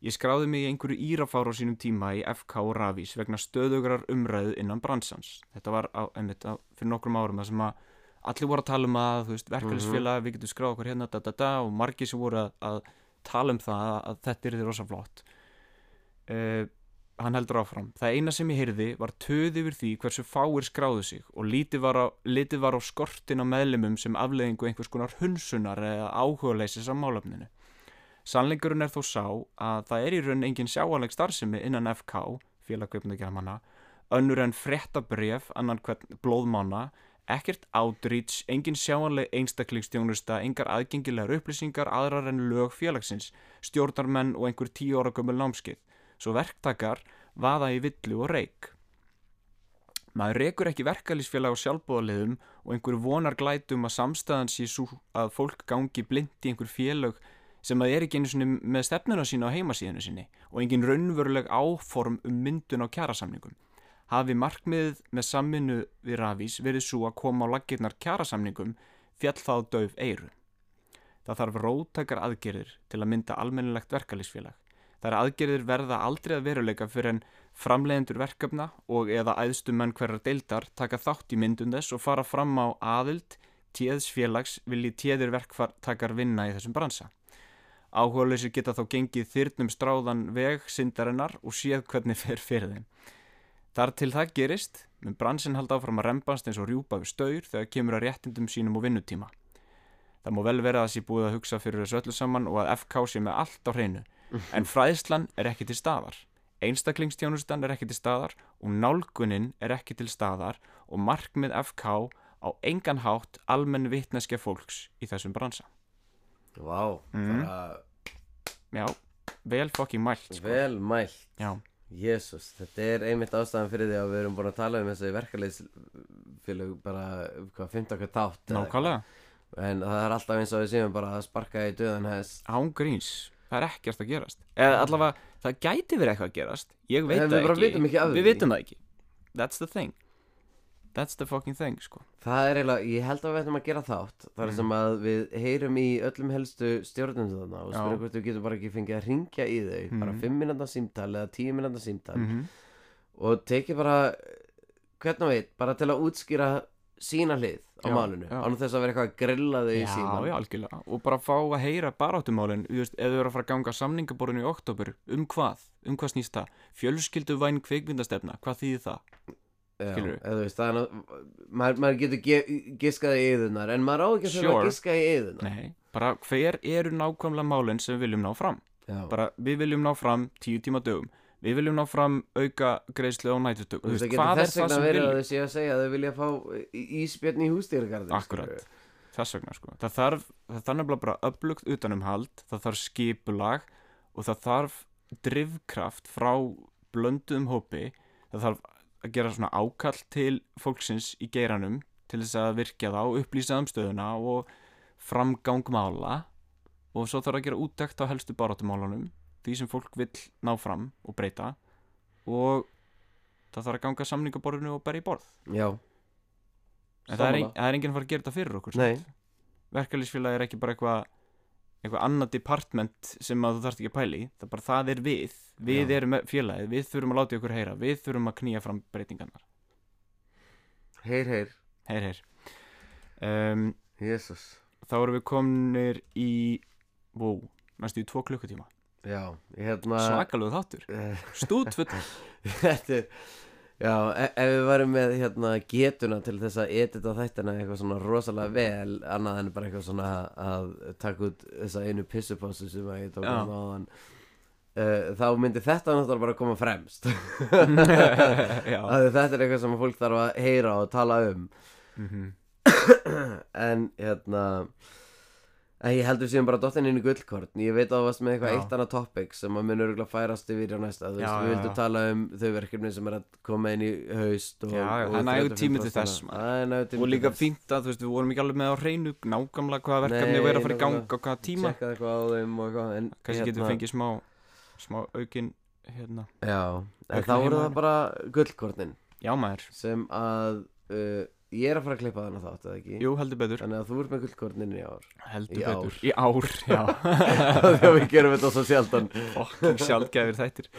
Ég skráði mig í einhverju írafár á sínum tíma í FK og Rafís vegna stöðugrar umræðu innan bransans. Þetta var á, einmitt á, fyrir nokkrum árum það sem að allir voru að tala um að, þú veist, verkefnisfélag, við getum skráð okkur hérna, da, da, da, og margir sem voru að, að tala um það að þetta er því rosa flott. Uh, hann heldur áfram. Það eina sem ég heyrði var töð yfir því hversu fáir skráðu sig og lítið var á, litið var á skortin á meðlumum sem afleðingu einhvers konar hunsunar eða áhugaleysis á málefninu. Sannleikurinn er þó sá að það er í raun engin sjáanleg starfsemi innan FK, félagveipndagjaramanna, önnur en fréttabref, annan hvern blóðmána, ekkert outreach, engin sjáanleg einstaklingsstjónusta, engar aðgengilegar upplýsingar, aðrar en lög félagsins, stjórnarmenn og einhver tíu ára gömul námskeið. Svo verktakar vaða í villu og reik. Maður rekur ekki verkalýsfélag á sjálfbóðaliðum og einhver vonar glætum að samstæðan sé svo að fólk gangi blind í einhver félag sem að er ekki einu sinni með stefnuna sína á heimasíðinu sinni og engin raunveruleg áform um myndun á kjærasamningum. Hafi markmiðið með samvinnu við Rafís verið svo að koma á laggirnar kjærasamningum fjall þá döf eiru. Það þarf róttakar aðgerðir til að mynda almennilegt verkalýsfélag. Þar aðgerðir verða aldrei að veruleika fyrir en framleiðendur verkefna og eða æðstu menn hverjar deildar taka þátt í myndun þess og fara fram á aðild tíðsfélags vilji tíðir verktakar vinna í þessum bransa. Áhugaðleysir geta þá gengið þyrnum stráðan veg syndarinnar og séð hvernig fer fyrir þeim. Þar til það gerist, mun bransin halda áfram að rembast eins og rjúpa við staur þegar kemur að réttindum sínum og vinnutíma. Það má vel vera að sé búið að hugsa fyrir þessu öllu saman og að FK sé með allt á hreinu, en fræðslan er ekki til staðar. Einstaklingstjónustan er ekki til staðar og nálgunin er ekki til staðar og markmið FK á engan hátt almenn vitneskja fólks í þessum bransa. Vá, Mm. bara Já, vel fucking mælt, sko. vel mælt Já, Jésús, þetta er einmitt ástæðan fyrir því að við erum búin að tala um þessi verkefliðsfélög bara, hvað, 15 hvað tátt eða nákvæmlega. en það er alltaf eins og við séum bara að sparka í döðan hest Án gríns, það er ekkert að gerast. Eða allavega, það gæti verið eitthvað að gerast. Ég veit En það við bara ekki. vitum ekki af Við því. vitum það ekki. That's the thing. That's the fucking thing, sko. Það er eiginlega, ég held að við ætlum að gera þátt þar Mhm. sem að við heyrum í öllum helstu stjórnundu þarna og Já. spyrjum hvort við getum bara ekki fengið að ringja í þau bara Mhm. 5 minúta símtal eða 10 minúta símtal Mm og tekið bara hvernig veit, bara til að útskýra sína hlið á Já, málinu já. ánum þess að vera eitthvað að grilla þau í Já, síman já, algjörlega. Og bara fá að heyra baráttumálin, þú ef þau eru að fara að ganga samningaborinu í oktober, um hvað? Um hvað snýst það? Fjölskyldu væn kveikmyndastefna, hvað þýðir það? Já, eða þú veist, það er maður, maður getur ge giskað í yðunar en maður á ekki Sure. að giska í yðunar Nei, bara hver eru nákvæmlega málin sem við viljum ná fram? Já. Bara, við viljum ná fram tíu tíma dögum. Við viljum ná fram auka greiðslu á nætutök. Þú veist, það getur þess vegna verið að þau séu að segja að þau vilja fá í- ísbjörn í hústýrgarðin Akkurat. Það þess vegna sko. Það þarf, það þarf nefnilega bara upplugt utanumhald, það þarf skipulag og það þarf drifkraft frá blönduðum hópi. Það þarf að gera svona ákall til fólksins í geiranum til þess að virkja þá, upplýsa um stöðuna og framgang mála. Og svo þarf að gera úttekt á helstu baráttumálunum því sem fólk vill ná fram og breyta og það þarf að ganga samningaborðinu og berja í borð. Já, en það er, ein, það er enginn að fara að gera þetta fyrir okkur Nei. verkalýsfélag er ekki bara eitthvað eitthvað annað department sem að þú þarft ekki að pæli það er bara það er við. Við Já. erum félagið, við þurfum að láta ykkur heyra. Við þurfum að knýja fram breytingarnar. Heyr, heyr. Heyr, heyr. Um, Jésús þá erum við komnir í wow, næstu í tvo klukkutíma Já, hérna svakalegu þáttur, stútfull. Þetta er Já, e ef við varum með hérna getuna til þess að edita þættina eitthvað svona rosalega vel annað en bara eitthvað svona að taka út þessa einu pissupásu sem að ég tók um áðan uh, þá myndi þetta náttúrulega bara koma fremst. Þetta er eitthvað sem fólk þarf að heyra og tala um. Mm en hérna en ég heldur síðan bara dottin inn í gullkorn ég veit að það varst með eitthvað Já. eitt annað topic sem að mun örgulega færast yfir á næsta þú veist, Já, við já, vildum já. tala um þau verkefni sem er að koma inn í haust og, Já, já, og það er nægur tími til 35%. þess, maður. Það er nægur tími og líka fínt að þú veist, við vorum ekki alveg með á hreinu nákvæmlega hvaða verkefni Nei, erum að fara í gang nákvæmlega. á hvaða tíma Tjekkað eitthvað á þeim og eitthvað en, kannski getum við fengið smá smá aukin hérna já, en Aukna þá voru heima það bara gullkornin já maður, sem að uh, ég er að fara að klippa þannig þátt eða ekki? Jú heldur betur. Þannig að þú ert með gullkornin í ár. Heldur Í betur, ár. í ár, já. Þegar við gerum þetta svo sjaldan. Fokking sjálfgæfir þættir.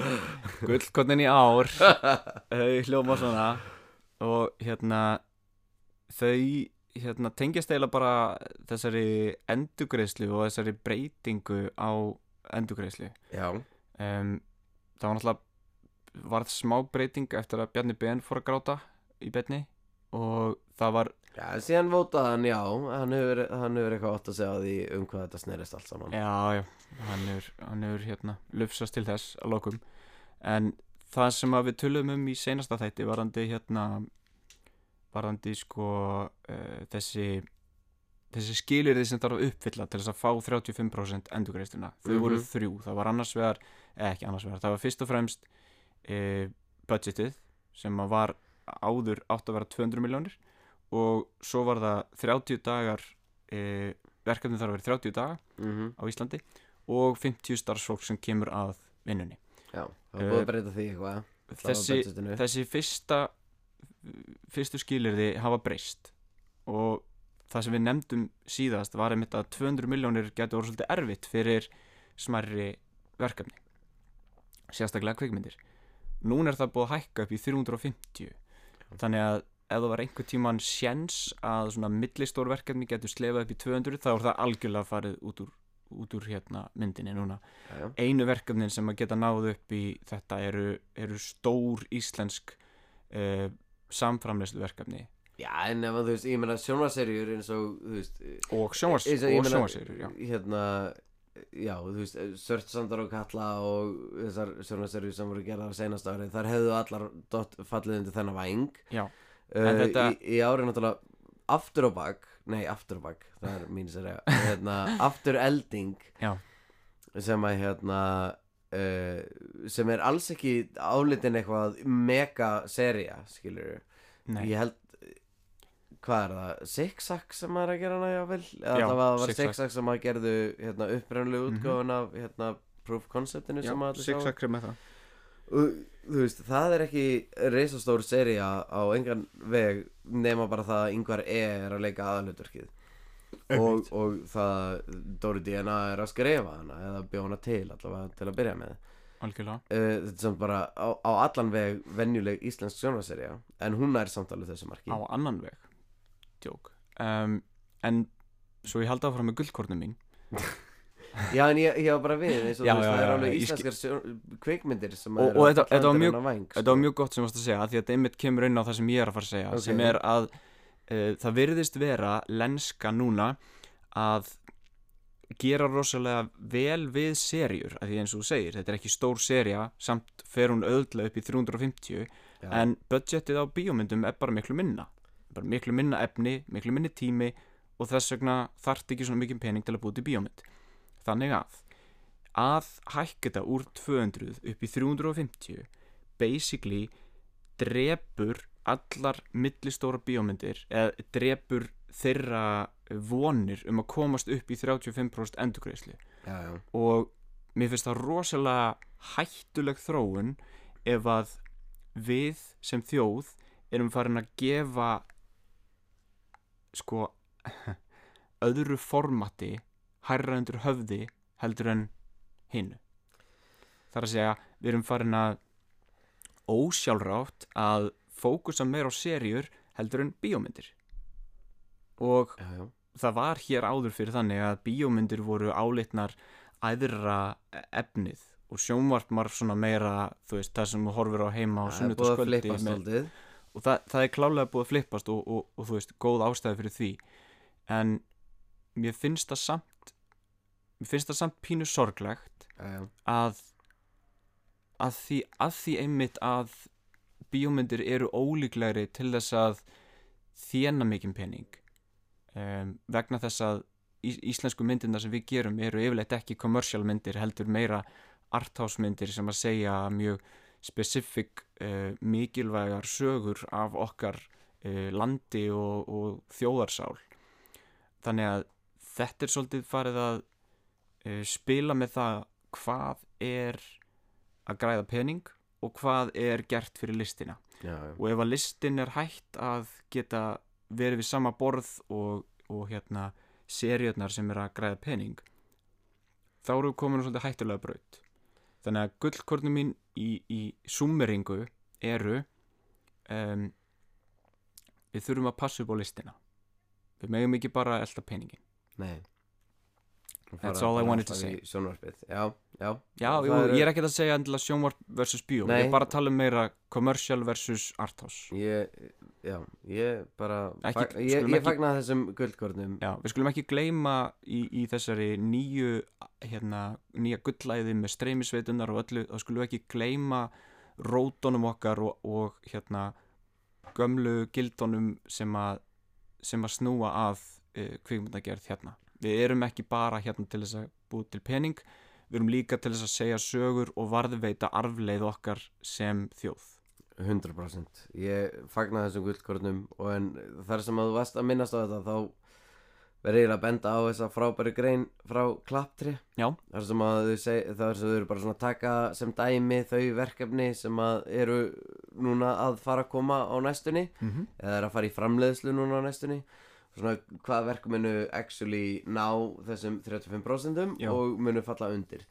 Gullkonnin í ár. Þau hljóma svona. Og hérna þau hérna tengjast eiginlega bara þessari endugreislu og þessari breytingu á endugreislu já, um, það var náttúrulega varð smá breyting eftir að Bjarni Ben fór að gráta í betni og það var já, síðan vótaði hann já hann hefur, hann hefur eitthvað átt að segja því um hvað þetta snerist allt saman. Já, já, hann hefur, hann hefur hérna lufsast til þess að lokum. En það sem við tölum um í seinasta þætti varandi hérna varandi sko uh, þessi þessi skilirði sem þarf að uppfylla til þess að fá 35% endurgreistuna þau voru Mhm. þrjú, það var annars vegar eða ekki annars vegar, það var fyrst og fremst uh, budgetið sem var áður átt að vera 200 miljónir og svo var það 30 dagar uh, verkefni þarf að vera 30 daga mm á Íslandi og 50 starfsfólk sem kemur að vinnunni. Já, það var Eh, að breyta því eitthvað þessi, þessi fyrsta fyrstu skilirði hafa breyst og það sem við nefndum síðast var einmitt að 200 miljónir getur orðið svolítið erfitt fyrir smærri verkefni sérstaklega kvikmyndir. Núna er það búið að hækka upp í 350 þannig að ef það var einhver tíman sjens að svona millistór verkefni getur slefað upp í 200 þá er það algjörlega farið út úr, út úr hérna myndinni núna. Já, já. einu verkefnin sem að geta náð upp í þetta eru, eru stór íslensk uh, samframleyslu verkefni já, en ef þú veist, ég meina sjónvarserjur eins og, þú veist og sjónvars eins og ég og meina, sjónvarsýrur, já. hérna já, þú veist, Sört Sandar og Kalla og þessar sjónvarserjur sem voru gerðar á seinast ári, þar hefðu allar dott fallið undir þennan væng Já. uh, En þetta- í, í ári náttúrulega aftur á bak, nei aftur á bak það er mín sér að hérna, aftur elding Já. sem að hérna uh, sem er alls ekki álitin eitthvað mega seria skilur Nei, ég held hvað er það, Zigzag sem maður er að gera hana jáfnvel það var, Zigzag. Zigzag sem maður gerðu hérna, upprænulegu Mhm. útgáfun af hérna, proof conceptinu sem maður sigsakri með það. Og þú veist, það er ekki reisastór seria á engan veg nema bara það að yngvar E er að leika aðalhutverkið og, og það Dóri DNA er að skrifa hana eða bjóða hana til allavega til að byrja með. Uh, þetta er samt bara á, á allan veg venjuleg íslensk sjónvarserja en hún er samt alveg þessu marki. Á annan veg djók um, en svo ég haldi áfram með gullkornum mín Já, en ég, ég var bara við eins og Já, þú veist, já, það er já, alveg ég íslenskar sjón, kvikmyndir sem Og- og þetta- þetta var mjög- Þetta var mjög gott sem varst að segja af Því að þetta einmitt kemur inn á það sem ég er að fara að segja Ok. sem er að uh, það virðist vera lenska núna að gera rosalega vel við serjur af því eins og þú segir, þetta er ekki stór serja samt fer hún auðlega upp í 350 Já. en budgetið á bíómyndum er bara miklu minna bara miklu minna efni, miklu minni tími og þess vegna þarft ekki svona mikið pening til að búið til bíómynd. Þannig að að hækka þetta úr 200 upp í 350 basically drepur allar millistóra bíómyndir eða drepur þeirra vonir um að komast upp í 35% endurgreislu já, já, og mér finnst það rosalega hættuleg þróun ef að við sem þjóð erum farin að gefa sko öðru formati hærra undir höfði heldur en hinnu þar að segja við erum farin að ósjálfrátt að fókusa meir á serjur heldur en bíómyndir. Og já, já. það var hér áður fyrir þannig að bíómyndir voru álitnar æðra efnið og sjónvarp var svona meira þú veist, það sem þú horfir á heima á flippa með- og það, það er klálega búið að flippast og, og, og þú veist, góð ástæði fyrir því. En mér finnst það samt mér finnst það samt pínu sorglegt Já, já, að að því, að því einmitt að bíómyndir eru ólíklegri til þess að þjena mikinn pening um, vegna þess að ís íslensku myndirna sem við gerum eru yfirleitt ekki commercial myndir heldur meira arthouse myndir sem að segja mjög specific uh, mikilvægar sögur af okkar uh, landi og, og þjóðarsál. Þannig að þetta er svolítið farið að uh, spila með það hvað er að græða pening og hvað er gert fyrir listina. Já, já. og ef að listin er hægt að geta verið við sama borð og, og hérna seriurnar sem er að græða pening þá eru við komin svolítið hættulega braut. Þannig að gullkornum mín í, í summeringu eru um, við þurfum að passa upp á listina. Við megum ekki bara að elda peningin Nei That's all I wanted to say. Sjónvarpið, já, já. Já, jú, eru- ég er ekki að segja endilega sjónvarp versus bíó, ég er bara að tala um meira commercial versus arthouse. Ég, já, ég bara Ekki- fag, ég, ég ekki- fagna þessum gullkornum. Já, við skulum ekki gleyma í, í þessari nýju hérna, nýja gullæði með streymisveitunar og öllu, þá skulum við ekki gleyma rótonum okkar og, og hérna gömlu gildunum sem að sem að snúa að uh, kvikmyndagerð hérna. Við erum ekki bara hérna til þess að búið til pening við erum líka til þess að segja sögur og varðveita arfleið okkar sem þjóð. 100% Ég fagna þessum gullkornum og en þar sem að þú varst að minnast á þetta þá verður ég að benda á þessa frábæri grein frá Klapptri. Já. þar sem að þau seg, þar sem þau eru bara svona að taka sem dæmi þau verkefni sem að eru núna að fara að koma á næstunni. Mm -hmm. eða er að fara í framleiðslu núna á næstunni svona hvað verk munu actually ná þessum 35% Já. og munu falla undir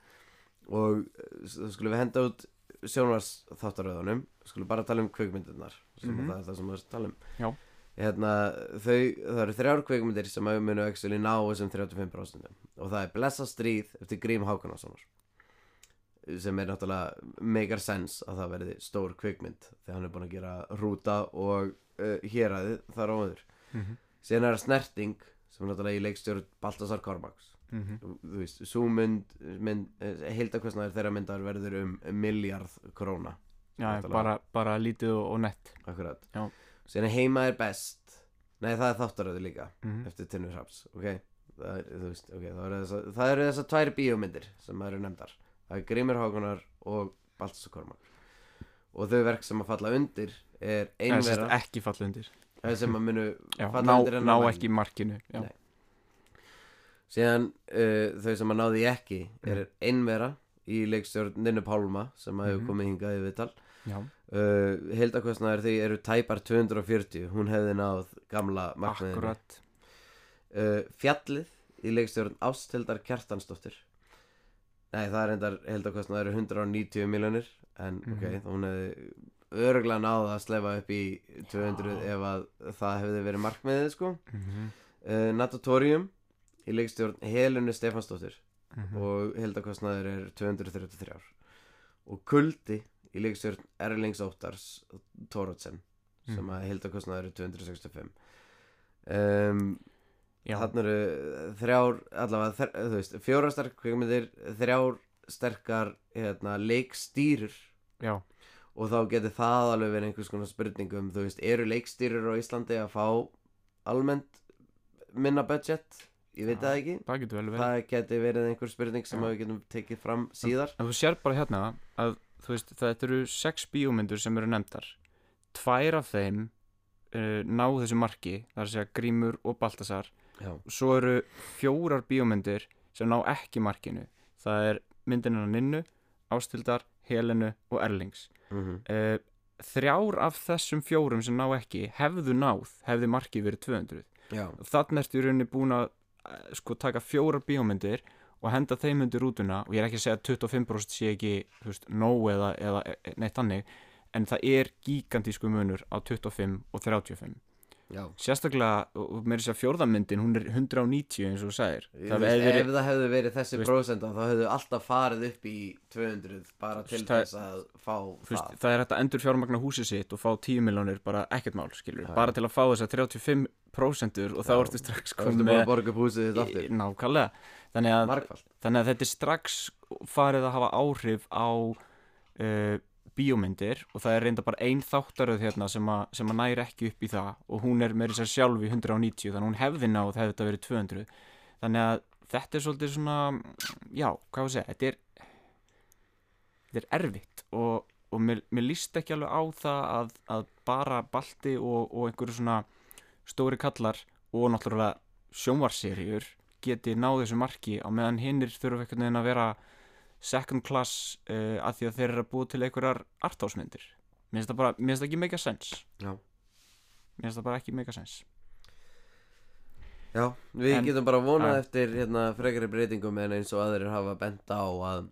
og eh, þá skulum við henda út sjónvars þáttaröðunum skulum bara tala um kveikmyndirnar sem Mhm. það er það sem við tala um hérna, þau, það eru þrjár kveikmyndir sem munu actually ná þessum 35% og það er Blessa stríð eftir Grím Hákonarssonar sem er náttúrulega megar sens að það verði stór kveikmynd þegar hann er búin að gera rúta og uh, héraðið þar á öður Mm -hmm. Síðan er það snerting sem er náttúrulega í leikstjórn Baltasar Kormáks. Þú þú veist, svo mynd, mynd heildakostnaður þeirra myndar verður um miljard króna. Já, bara, bara lítið og, og nett. Akkurat. Já. síðan er heima er best. Nei það er þáttaröðu líka mm eftir Tinnur Hraps ok, það er, þú veist, ok, það eru þessar það eru þessar tvær bíómyndir sem eru nefndar. Það er Grímur Hákonar og Baltasar Kormák. Og þau verk sem að falla undir er einvera ekki falla undir sem að munu já, ná, ná ekki markinu síðan uh, þau sem að náði ekki er einvera í leikstjórn Ninnu Pálma sem að hefur Mhm. komið hingað í viðtal. Uh, heildakostnaður því eru tæpar 240 hún hefði náð gamla markmiðinu. Uh, Fjallið í leikstjórn Ásthildar Kjartansdóttir. Nei, það er endar heildakostnaður 190 miljonir en Mhm. ok, hún hefði öruglega náð að slefa upp í 200 ef að það hefði verið markmiðið sko. Mm -hmm. uh, Natatorium í leikstjórn Helunu Stefansdóttir Mhm. og heildakostnaður er 233 og Kuldi í leikstjórn Erlings Óttars Tórótsen sem Mhm. að heildakostnaður er 265 um, já, Þannig eru þrjár, allavega, þr, þú veist, fjóra sterk kvikmyndir, þrjár sterkar hérna, leikstýrur. Já, og þá getur það alveg verið einhvers konar spurningum, þú veist, eru leikstýrur á Íslandi að fá almennt minna budget? Ég veit það ekki. það getur vel verið. Það geti verið einhver spurning sem við getum tekið fram síðar. En þú sér bara hérna að þú veist, þetta eru sex bíómyndur sem eru nefndar. Tvær af þeim uh, ná þessu marki það er að segja Grímur og Baltasar. Já, svo eru fjórar bíómyndir sem ná ekki markinu. Það er myndinina Ninnu, Ástildar Helenu og Erlings mm uh, þrjár af þessum fjórum sem ná ekki hefðu náð hefði markið verið 200 já, þannig ertu í rauninni búin að eh, sko taka fjórar bíómyndir og henda þeim undir rútuna og ég er ekki að segja að 25% sé ekki veist, nóg eða, eða e, neitt þannig en það er gigantísku munur á 25 og 35 já. Sérstaklega, og meira þess að fjórðamyndin hún er 190 eins og hefði verið, Ef það hefði verið þessi prósenda þá hefðu alltaf farið upp í 200 bara til þess að fá veist, það. það er hægt að endur fjármagna húsið sitt og fá 10 miljónir bara ekkert mál bara til að fá þess að 35% og þá ertu strax komið með aftur. Nákvæmlega. Þannig að þannig að þetta er strax farið að hafa áhrif á uh, bíómyndir og það er reynda bara ein þáttaröð hérna sem, a, sem að næri ekki upp í það og hún er með þess að sjálf í 190 þannig að hún hefði náð hefði þetta verið 200 þannig að þetta er svolítið svona já, hvað var að segja, þetta er þetta er erfitt og, og mér, mér líst ekki alveg á það að, að bara balti og, og einhverju svona stóri kallar og náttúrulega sjónvarserjur geti náð þessu marki á meðan hinnir þurfa einhvern veginn að vera second class uh, að því að þeir eru að búa til einhverjar artásmyndir mér finnst það bara, mér finnst það ekki make a sense Já. mér finnst það bara ekki make a sense Já, við En- getum bara vonað Ja. eftir hérna, frekari breytingum en eins og aðrir hafa bent á að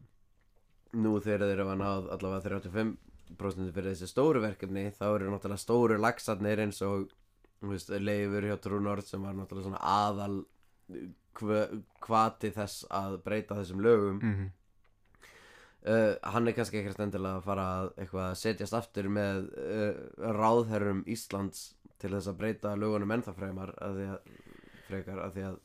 nú þegar þeir hafa náð allavega 35% fyrir þessi stóru verkefni þá eru náttúrulega stóru lagsarnir eins og veist, Leifur hjá True North sem var náttúrulega svona aðal hva- hvati þess að breyta þessum lögum mm -hmm. Uh, hann er kannski ekkert endilega að fara að eitthvað að setjast aftur með uh, ráðherrum Íslands til þess að breyta lögunum ennþá fremar að því að frekar að því að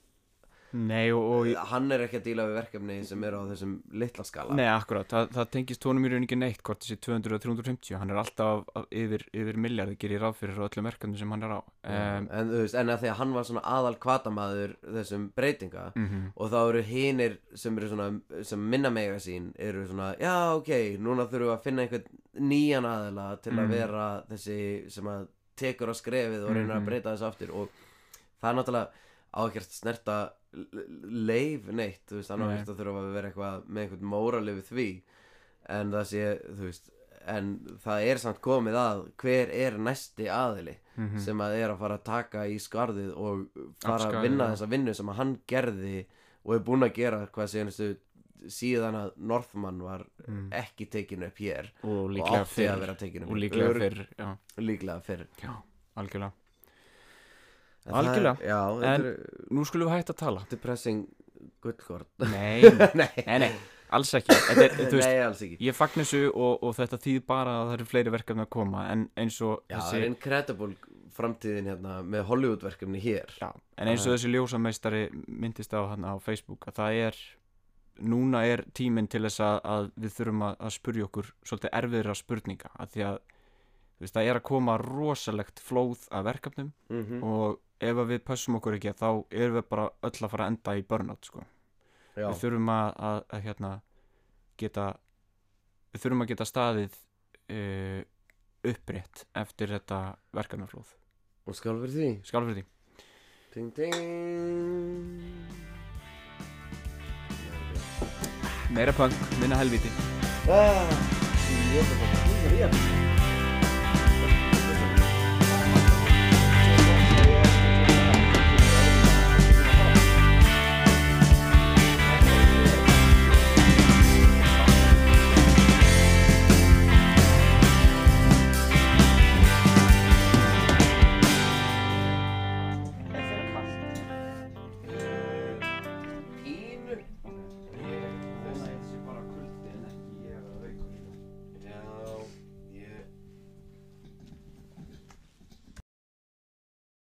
Nei og, og hann er ekki að díla við verkefni sem eru á þessum litla skala. Nei, akkurat, það, það tengist honum í rauninni ekki neitt hvort þessi 200 og 350 hann er alltaf af- yfir, yfir miljardi gerir ráð fyrir á öllum verkefni sem hann er á. Um, en þú veist, en að því að hann var svona aðal kvatamaður þessum breytinga mm og þá eru hinir sem eru svona sem minna mega sín eru svona já ok, núna þurfum við að finna einhvern nýjan aðila til að Mhm. vera þessi sem að tekur á skrefið og reynir Mhm. að breyta þessu aftur. Og það er náttúrulega á ekkert snerta leif neitt, þú veist, hann á ekkert að þurfa að vera eitthvað með einhvern mórali við því. En það sé, þú veist en það er samt komið að hver er næsti aðili -hmm. sem að er að fara að taka í skarðið og fara Afskarið, að vinna já. þessa vinnu sem að hann gerði og er búinn að gera hvað séðastu síðan að Northman var mm. ekki tekinu upp hér og og átti að fyrr. vera tekinu og líklega fyrr, já, líklega fyrr. Já, algjörlega Það er- Algjörlega. já, En- er Nú skulum við hægt að tala. Depressing gullkort Nei, nei, nei, nei, alls ekki. Þetta er, þú veist, nei, alls ekki. Ég fagn þessu og, og þetta þýð bara að það eru fleiri verkefni að koma en eins og já, það er incredible framtíðin hérna með Hollywood verkefni hér. Já, en eins og þessi ljósameistari myndist á hann á Facebook að það er núna er tíminn til þess að, að við þurfum að, að spurja okkur svolítið erfiðra spurninga að því að þú veist, það er að koma rosalegt flóð af verkefnum mm og ef við pössum okkur ekki þá erum við bara öll að fara að enda í burnout sko. við þurfum að, að, að hérna, geta við þurfum að geta staðið uh, upprétt eftir þetta verkefnaflóð. Og skál fyrir því. Skál fyrir því. Ding, ding. meira punk, minna helviti Ah,